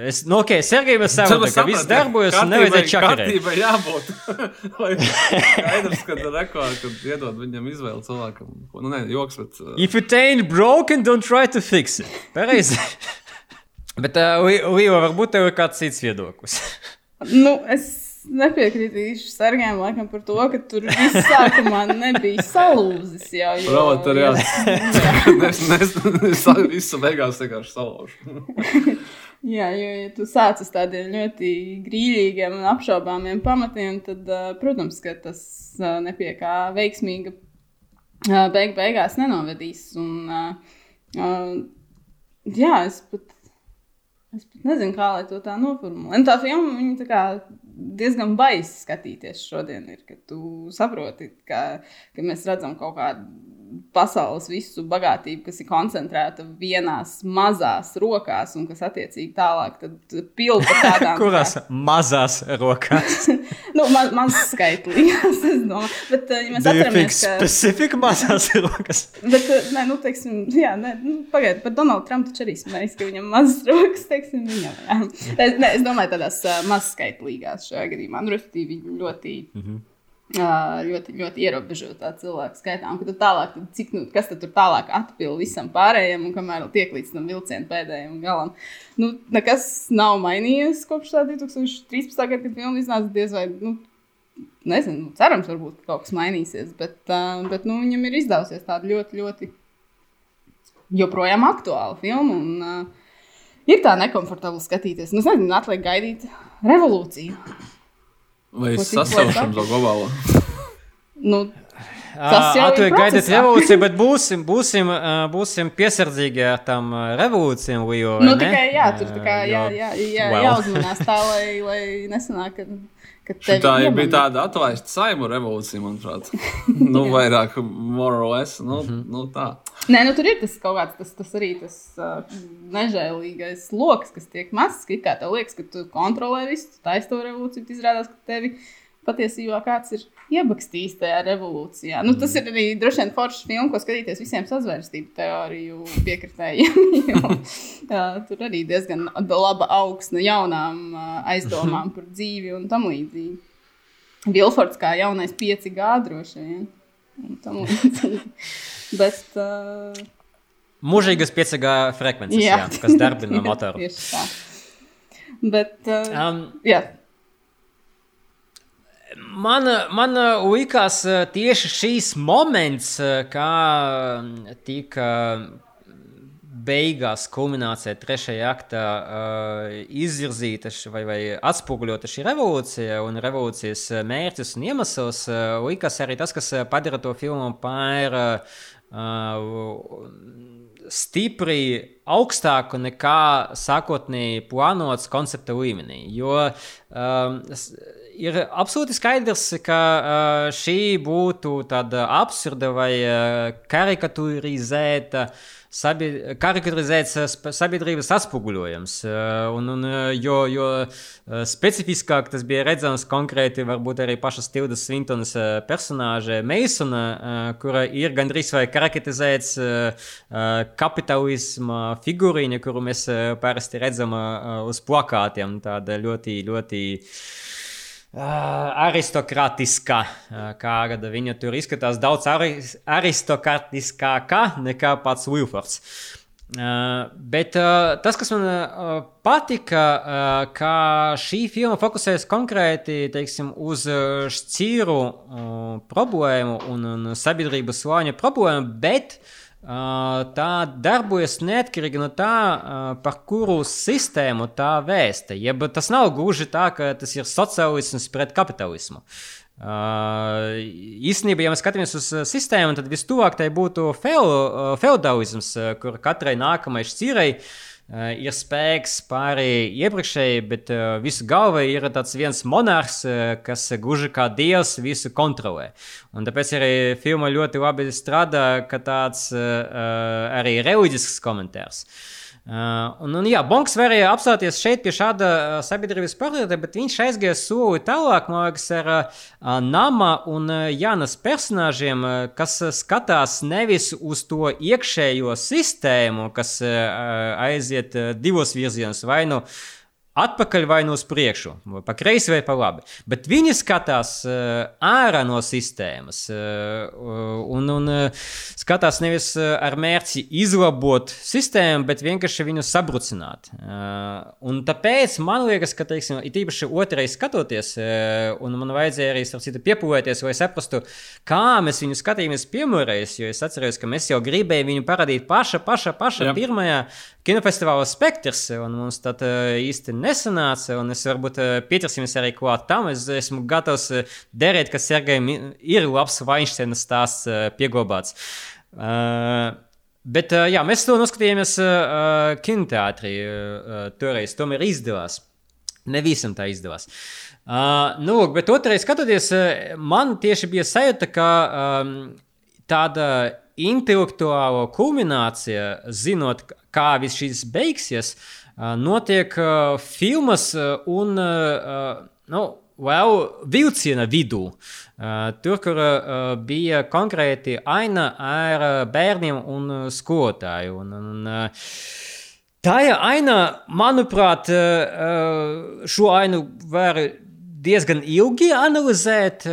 Es, nu, ok, Sergei, mēs saprotam, ka viss darbojas un nevajadzēja čakarēt. Kārtībai jābūt. Lai skaidrs, ka rekord, kad iedod viņam izvēli cilvēkam. ko- Nu, nē, joks, bet... If it ain't broken, don't try to fix it. Pareizi. Bet, uh, Līva, varbūt tev ir kāds cits viedoklis. Nu, es nepiekritīšu Sergejam laikam par to, ka tur viss sākumā nebija salūzis. Jā, jo- Proletariāts. Es nezinu, visu beigās vienkārši salaužu. Jā, jo, ja tu sāc uz tādiem ļoti grīļīgiem un apšaubāmiem pamatiem, tad, protams, ka tas uh, nepie kā veiksmīga beig beigās nenovedīs. Un, jā, es pat, es pat nezinu, kā lai to tā noformulētu. Tā filma viņa tā kā diezgan baisa skatīties šodien, ir, kad tu saproti, ka, ka mēs redzam kaut kādu pasaules visu bagātību, kas ir koncentrēta vienās mazās rokās, un kas attiecīgi tālāk pilda tādām Kurās mazās rokās? nu, ma maz skaitlīgās, es domāju. Bet, uh, ja mēs atceramies, ka... specific mazās rokas? Bet, uh, nē, nu, teiksim, jā, nē, nu, pagaidiet, par Donaldu Trumpu taču arī smējās, ka viņam mazas rokas, teiksim, viņam, jā. Es, nē, es domāju tādās uh, mazskaitlīgās šajā gadījumā, nu, respektīvi, ļoti, mm -hmm. Ļoti, ļoti ierobežotā cilvēku skaitā. Un, tu tālāk, tad cik, nu, kas tad tur tālāk atpilda visam pārējiem, un kamēr tiek līdz tam vilcienam pēdējiem galam. Nu, nekas nav mainījies kopš tā 2013. gada, kad filma iznāca diez vai, nu, nezinu, nu, cerams, varbūt ka kaut kas mainīsies, bet, uh, bet nu, viņam ir izdevusies tāda ļoti, ļoti joprojām aktuāla filma. Un, uh, ir tā nekomfortabli skatīties. Nu, es nezinu, atliek gaidīt revolūciju. Vai es sasaušam to globālo? Nu, Tas jau ir gaidīt revolūciju, bet būsim, būsim, būsim piesardzīgi ar tām revolūcijām. Nu, tikai jā, tur tā kā, jā, jā, jā, well. jāuzmanās tā, lai, lai nesanāk, ka, Tā jau bija tāda atlaista saimu revolūcija, manuprāt. nu, vairāk, more or less. Nu, Mhm. nu, tā. Nē, nu, tur ir tas kaut kāds, tas, tas arī tas uh, nežēlīgais lokus, kas tiek mazs. Kā tev liekas, ka tu kontrolē visu, tu taisi to revolūciju, bet izrādās, ka tevi patiesībā kāds ir iebakstījis tajā revolūcijā. Nu, tas ir arī droši vien foršs filmas, ko skatīties visiem sazvērstību teoriju piekritējiem. tur arī diezgan laba augsne jaunām aizdomām par dzīvi un tam līdzīgi. Vilfords kā jaunais 5G droši vien. Bet, uh, Mūžīgas 5G frekvences, jā. Jā, kas darbina motoru. Tieši tā. Bet, uh, Um, jā, Man, man likās eh, tieši šīs moments, eh, kā mm, tika beigās, kulminācijā, trešajā aktā uh, izvirzīta vai, vai atspoguļota šī revolūcija un revolūcijas mērķis un iemesls. Uh, likās arī tas, kas padara to filmu par uh, stipri augstāku nekā sākotnēji plānots koncepta līmenī. Jo s- ir absolūti skaidrs, ka uh, šī būtu tāda absurda vai uh, karikaturizēta. Sabi, karikaturizēts sp- sabiedrības atspoguļojums. Un, un, jo, jo specifiskāk tas bija redzams konkrēti, varbūt arī pašas Tildas Svintonas personāža Meisona, kura ir gandrīz vai karikaturizēts kapitālisma figūriņa, kuru mēs parasti redzam uz plakātiem. Tāda ļoti, ļoti. Uh, aristokrātiskā, uh, kā gada viņa tur izskatās daudz ari aristokrātiskākā nekā pats Wilfords. Uh, bet uh, tas, kas man uh, patika, uh, ka šī filma fokusējas konkrēti teiksim, uz uh, šķīru uh, problēmu un, un sabiedrības slāņa problēmu, bet uh, tā darbojas neatkarīgi no tā, par kuru sistēmu tā vēsta. Jeb tas nav gluži tā, ka tas ir sociālisms pret kapitālismu. Uh, īstenībā, ja mēs skatāmies uz sistēmu, tad vistuvāk tai būtu feu, feudālisms, kur katrai nākamajai šķirei uh, Uh, ir spēks pāri iepriekšēji, bet visu galva ir tāds viens monarhs, kas gluži kā dievs visu kontrolē. Un tāpēc arī filma ļoti labi strādā, ka tāds arī reliģisks komentārs. Uh, un, un, jā, Bonks varēja apstāties šeit pie šāda sabiedrības portreta, bet viņš aizgāja soli tālāk, man liekas, ar uh, Nama un uh, Jānas personāžiem, uh, kas skatās nevis uz to iekšējo sistēmu, kas aiziet divos virzienos, vai nu no atpakaļ vai uz priekšu, vai pa kreisi vai pa labi. Bet viņi skatās uh, ārā no sistēmas uh, un, un uh, skatās nevis ar mērķi izlabot sistēmu, bet vienkārši viņu sabrucināt. Un tāpēc man liekas, ka, teiksim, it īpaši otrais skatoties, un man vajadzēja arī citu, piepūlēties, lai saprastu, kā mēs viņu skatījāmies pirmoreiz, jo es atceros, ka mēs jau gribējām viņu parādīt paša, paša, paša Jā. pirmajā kinofestivāla spektrs, un mums tad īsti nesanāca, un es varbūt pieķersimies arī klāt tam. Es esmu gatavs derēt, ka Sergejam ir labs Vainšteinas stāsts pieglabāts. Uh, Bet, jā, mēs to noskatījāmies uh, kinoteātrī. Uh, toreiz tomēr izdevās. Ne visam tā izdevās. Uh, nu, bet otrreiz skatoties, man tieši bija sajūta, ka um, tāda intelektuāla kulminācija, zinot, kā viss šis beigsies, notiek filmas un nu, vēl vilciena vidū. Tur, kur bija konkrēti aina ar bērniem un skolotāju. Un, un, Tā ir aina, manuprāt, šo ainu var diezgan ilgi analizēt,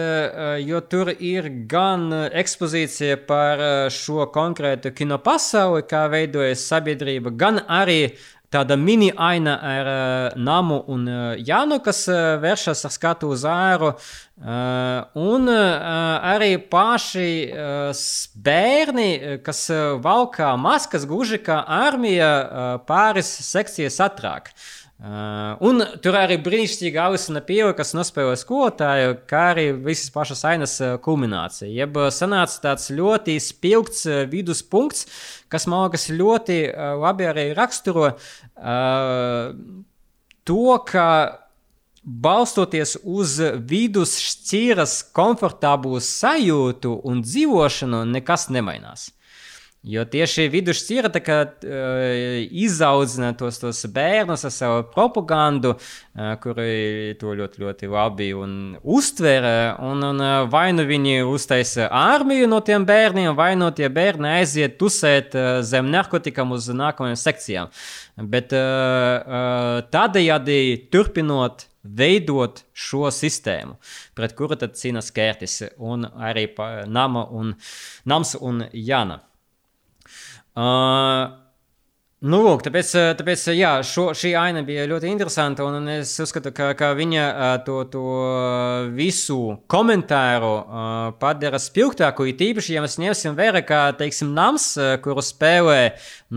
jo tur ir gan ekspozīcija par šo konkrētu kino pasauli, kā veidojas sabiedrība, gan arī tāda mini aina ar uh, namu un uh, Jānu, kas uh, vēršas ar skatu uz āru, uh, un uh, arī paši uh, bērni, kas uh, valkā maskas, gluži kā armija uh, pāris sekcijas atrāk. Uh, Uh, un tur arī brīnišķīga Alisona Pieva, kas nospēlē skolotāju, kā arī visas pašas ainas uh, kulminācija. Jeb uh, sanāca tāds ļoti spilgts viduspunkts, kas man liekas ļoti labi arī raksturo uh, to, ka balstoties uz vidus šķiras komfortablu sajūtu un dzīvošanu, nekas nemainās. Jo tieši vidusšķira uh, izaudzina tos, tos bērnus ar savu propagandu, uh, kuri to ļoti, ļoti labi uztver. Un, un uh, vai nu viņi uztaisa armiju no tiem bērniem, vai no tie bērni aiziet tusēt uh, zem narkotikām uz nākamajām sekcijām. Bet uh, uh, tādējādi turpinot veidot šo sistēmu, pret kuru tad cīnās Kērtis un arī Nama un Nams un Jana. Uh, Nu, lūk, tāpēc, tāpēc jā, šo, šī aina bija ļoti interesanta. Un es uzskatu, ka, ka viņa to, to visu komentāru uh, padara spilgtāku. It īpaši, ja mēs ņemsim vērā, ka, teiksim, Nams, kuru spēlē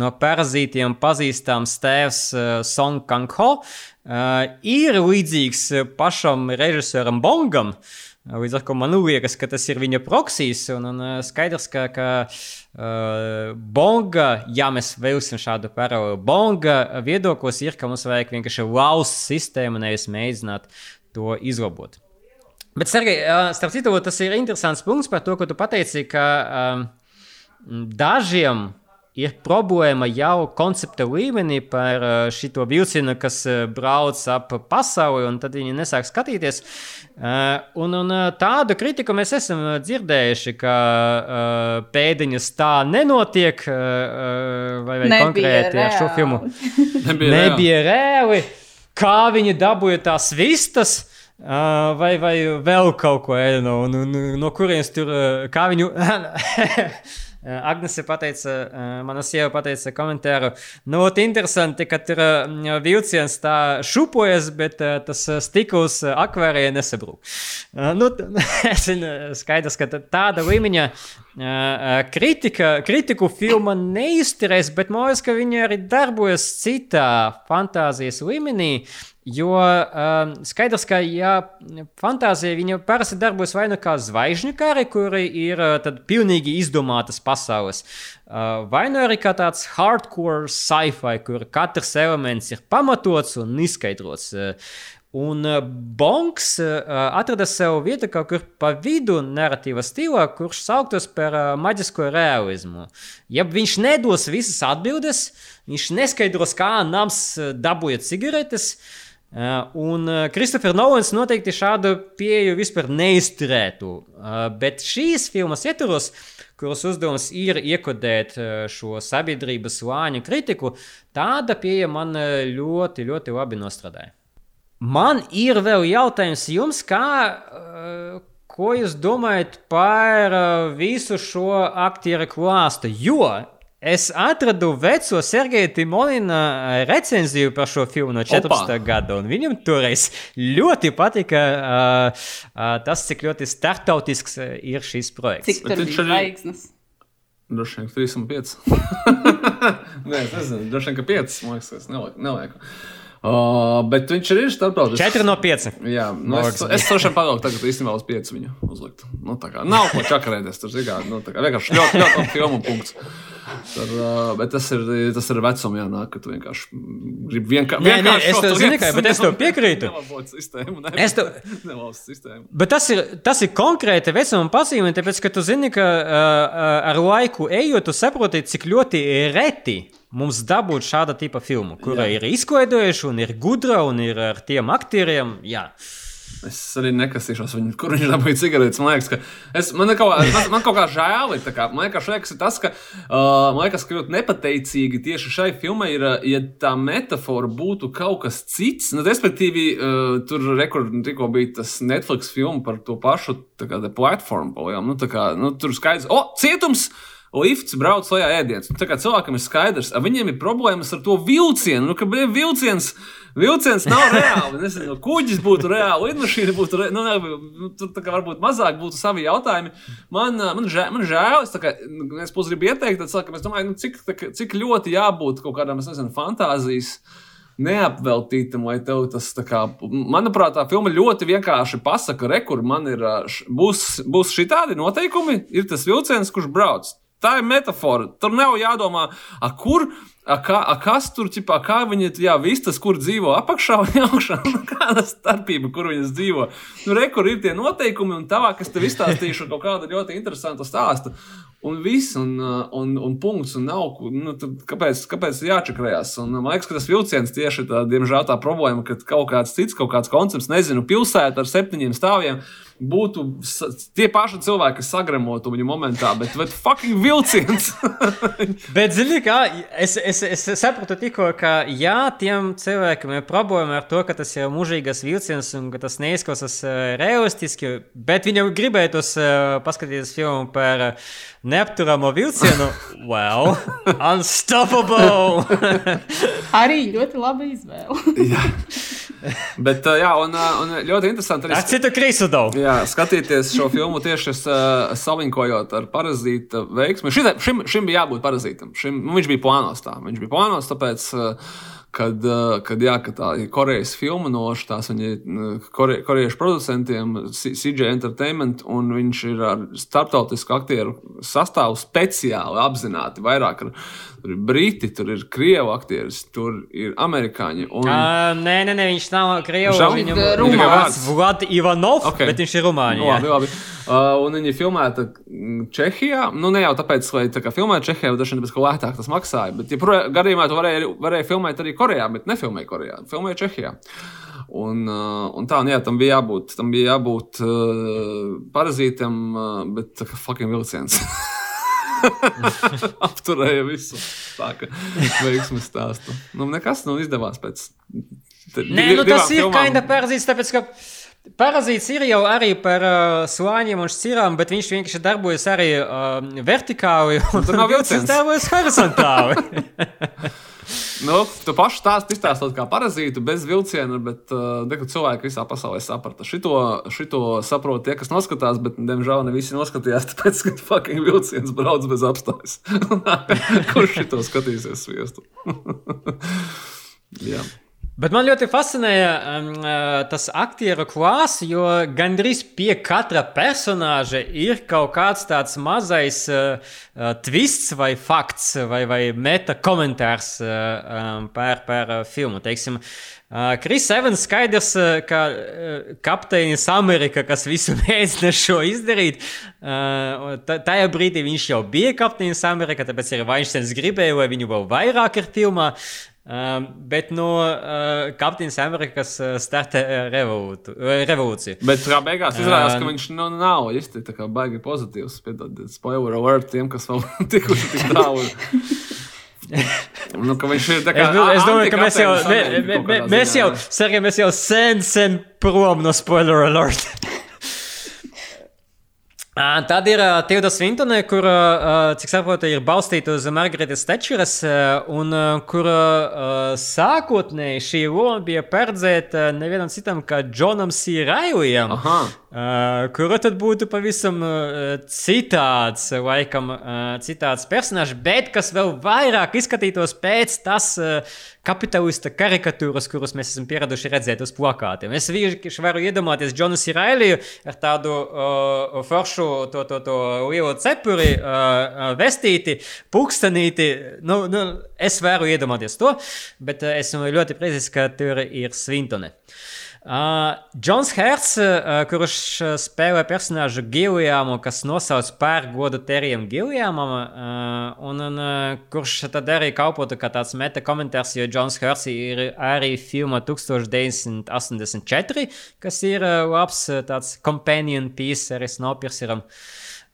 no parazītiem pazīstams tēvs uh, Song Kang-ho, uh, ir līdzīgs pašam režisoram Bongam. Līdz ar to man liekas, ka tas ir viņa proksijas. Un, un skaidrs, ka. ka Uh, bonga, ja mēs vēlamies šādu paralēlu, bonga viedoklis ir, ka mums vajag vienkārši lauzt sistēmu, nevis mēģināt to izlabot. Bet, Sergei, starp citu, tas ir interesants punkts par to, ko tu pateici, ka um, dažiem ir problēma jau koncepta līmenī par uh, šo vilcienu, kas uh, brauc ap pasauli, un tad viņi nesāk skatīties. Uh, un, un tādu kritiku mēs esam dzirdējuši, ka pēdiņas tā nenotiek, vai, vai konkrēti reāli. ar šo filmu. Nebija, Nebija reāli. Kā viņi dabūja tās vistas? Uh, vai, vai vēl kaut ko tādu, no, no, no kurienes tur, kā viņu Agnese pateica, mana sieva pateica komentāru. Nu, ot, interesanti, ka uh, vilciens tā šupojas, bet tas stikls akvērijā nesabrūk. Nu, es zinu, skaidrs, ka tā- tāda līmeņa kritika, kritiku filma neizturēs, bet man liekas, ka viņi arī darbojas citā fantāzijas līmenī. Jo um, skaidrs, ka ja fantāzija viņa parasti darbojas vai nu kā zvaigžņu kari, kuri ir tad pilnīgi izdomātas pasaules, uh, vai nu arī kā tāds hardcore sci-fi, kur katrs elements ir pamatots un izskaidrots. Uh, Un uh, Bonks uh, atrada sev vietu kaut kur pa vidu narratīva stilā, kurš sauktos par uh, maģisko realismu. Ja viņš nedos visas atbildes, viņš neskaidros, kā nams dabūja cigaretes. Un Kristofers Nolans noteikti šādu pieeju vispār neizturētu. Bet šīs filmas ietvaros, kuras uzdevums ir iekodēt šo sabiedrības slāņu kritiku, tāda pieeja man ļoti, ļoti labi nostrādāja. Man ir vēl jautājums jums, kā, uh, ko jūs domājat par uh, visu šo aktieru klāstu? Jo es atradu veco Sergeja Timolina uh, recenziju par šo filmu no 14. Opa! gada, un viņam toreiz ļoti patika uh, uh, tas, cik ļoti startautisks ir šis projekts. Cik tur bija zvaigznes? Droši vien, ka 3,5. Nē, es nezinu, droši vien, ka 5. Man liekas, es nelieku. nelieku. Uh, bet viņš ir starptautisks. 4 no 5. Jā, nu, es, es tiešām padodu, tagad īstenībā uz 5 viņu uzlikt. Nu, tā kā nav ko čakarēties. Tur zin kā, nu, tā kā vienkārši ļoti, ļoti labi filmu punkts. Tur, uh, bet tas ir, tas ir vecums, jānāk, ka tu vienkārši gribi vienkār, Nē, nē, vienkārši. es tev zinu, kā, bet es tev piekrītu. Sistēmu. Ne, Es tev- sistēmu. Bet tas ir, tas ir konkrēti vecuma pazīme, tāpēc, ka tu zini, ka uh, uh, ar laiku ejot, tu saproti, cik ļoti reti mums dabūt šāda tipa filmu, kura Jā. ir izklaidojuša un ir gudra un ir ar tiem aktieriem. Jā. Es arī nekasīšos viņu, kur viņš dabūja cigaretes. Man liekas, ka es, man, kaut, kā- man, kaut kā žēl. ir, man liekas, liekas tas, ka uh, man liekas, ka ļoti nepateicīgi tieši šai filmai ir, ja tā metāfora būtu kaut kas cits. Nu, respektīvi, uh, tur rekur, tikko bija tas Netflix filma par to pašu platformu. Nu, kā, nu, tur skaidrs, o, cietums! Lifts brauc lejā ēdienas. Nu, tā kā cilvēkam ir skaidrs, ka viņiem ir problēmas ar to vilcienu. Nu, ka bija vilciens, vilciens nav reāli. Nezinu, nu, kuģis būtu reāli, lidmašīna būtu reāli. Nu, ne, nu, tur kā varbūt mazāk būtu savi jautājumi. Man, man, žēl, man žēl, es, kā, nu, es gribu ieteikt, cilvēkam, es domāju, nu, cik, kā- cik ļoti jābūt kaut kādam, es nezinu, fantāzijas. Neapveltītam, lai tev tas tā kā, manuprāt, tā filma ļoti vienkārši pasaka, re, kur man ir, būs, būs šī tādi noteikumi, ir tas vilciens, kurš brauc. Tā ir metāfora. Tur nav jādomā, a, kur, a, kā, a, kas tur ķipā, kā viņi jā, vistas, kur dzīvo apakšā vai augšā. Nu, Kāda starpība, kur viņas dzīvo? Nu, re, kur ir tie noteikumi, un tā, kas tev izstāstīšu kaut kādu ļoti interesantu stāstu. Un viss, un, un, un punkts, un nav. Nu, tad kāpēc, kāpēc jāčakrējās? Un, man liekas, ka tas vilciens tieši tā, diemžēl, tā problēma, ka kaut kāds cits, kaut kāds koncepts, nezinu, pilsēta ar septiņiem stāviem būtu tie paši cilvēki, kas sagremotu viņu momentā, bet, bet fucking vilciens! Bet, zini, kā es, es, es sapratu tikko, ka jā, tiem cilvēkiem ir problēma ar to, ka tas ir mūžīgs vilciens un ka tas neizklausās uh, realistiski, bet viņam gribētos uh, paskatīties filmu par uh, neapturamo vilcienu. Wow! Unstoppable! Arī ļoti laba izvēle. bet, uh, jā, un, uh, un ļoti interesanti arī. Ar citu krisu daudz! Jā, skatīties šo filmu tieši uh, salinkojot ar parazīta veiksmi. Šim, šim, šim bija jābūt parazītam. Šim, nu, viņš bija plānos tā. Viņš bija plānos, tāpēc, uh, kad, uh, kad, jā, kad tā ir Korejas filma no šīs viņa kore, korejiešu producentiem, C- CJ Entertainment, un viņš ir ar starptautisku aktieru sastāvu speciāli apzināti. Vairāk ar, tur ir briti, tur ir krievu aktieris, tur ir amerikāņi. Un, Uh, nē, nē, nē, viņš nav. Viņš nav- Viņam Viņš ir rumāns. Vlad Ivanov, Ok. okay. bet viņš ir Rumāņā. Nu, labi, labi. Uh, un viņi filmēta mm, Čehijā. Nu, ne jau tāpēc, lai tā kā filmētu Čehijā, bet dažkārt tāpēc, ka lētāk tas maksāja. Bet, ja pro- gadījumā tu varēji, varēji filmēt arī Korejā, bet nefilmēji Korejā. Filmēji Čehijā. Un, uh, un tā, un jā, tam bija jābūt, tam bija jābūt uh, parazītam, uh, bet kā fucking vilciens. Apturēja visu. Tā kā veiksmes stāstu. Nu, nekas nav izdevās pēc. te- Nē, nu tas ir filmām. kinda parazīts, tāpēc ka Parazīts ir jau arī par uh, slāņiem un šķirām, bet viņš vienkārši darbojas arī uh, vertikāli. un tur nav vilciens vilciens. darbojas horizontāli. Nu, tu pašu stāst, izstāstot kā parazītu bez vilciena, bet uh, neko cilvēku visā pasaulē saprata. Šito, šito saprot tie, kas noskatās, bet, diemžēl, ne visi noskatījās, tāpēc, ka fucking vilciens brauc bez apstājas. Kurš šito skatīsies sviestu? Jā. Bet man ļoti fascinēja um, uh, tas aktieru klāsts, jo gandrīz pie katra personāža ir kaut kāds tāds mazais uh, uh, twists vai fakts vai, vai meta komentārs uh, um, par, par uh, filmu. Teiksim, uh, Kris Evans skaidrs, uh, ka uh, kapteinis Amerika, kas visu mēģina šo izdarīt, uh, ta- tajā brīdī viņš jau bija kapteinis Amerika, tāpēc arī Vainsteins gribēja, lai viņu vēl vairāk ir filmā. Um, bet no uh, Kapteinas Amerikas uh, uh, revolūtu, uh, revolūcija. Bet kā beigās izrādās, ka Um, viņš nu, nav īsti tā kā baigi pozitīvs. Piedodiet, spoiler alert tiem, kas vēl tikuši tik tālu. Nu, viņš ir tā kā. Es, do- es domāju, ka mēs jau, kaut mē, kādā mēs jau, jā. Sergei, mēs jau sen, sen prom no spoiler alert. Tad ir uh, Tilda Svintone, kur, uh, cik saprotu, ir balstīta uz Margaretas Tečeras, uh, un uh, kur uh, sākotnēji šī loma bija paredzēta nevienam citam kā Džonam C. Railijam. Aha. Uh, kura tad būtu pavisam uh, citāds, laikam, uh, citāds personāžs, bet kas vēl vairāk izskatītos pēc tas uh, kapitalista karikatūras, kuras mēs esam pieraduši redzēt uz plakātiem. Es vienkārši varu iedomāties Džonu Sirailiju ar tādu uh, foršu, to, to, to lielu cepuri, uh, vestīti, pulkstenīti. Nu, nu, es varu iedomāties to, bet uh, esmu ļoti priecīgs, ka tur ir Svintone. Uh, Džons Hertz, uh, kurš spēlē personāžu Giljāmu, kas nosauc par godu Terijam Giljāmam, uh, un, un uh, kurš tad arī kalpotu kā tāds meta komentārs, jo Džons Hertz ir arī filma 1984, kas ir labs tāds companion piece arī Snowpierceram.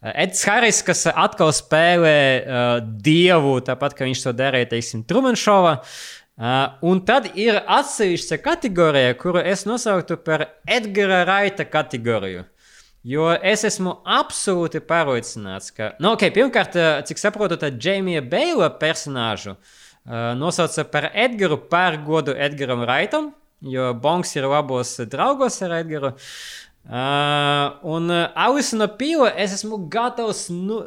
Eds Haris, kas atkal spēlē uh, dievu, tāpat kā viņš to darīja, teiksim, Trumanšovā. Uh, un tad ir atsevišķa kategorija, kuru es nosauktu par Edgara Raita kategoriju. Jo es esmu absolūti pārliecināts, ka, nu, ok, pirmkārt, uh, cik saprotu, tad Džeimija Beila personāžu uh, nosauca par Edgaru par godu Edgaram Raitam, jo Bonks ir labos draugos ar Edgaru. Uh, un uh, Alisona Pīla es esmu gatavs nu,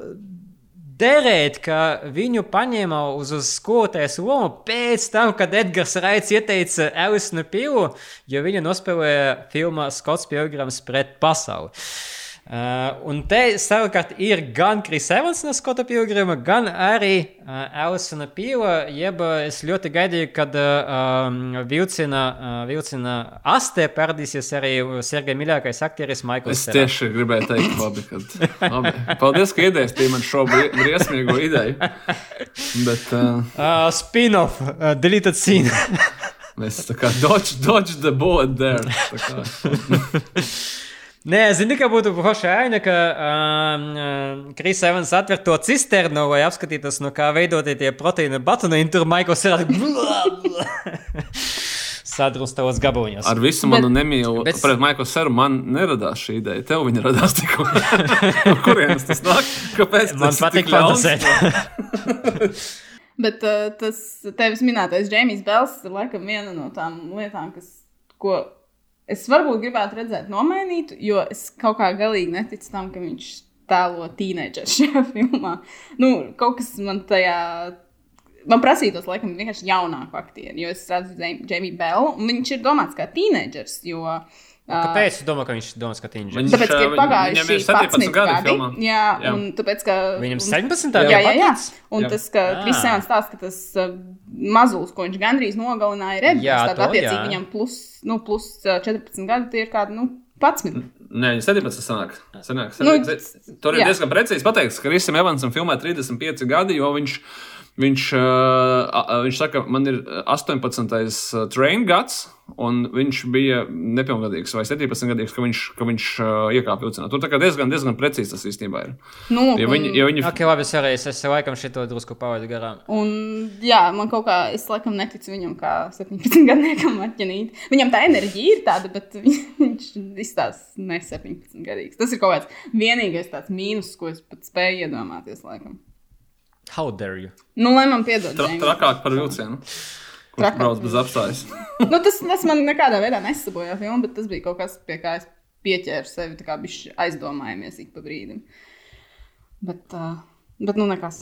derēt, ka viņu paņēma uz, uz skolotājas lomu pēc tam, kad Edgars Raits ieteica Alisonu Pīlu, jo viņa nospēlēja filmā Skots Pilgrams pret pasauli. Uh, un te savukārt ir gan Kris Evans no Skota Pilgrama, gan arī uh, Alisona Pīla, jeb uh, es ļoti gaidīju, kad uh, vilcina, uh, vilcina astē paradīsies arī Sergei mīļākais aktieris Maikls Es tieši gribēju teikt, labi, kad, labi. Paldies, ka iedēstīji man šo bri- briesmīgo ideju. Bet uh, Uh, Spin-off, uh, deleted scene. mēs tā kā dodge, dodge the bullet there. Nē, zini, ka būtu forša aina, ka um, uh, Kris Evans atver to cisternu, lai apskatītos, no kā veidotie tie proteīna batoni, un tur Maikls ir sadrumstāvos gabaliņos. Ar visu manu nemīlu bet- pret Maiklu Seru man neradās šī ideja. Tev viņa radās tikko. No kurienes tas nāk? Kāpēc? Man patīk fantāzēt. Bet uh, tas tevis minētais Džeimijs Bels ir laikam viena no tām lietām, kas, ko es varbūt gribētu redzēt nomainītu, jo es kaut kā galīgi neticu tam, ka viņš tēlo tīneģeru šajā filmā. Nu, kaut kas man tajā. Man prasītos, laikam, vienkārši jaunāku aktieru, jo es redzu Džeimiju Belu, un viņš ir domāts kā tīneģers. Jo, Kāpēc tu domā, ka viņš domās, ka viņš ir? Tāpēc, ka ir Viņam pagājuši ir 17 gadi filmā. Jā, Jā. un tāpēc, ka. Viņam un- 17. Jā, jā, jā. paticis? Un Jā. tas, ka Ah. Kristiāns stāsta, ka tas uh, mazulis, ko viņš gandrīz nogalināja, ir. Jā, Tad, to attiecīgi, jā. viņam plus, nu, plus uh, 14 gadi, tie ir kādi, nu, 11. Nē, 17 sanāk. sanāk Nu, nu, Tur ir jā. diezgan precīzi pateikts, ka Krisam Evansam filmē 35 gadi, jo viņš Viņš, uh, viņš saka, man ir 18. train gads, un viņš bija nepilngadīgs vai 17 gadīgs, ka viņš, ka viņš uh, iekāpa vilcienā. Tur diezgan, diezgan precīzi tas īstenībā ir. Nu, Ja viņi, ja viņi, Ok, labi, es arī es, es laikam šito drusku pavadu garām. Un, jā, man kaut kā, es laikam neticu viņam, kā 17 gadniekam, atķinīt. Viņam tā enerģija ir tāda, bet viņ- viņš izstāsta ne 17 gadīgs. Tas ir kaut kāds vienīgais tāds mīnus, ko es pat spēju iedomāties, laikam. How dare you? Nu, lai man piedod. tra, trakāk par vilcienu, kurš Trakāk. brauc bez apstājas. nu, tas, tas man nekādā veidā nesabojā filmu, bet tas bija kaut kas, pie kā es pieķēru sevi, tā kā bija aizdomājamies ik pa brīdim. Bet, uh, bet nu nekas.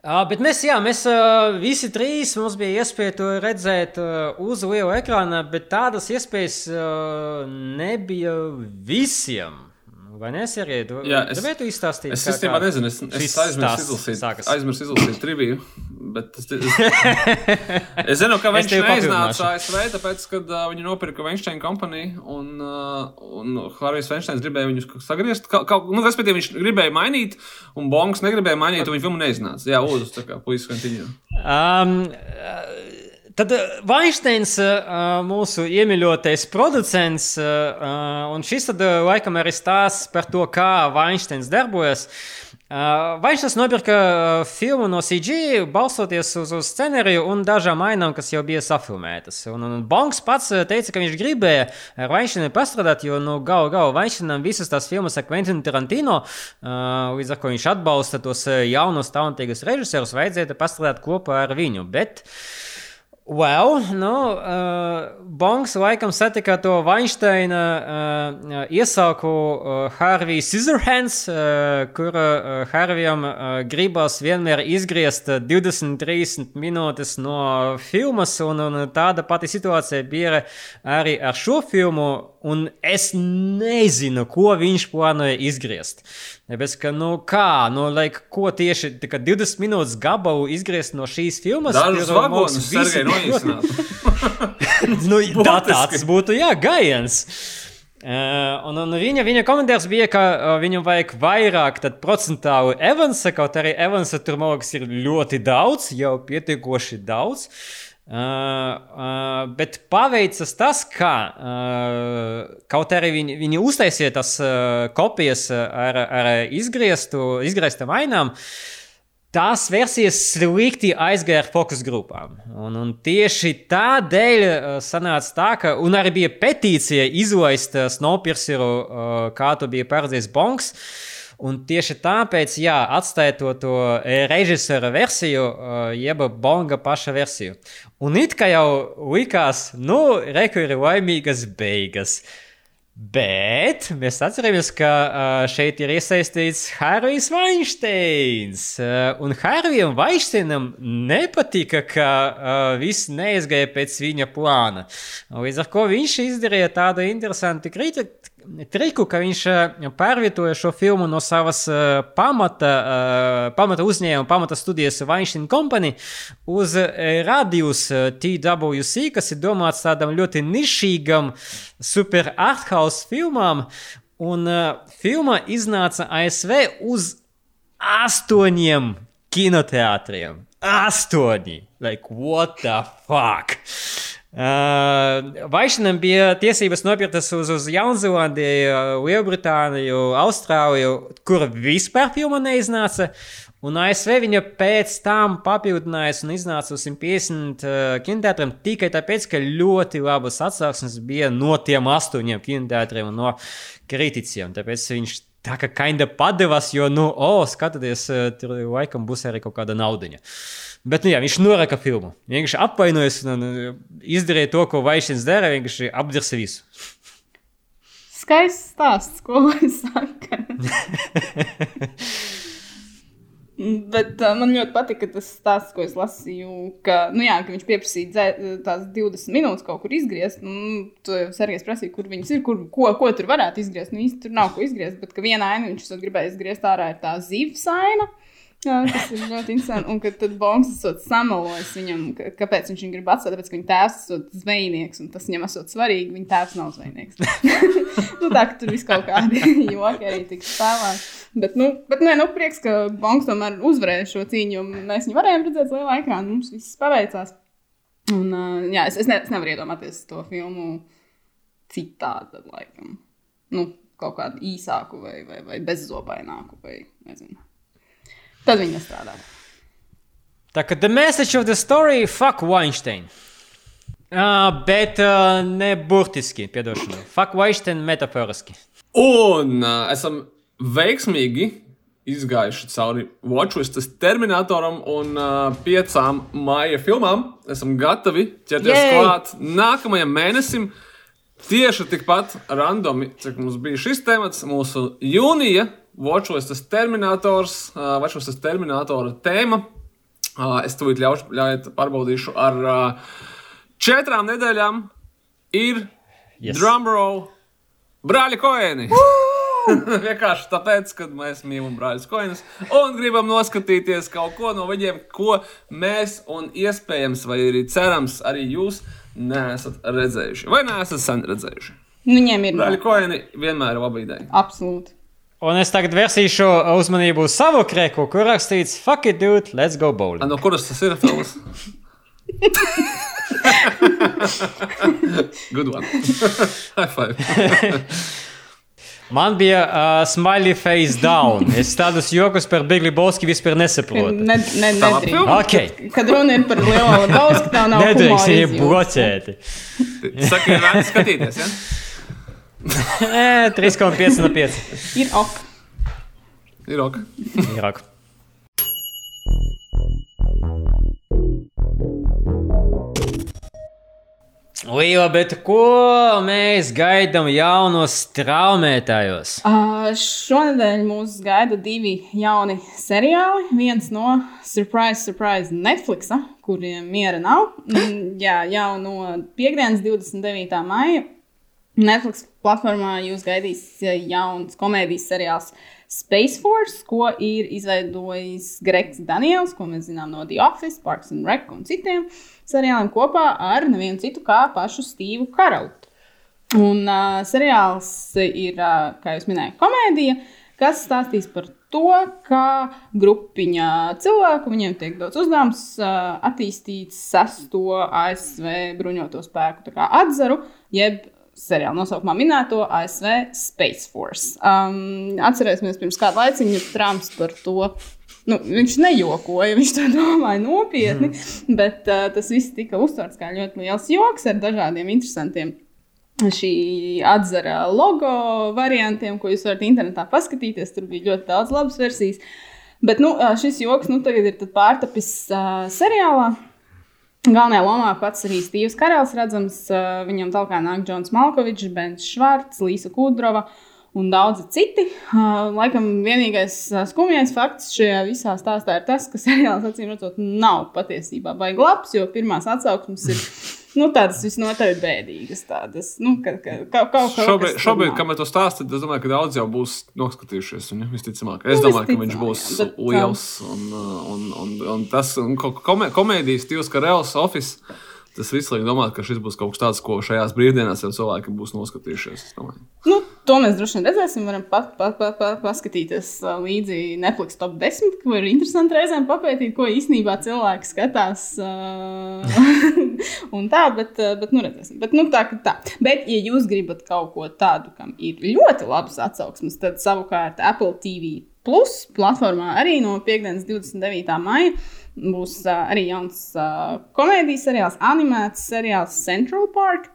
Uh, bet mēs, jā, mēs uh, visi trīs mums bija iespēja to redzēt uh, uz liela ekrāna, bet tādas iespējas uh, nebija visiem. Vai ne? Arī tu Jā, es- gribētu izstāstīt? Es īstenībā nezinu, es, es aizmirsu izlasīt, sākas? aizmirsu izlasīt triviju. Bet es, es, es zinu, ka viņš neiznāca. ASV, tāpēc, kad uh, viņi nopirka Weinstein kompāniju un, uh, un Harijs Weinsteins gribēja viņus sagriezt. Ka, ka, nu, respektīvi, viņš gribēja mainīt, un Bongs negribēja mainīt, un viņa filmu neiznāca. Jā, Lūdzu, tā kā puisis kantiņu. Um, Tad Vainsteins, mūsu iemīļotais producents, uh, un šis tad uh, laikam arī stāsts par to, kā Vainsteins darbojas. Uh, Vainsteins nopirka uh, filmu no CG, balstoties uz, uz scenāriju un dažām ainām, kas jau bija safilmētas. Un, un Bonks pats uh, teica, ka viņš gribēja ar Vainsteinu pastrādāt, jo nu, galu galā Vainsteinam visas tās filmas ar Quentinu Tarantino, uh, līdz ar ko viņš atbalsta tos uh, jaunus, talantīgus režisorus, vajadzēja pastrādāt kopā ar viņu. Bet, Well, nu, uh, Bonks laikam satika to Weinsteina uh, iesauku uh, Harvey Scissorhands, uh, kur uh, Harvijam uh, gribas vienmēr izgriezt uh, 20-30 minūtes no filmas, un, un tāda pati situācija bija arī ar šo filmu, un es nezinu, ko viņš plānoja izgriezt. Tāpēc, ka, nu, kā, nu, like, ko tieši kā 20 minūtes gabalu izgriezt no šīs filmas? Dažus vagonus visi noīsinātu. nu, tā tāds būtu jā, gājiens. Uh, un, un viņa, viņa komentārs bija, ka uh, viņam vajag vairāk tad procentālu Evansa, kaut arī Evansa tur man liekas ir ļoti daudz, jau pietiekoši daudz. Uh, uh, bet paveicas tas, ka uh, kaut arī viņi, viņi uztaisīja tas uh, kopijas ar, ar izgrieztu, izgrieztam ainām, tās versijas slikti aizgāja ar fokus grupām. Un, un tieši tādēļ uh, sanāca tā, ka, arī bija petīcija izlaist uh, Snowpierceru, uh, kā to bija paredzējis Bonks. Un tieši tāpēc, jā, atstāja to, to režisora versiju, uh, jeb Bonga paša versiju. Un it kā jau likās, nu, reku ir laimīgas beigas. Bet mēs atceramies, ka uh, šeit ir iesaistīts Harijs Vainsteins. Un Harijam Vainsteinam nepatika, ka viss neizgāja pēc viņa plāna. Līdz ar to viņš izdarīja tādu interesantu kritiku. Triku, ka viņš pārvietoja šo filmu no savas pamata, pamata uzņēmuma, pamata studijas Weinstein Company uz Radius TWC, kas ir domāts tādam ļoti nišīgam, super arthouse filmām. Un uh, filma iznāca ASV uz astoņiem kinoteātriem. Astoņi! Like, what the fuck? Uh, Vaišanam bija tiesības nopirktas uz, uz Jaunzēlandiju, Lielbritāniju, Austrāliju, kur vispār filma neiznāca. Un ASV viņa pēc tam papildinājās un iznāca uz 150 uh, kinoteātriem tikai tāpēc, ka ļoti labas atsauksmes bija no tiem astoņiem kinoteātriem un no kriticiem. Tāpēc viņš tā kā kinda padevās, jo, nu, o, skatieties, uh, tur laikam būs arī kaut kāda naudiņa. Bet, nu, jā, viņš noraka filmu. Viņš apvainojas un uh, izdarīja to, ko Vaišins dara, vienkārši apdirsa visu. Skaists stāsts, ko lai saka. Bet uh, man ļoti patika tas stāsts, ko es lasīju, ka, nu jā, ka viņš pieprasīja dzē, tās 20 minūtes kaut kur izgriezt. Nu, tu jau Sergejs prasīja, kur viņas ir, kur, ko, ko tur varētu izgriezt. Nu, īsti tur nav ko izgriezt, bet ka viena aina viņš to gribēja izgriezt ārā ir tā zivs aina. Jā, tas ir ļoti interesanti. Un kad Bonks esot samalojis viņam, kāpēc viņš viņu grib atstāt, tāpēc, ka viņa tēvs esot zvejnieks, un tas viņam esot svarīgi, viņa tēvs nav zvejnieks. nu, tā, ka tur viss kaut kādi joki arī tik spēlēti. Bet, nu, bet nē, nu, prieks, ka Banks tomēr uzvarēja šo cīņu. jo Mēs viņu varējām redzēt lielā ekrānā. Mums viss paveicās. Un, uh, jā, es, es, ne, es nevaru iedomāties to filmu citādi, laikam. Nu, kaut kādu īsāku vai, vai, vai bezzobaināku. Vai, nezinu. Tad viņi strādā. Tā kā the message of the story - fuck Weinstein. Uh, bet uh, ne burtiski, piedošana. Fuck Weinstein metaforiski. Un uh, esam veiksmīgi izgājuši cauri Watchwistas terminatoram un uh, piecām maija filmām. Esam gatavi ķerties Yay! klāt nākamajam mēnesim. Tieši tikpat randomi, cik mums bija šis temats, mūsu jūnija Watchwistas terminators, uh, Watchwistas terminatora tēma. Uh, es tūlīt ļaušu, ļaujiet pārbaudīšu ar uh, četrām nedēļām. Ir Yes. drumroll brāļa koēni. Vienkārši tāpēc, ka mēs mīlam brāļus koinus un gribam noskatīties kaut ko no viņiem, ko mēs un iespējams, vai arī cerams, arī jūs neesat redzējuši. Vai neesat sen redzējuši? Nu, Viņiem ir Brāļa koini vienmēr ir laba ideja. absolūti. Un es tagad vērsīšu uzmanību uz savu krēku, kur rakstīts Fuck it, dude, let's go bowling. A, No kuras tas ir filmas? Good one. High five. Man bija uh, smiley face down. Es tādus jokus par Bigli Bolski vispār nesaprotu. Ne, ne, nedrīkst. filma? Ok, Kad runa ir par lielu Lebowski, tā nav nedrīkst humora viņu izjūta. bloķēt. Saka, ir vērts skatīties, ja? Eh, 3,5 no 5. Ir ok. Ir ok. Ir ok. Līja, bet ko mēs gaidām jaunos straumētājos? Uh, šonadēļ mūs gaida divi jauni seriāli. Viens no Surprise, Surprise Netflix, kuriem miera nav. Jā, jau no piekdienas, 29. maija. Netflix platformā jūs gaidīs jauns komēdijas seriāls Space Force, ko ir izveidojis Gregs Daniels, ko mēs zinām no The Office, Parks and Rec un citiem seriāliem kopā ar nevienu citu kā pašu Stīvu Karalu. Un uh, seriāls ir, uh, kā jau minēju, komēdija, kas stāstīs par to, kā grupiņa cilvēku, viņiem tiek dots uzdevums attīstīt sesto ASV bruņoto spēku atzaru, jeb seriāla nosaukumā minēto ASV Space Force. Um, atcerēsimies, pirms kāda laiciņa Trumps par to. Nu, viņš nejokoja, viņš to domāja nopietni, mm. bet uh, tas viss tika uztverts kā ļoti liels joks ar dažādiem interesantiem šī atzara logo variantiem, ko jūs varat internetā paskatīties. Tur bija ļoti daudz labas versijas. Bet nu, ā, šis joks nu, tagad ir pārtapis uh, seriālā. Galvenajā lomā pats arī Steve's Karels redzams. Viņam tālāk nāk Džons Malkovičs, Bens Švarts, Līsa Kudrova un daudzi citi. Laikam vienīgais skumjais fakts šajā visā stāstā ir tas, ka seriāls acīm redzot nav patiesībā baigi labs, jo pirmās atsauksmes ir nu, tādas visnotaļ bēdīgas. Tādas, nu, ka, ka, kaut, kaut, kaut Šobrīd, šobrīd kamēr to stāstāt, es domāju, ka daudz jau būs noskatījušies. Viņu, visticamāk. Nu, Es domāju, ka viņš būs jā, bet, liels. Un, un, un, un tas un ko- komē, komēdijas stils, kā Reāls Office. Tas viss liek domāt, ka šis būs kaut kas tāds, ko šajās brīvdienās jau cilvēki būs noskatījušies. Nu, to mēs droši vien redzēsim. Varam pa, pa, pa, pa, paskatīties līdzi Netflix top 10, kur ir interesanti reizēm papētīt, ko īstenībā cilvēki skatās. Un tā, bet, bet nu redzēsim. Bet, nu, tā, tā. Bet, ja jūs gribat kaut ko tādu, kam ir ļoti labs atsauksmes, tad savukārt Apple TV Plus platformā arī no piekdienas 29. maija būs arī jauns komēdijas seriāls, animēts seriāls Central Park.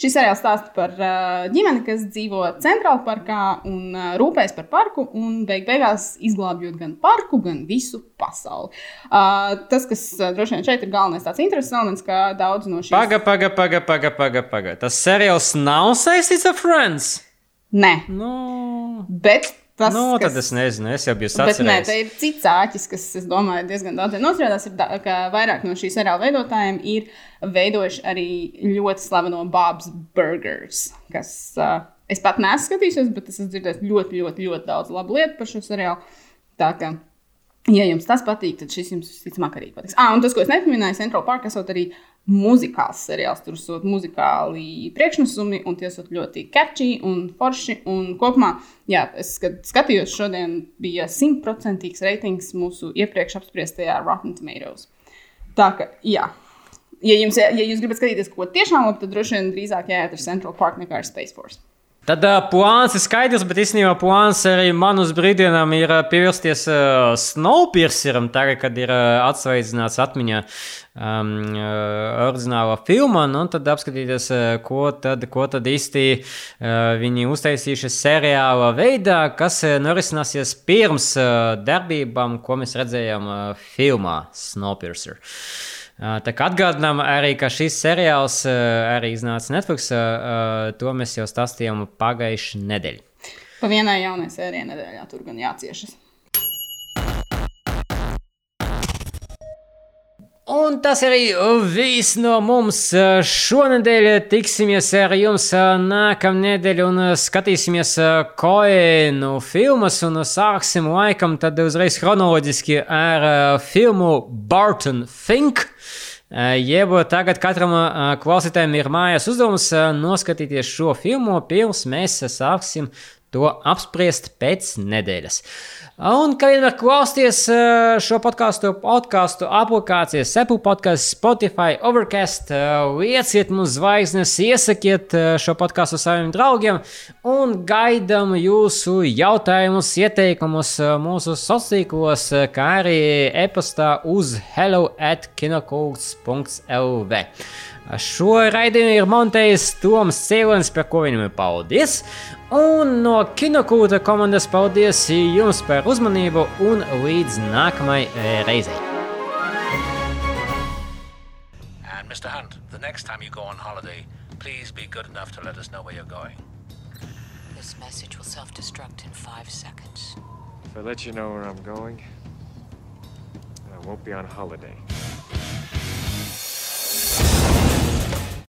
Šis seriāls stāsta par uh, ģimeni, kas dzīvo centrālajā parkā un uh, rūpējas par parku, un beig beigās izglābjot gan parku, gan visu pasauli. Uh, tas, kas uh, droši vien šeit ir galvenais tāds interesants elements, ka daudz no šīs Paga, paga, paga, paga, paga, paga. Tas seriāls nav saistīts ar Friends. Nē, Nu, bet tas nu kas... tad es nezinu, es jau biju Bet nē, sacerējis. te ir cits āķis, kas, es domāju, diezgan daudz nostrādās. Ir, ka vairāk no šī seriāla veidotājiem ir veidojuši arī ļoti slaveno Bob's Burgers, kas uh, es pat neesmu skatījusies, bet es esmu dzirdējis ļoti, ļoti, ļoti daudz labu lietu par šo seriālu. Tā kā, ja jums tas patīk, tad šis jums visticamāk arī patiks. Ah, un tas, ko es nepamanīju, Central Park esot arī muzikāls seriāls. Tur ir muzikāli priekšnesumi, un tie ir ļoti catchy un forši. Un kopumā, jā, es skat, skatījos, šodien bija simtprocentīgs reitings mūsu iepriekš apspriestajā Rotten Tomatoes. Tā kā, jā. Ja, jums, ja jūs gribat skatīties ko tiešām labi, tad droši vien drīzāk jāiet ar Central Park nekā ar Space Force. Tad uh, plāns ir skaidrs, bet īstenībā plāns arī man uz brīdienām ir uh, pievērsties uh, Snowpierceram, tagad, kad ir uh, atsveicināts atmiņā um, uh, oriģinālā filma, nu, un tad apskatīties, uh, ko tad, ko tad īsti uh, viņi uztaisījuši seriāla veidā, kas uh, norisināsies pirms uh, darbībām, ko mēs redzējām uh, filmā Snowpiercer. Tā kā atgādinām arī, ka šis seriāls arī iznāca Netflix, to mēs jau stāstījām pagājušajā nedēļā. Pa vienai jaunai sērijai nedēļā tur gan jāciešas. Un tas arī viss no mums. Šonadēļ tiksimies ar jums nākamnedēļ un skatīsimies koēnu filmas. Un sāksim laikam tad uzreiz chronoloģiski ar filmu Barton Fink. Jeb tagad katram klausītājam ir mājas uzdevums noskatīties šo filmu, pirms mēs sāksim to apspriest pēc nedēļas. Un, kā vienmēr klausties šo podkāstu, podkāstu aplikācijas, Apple podkāstu, Spotify, Overcast, lieciet mums zvaigznes, iesakiet šo podkāstu saviem draugiem un gaidām jūsu jautājumus, ieteikumus mūsu sociālos, kā arī e-pastā uz hello at kinokults.lv. Šo raidījumu ir montējis Toms Cēlons, par ko viņam ir paldies. Un no kinokūta komandas paldies jums par uzmanību un līdz nākamajai reizei. And Mr. Hunt, the next time you go on holiday, please be good enough to let us know where you're going. This message will self destruct in five seconds. If I let you know where I'm going, I won't be on holiday.